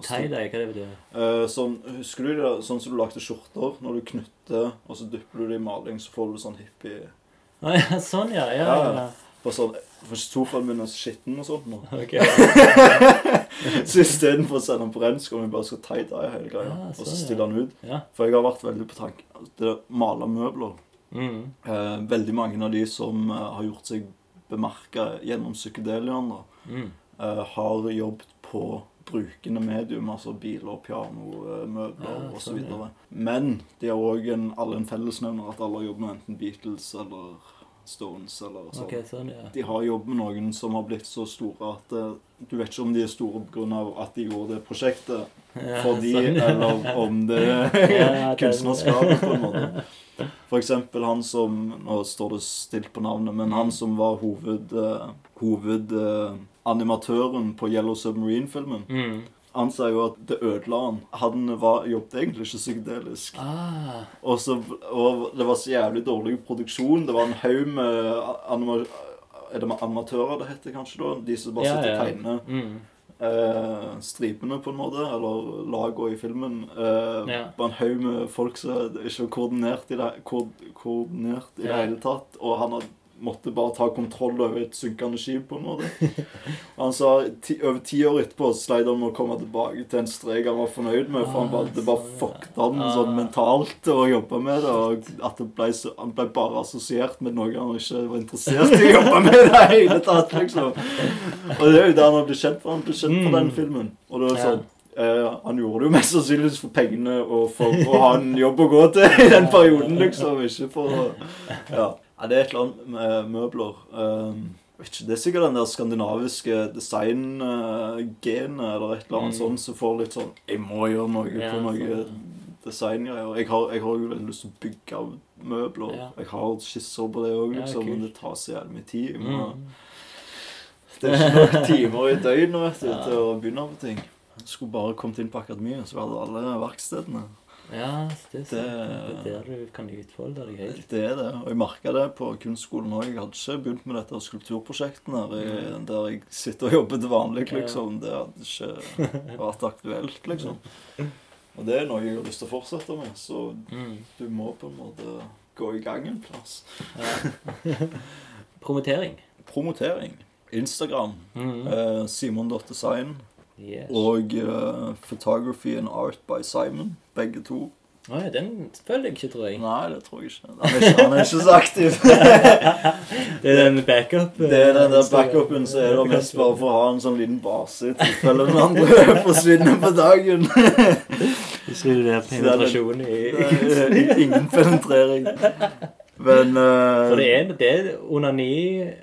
Tie-dye, hva det betyr Eh, sånn, husker du det, sånn som du lagde skjorter? Når du knytter, og så dypper du det i maling, så får du sånn hippie Å ja, sånn, ja. Ja, Ja, ja. ja. Sånn, for sofaen min er så skitten og sånt nå. Ok. Så istedenfor å sende den på rensk Om vi bare skal tie-dye hele greia. Ah, og så sånn, stille den ut. Ja. For jeg har vært veldig på tanken Det å male møbler. Mm. Eh, veldig mange av de som eh, har gjort seg bemerka gjennom psykedeliaen, Mm. eh, har jobbet på brukende medium, altså biler, piano, eh, møbler Ja, så sånn, videre. Men de har òg alle en fellesnevner at alle har jobbet med enten Beatles eller Stones eller sånn. Okay, sånn, ja. De har jobbet med noen som har blitt så store at eh, du vet ikke om de er store pga. at de gjorde det prosjektet Ja, for de, sånn. eller om det er kunstnerskapet, på en måte. For eksempel han som Nå står det stilt på navnet, men han som var hoved... uh, Hovedanimatøren på Yellow Submarine-filmen. Mm. Han sa jo at det ødela han. Han var, jobbet egentlig ikke psykedelisk. Ah, Og, så, og det var så jævlig dårlig produksjon. Det var en haug med anima er det med animatører det heter kanskje da? De som bare Ja, sitter og ja. tegner mm. eh, stripene på en måte, eller lagene i filmen. Eh, Ja. Bare en haug med folk som ikke var koordinert i det, ko koordinert i det hele tatt. Og han hadde, måtte bare ta kontroll over et synkende skip på en måte. Han sa ti, over ti år etterpå sleit han med å komme tilbake til en strek han var fornøyd med. For han bare, det bare Ah, fucket han Ah. sånn mentalt å jobbe med det. Og at det ble så, han ble bare assosiert med noe han ikke var interessert i å jobbe med i det hele tatt. liksom. Og det er jo det han har blitt kjent for. Han ble kjent for Mm. den filmen. Og det var sånn eh, Han gjorde det jo mest sannsynligvis for pengene og for å ha en jobb å gå til i den perioden, liksom. Ikke for å Ja. Ja det er et eller annet med møbler. Um, ikke, Det er sikkert den der skandinaviske design-genet eller et eller annet Mm. sånt som får litt sånn Jeg må gjøre noe Ja, på noe sånn, designgreier. Jeg har, jeg har jo veldig lyst til å bygge møbler. Ja. Jeg har skisser på det òg, liksom, men det tar så jævlig mye tid. Må, Mm. Det er ikke nok timer i døgnet vet du, til å begynne på ting. Jeg skulle bare kommet inn på akademiet, så hadde alle verkstedene. Ja, det er, sant. Det- det er der du kan utfolde deg helt. Det er det. Og jeg merka det på kunstskolen òg. Jeg hadde ikke begynt med dette skulpturprosjektet der, der jeg sitter og jobber til vanlig, liksom. Det hadde ikke vært aktuelt, liksom. Og det er noe jeg har lyst til å fortsette med, så Mm. du må på en måte gå i gang en plass. Ja. Promotering. Promotering. Instagram. Mm. Eh, Simon.design. Yes. Og uh, Photography and Art by Simon. Begge to. Nei, den følger jeg ikke, tror jeg. Nei, det tror jeg ikke. Han er ikke, han er ikke så aktiv. Det er den backup. Det er den der backupen så er det mest bare for å ha en sånn liten base i tilfelle den andre forsvinner på dagen. Hvis er det der penetrasjon i er Ingen penetrering. Men uh, For det er, det er onani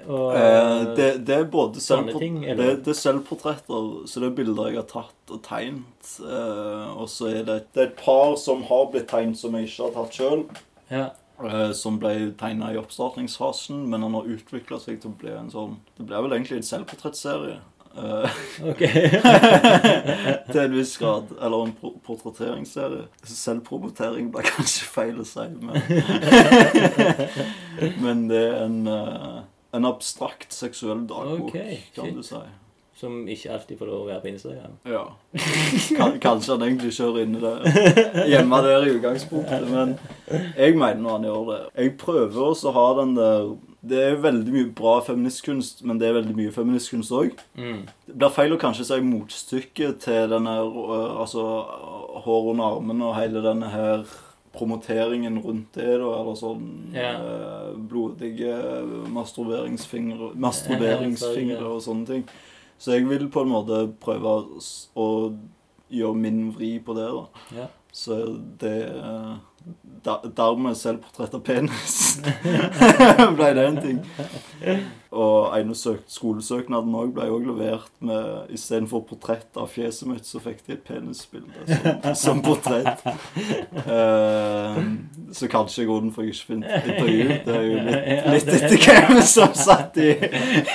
og uh, det, det er både Sånne selvport ting, det, det er selvportretter, så det er bilder jeg har tatt og tegnet. Uh, og så er det, det er et par som har blitt tegnet som jeg ikke har tatt sjøl. Ja. Eh, som ble tegna i oppstartingsfasen, men han har utvikla seg til å bli en sånn Det ble vel egentlig en selvportrettserie. Eh, Ok. til en viss grad. Eller en portretteringsserie. Selvpromotering blir kanskje feil å si, men Men det er en, eh, en abstrakt seksuell dagbok, okay, kan du si. Som ikke alltid får lov å være på Instagram. Ja. Kanskje han egentlig kjører inn i det hjemme der i utgangspunktet, men jeg mener han gjør det. Jeg prøver også å ha den der Det er veldig mye bra feministkunst, men det er veldig mye feministkunst òg. Mm. Det blir feil å kanskje si motstykket til denne øh, altså hår under armene og hele denne her promoteringen rundt det, da, eller sånn yeah. blodige masturberingsfingre, masturberingsfingre og sånne ting. Så jeg vil på en måte prøve å gjøre min vri på det, da. Yeah. Så det øh, der, Dermed selvportrett av penis ble det en ting. Og skolesøknaden òg ble også levert med Istedenfor portrett av fjeset mitt, så fikk de et penisbilde som, som portrett. Uh, så kanskje grunnen for jeg ikke fikk intervju, det er jo litt, litt etter hvem som satt i,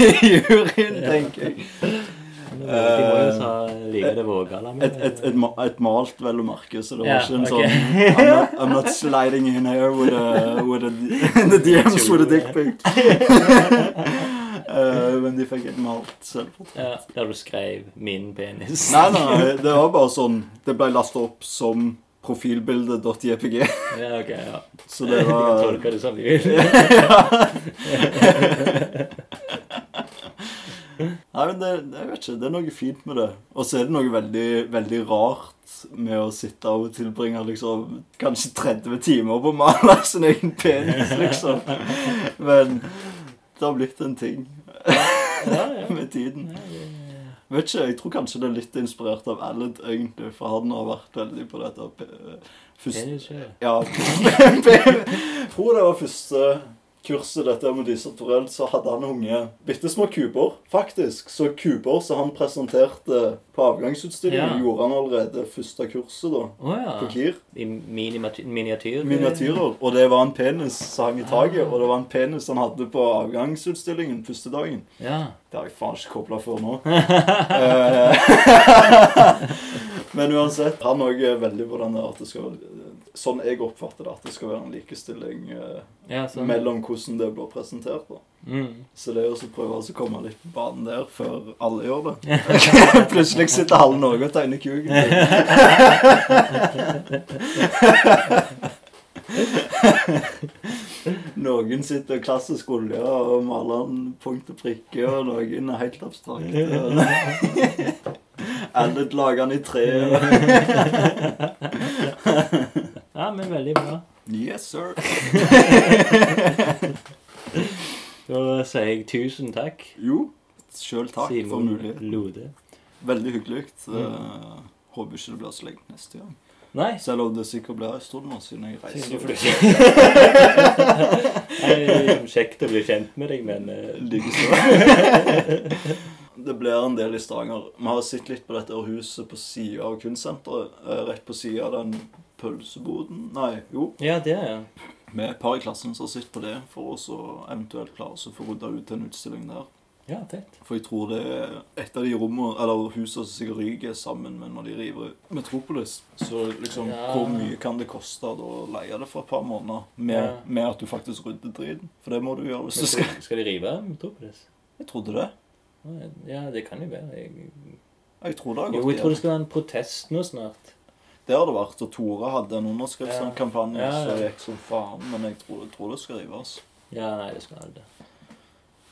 i juryen, tenker jeg. Et, et, et, ma- et malt, vel å merke, så det var ikke en sånn I'm not, I'm not sliding in here with a, with a the DMs with a dick Uh, Eh, men de fikk et malt selvportrett. Ja, der du skrev 'min penis'. Nei, nei, det var bare sånn Det ble lastet opp som profilbilde.jpg. Ja, ok, ja. Så det De kan var tolke det som de vil. Nei, men det, det, jeg vet ikke, det er noe fint med det. Og så er det noe veldig, veldig rart med å sitte og tilbringe liksom kanskje 30 timer på å male sin egen penis, liksom. Men det har blitt en ting med tiden. Vet ikke, Jeg tror kanskje det er litt inspirert av Alled, egentlig, for han har vært veldig på dette først, Penis, ja. Ja. Tror det var første kurset dette med disse Torell, så hadde han unge bitte små kuber, faktisk. Så kuber som han presenterte på avgangsutstillingen, Ja. gjorde han allerede første kurset da, oh, ja. på KIR. I miniatyr? Miniatyrer. Og det var en penis som hang i taket, og det var en penis han hadde på avgangsutstillingen første dagen. Ja. Det har jeg faen ikke kobla før nå. Eh, Men uansett, han òg er veldig på den der at det skal Sånn jeg oppfatter det, at det skal være en likestilling eh, ja sånn. mellom hvordan det blir presentert. da. Mm. Så det er å prøve å komme litt på banen der før alle gjør det. Plutselig sitter halve Norge og tegner kuken. Noen sitter klassisk olje og maler en punkt og prikke, og noen er helt abstrakt. Allet lager den i tre. Ja, men veldig bra. Yes, sir. Da sier jeg tusen takk, Jo, sjøl takk for Simon muligheten. Lode. Veldig hyggelig. Mm. håper ikke det blir så lenge neste gang. Nei. Selv om det sikkert blir en stund nå siden jeg reiser. flytter. Nei, Kjekt å bli kjent med deg, men uh... Likeså. Det blir en del i Stavanger. Vi har sett litt på dette huset på sida av kunstsenteret. eh, Rett på sida av den pølseboden Nei, jo. Ja, det, ja. Vi er et par i klassen som har sett på det, for å så eventuelt klare oss å få rydda ut en utstilling der. Ja, tett. For jeg tror det er et av de rommene, eller husene som sikkert ryker sammen med når de river Metropolis. Så liksom, Ja. hvor mye kan det koste å leie det for et par måneder? Med, Ja. med at du faktisk rydder driten. For det må du gjøre hvis du skal, skal de rive Metropolis? Jeg trodde det. Ja, det kan jo være. Jeg, Jeg tror det har jo, jeg tror det skal være en protest nå snart. Det har det vært, og Tore hadde en underskriftskampanje Ja. Ja, ja. som gikk som faen, men jeg tror, jeg tror det skal rives. Ja, nei, det skal det.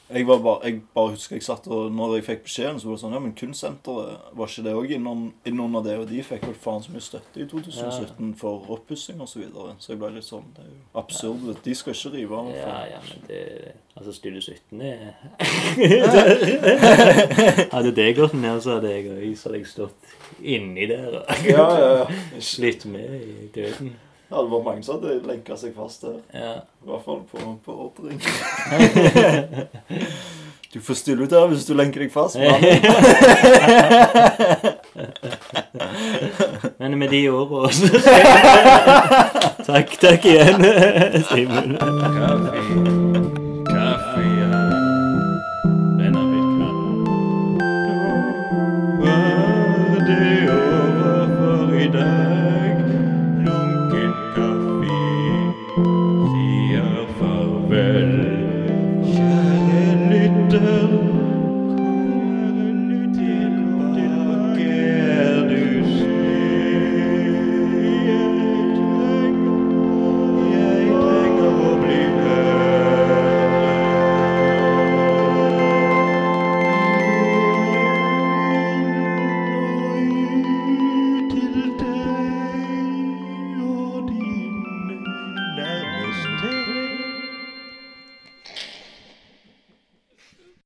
Jeg, var bare, jeg bare husker jeg satt og når jeg fikk beskjeden, så var det sånn Ja, men Kunstsenteret, var ikke det òg innunder det? Og de fikk vel faen så mye støtte i 2017 for oppussing og så videre. Så jeg ble litt sånn Det er jo absurd. De skal ikke rive av. Ja, ja, men det Altså, Studio 17 er Hadde det gått ned, så hadde jeg òg stått inni der og ja, ja, ja. slitt med i døden. Ja, det var mange som hadde lenka seg fast der. Ja. I hvert fall på, på ordring. Du får stille ut her hvis du lenker deg fast. Men med de ordene så Takk, takk igjen, Simen.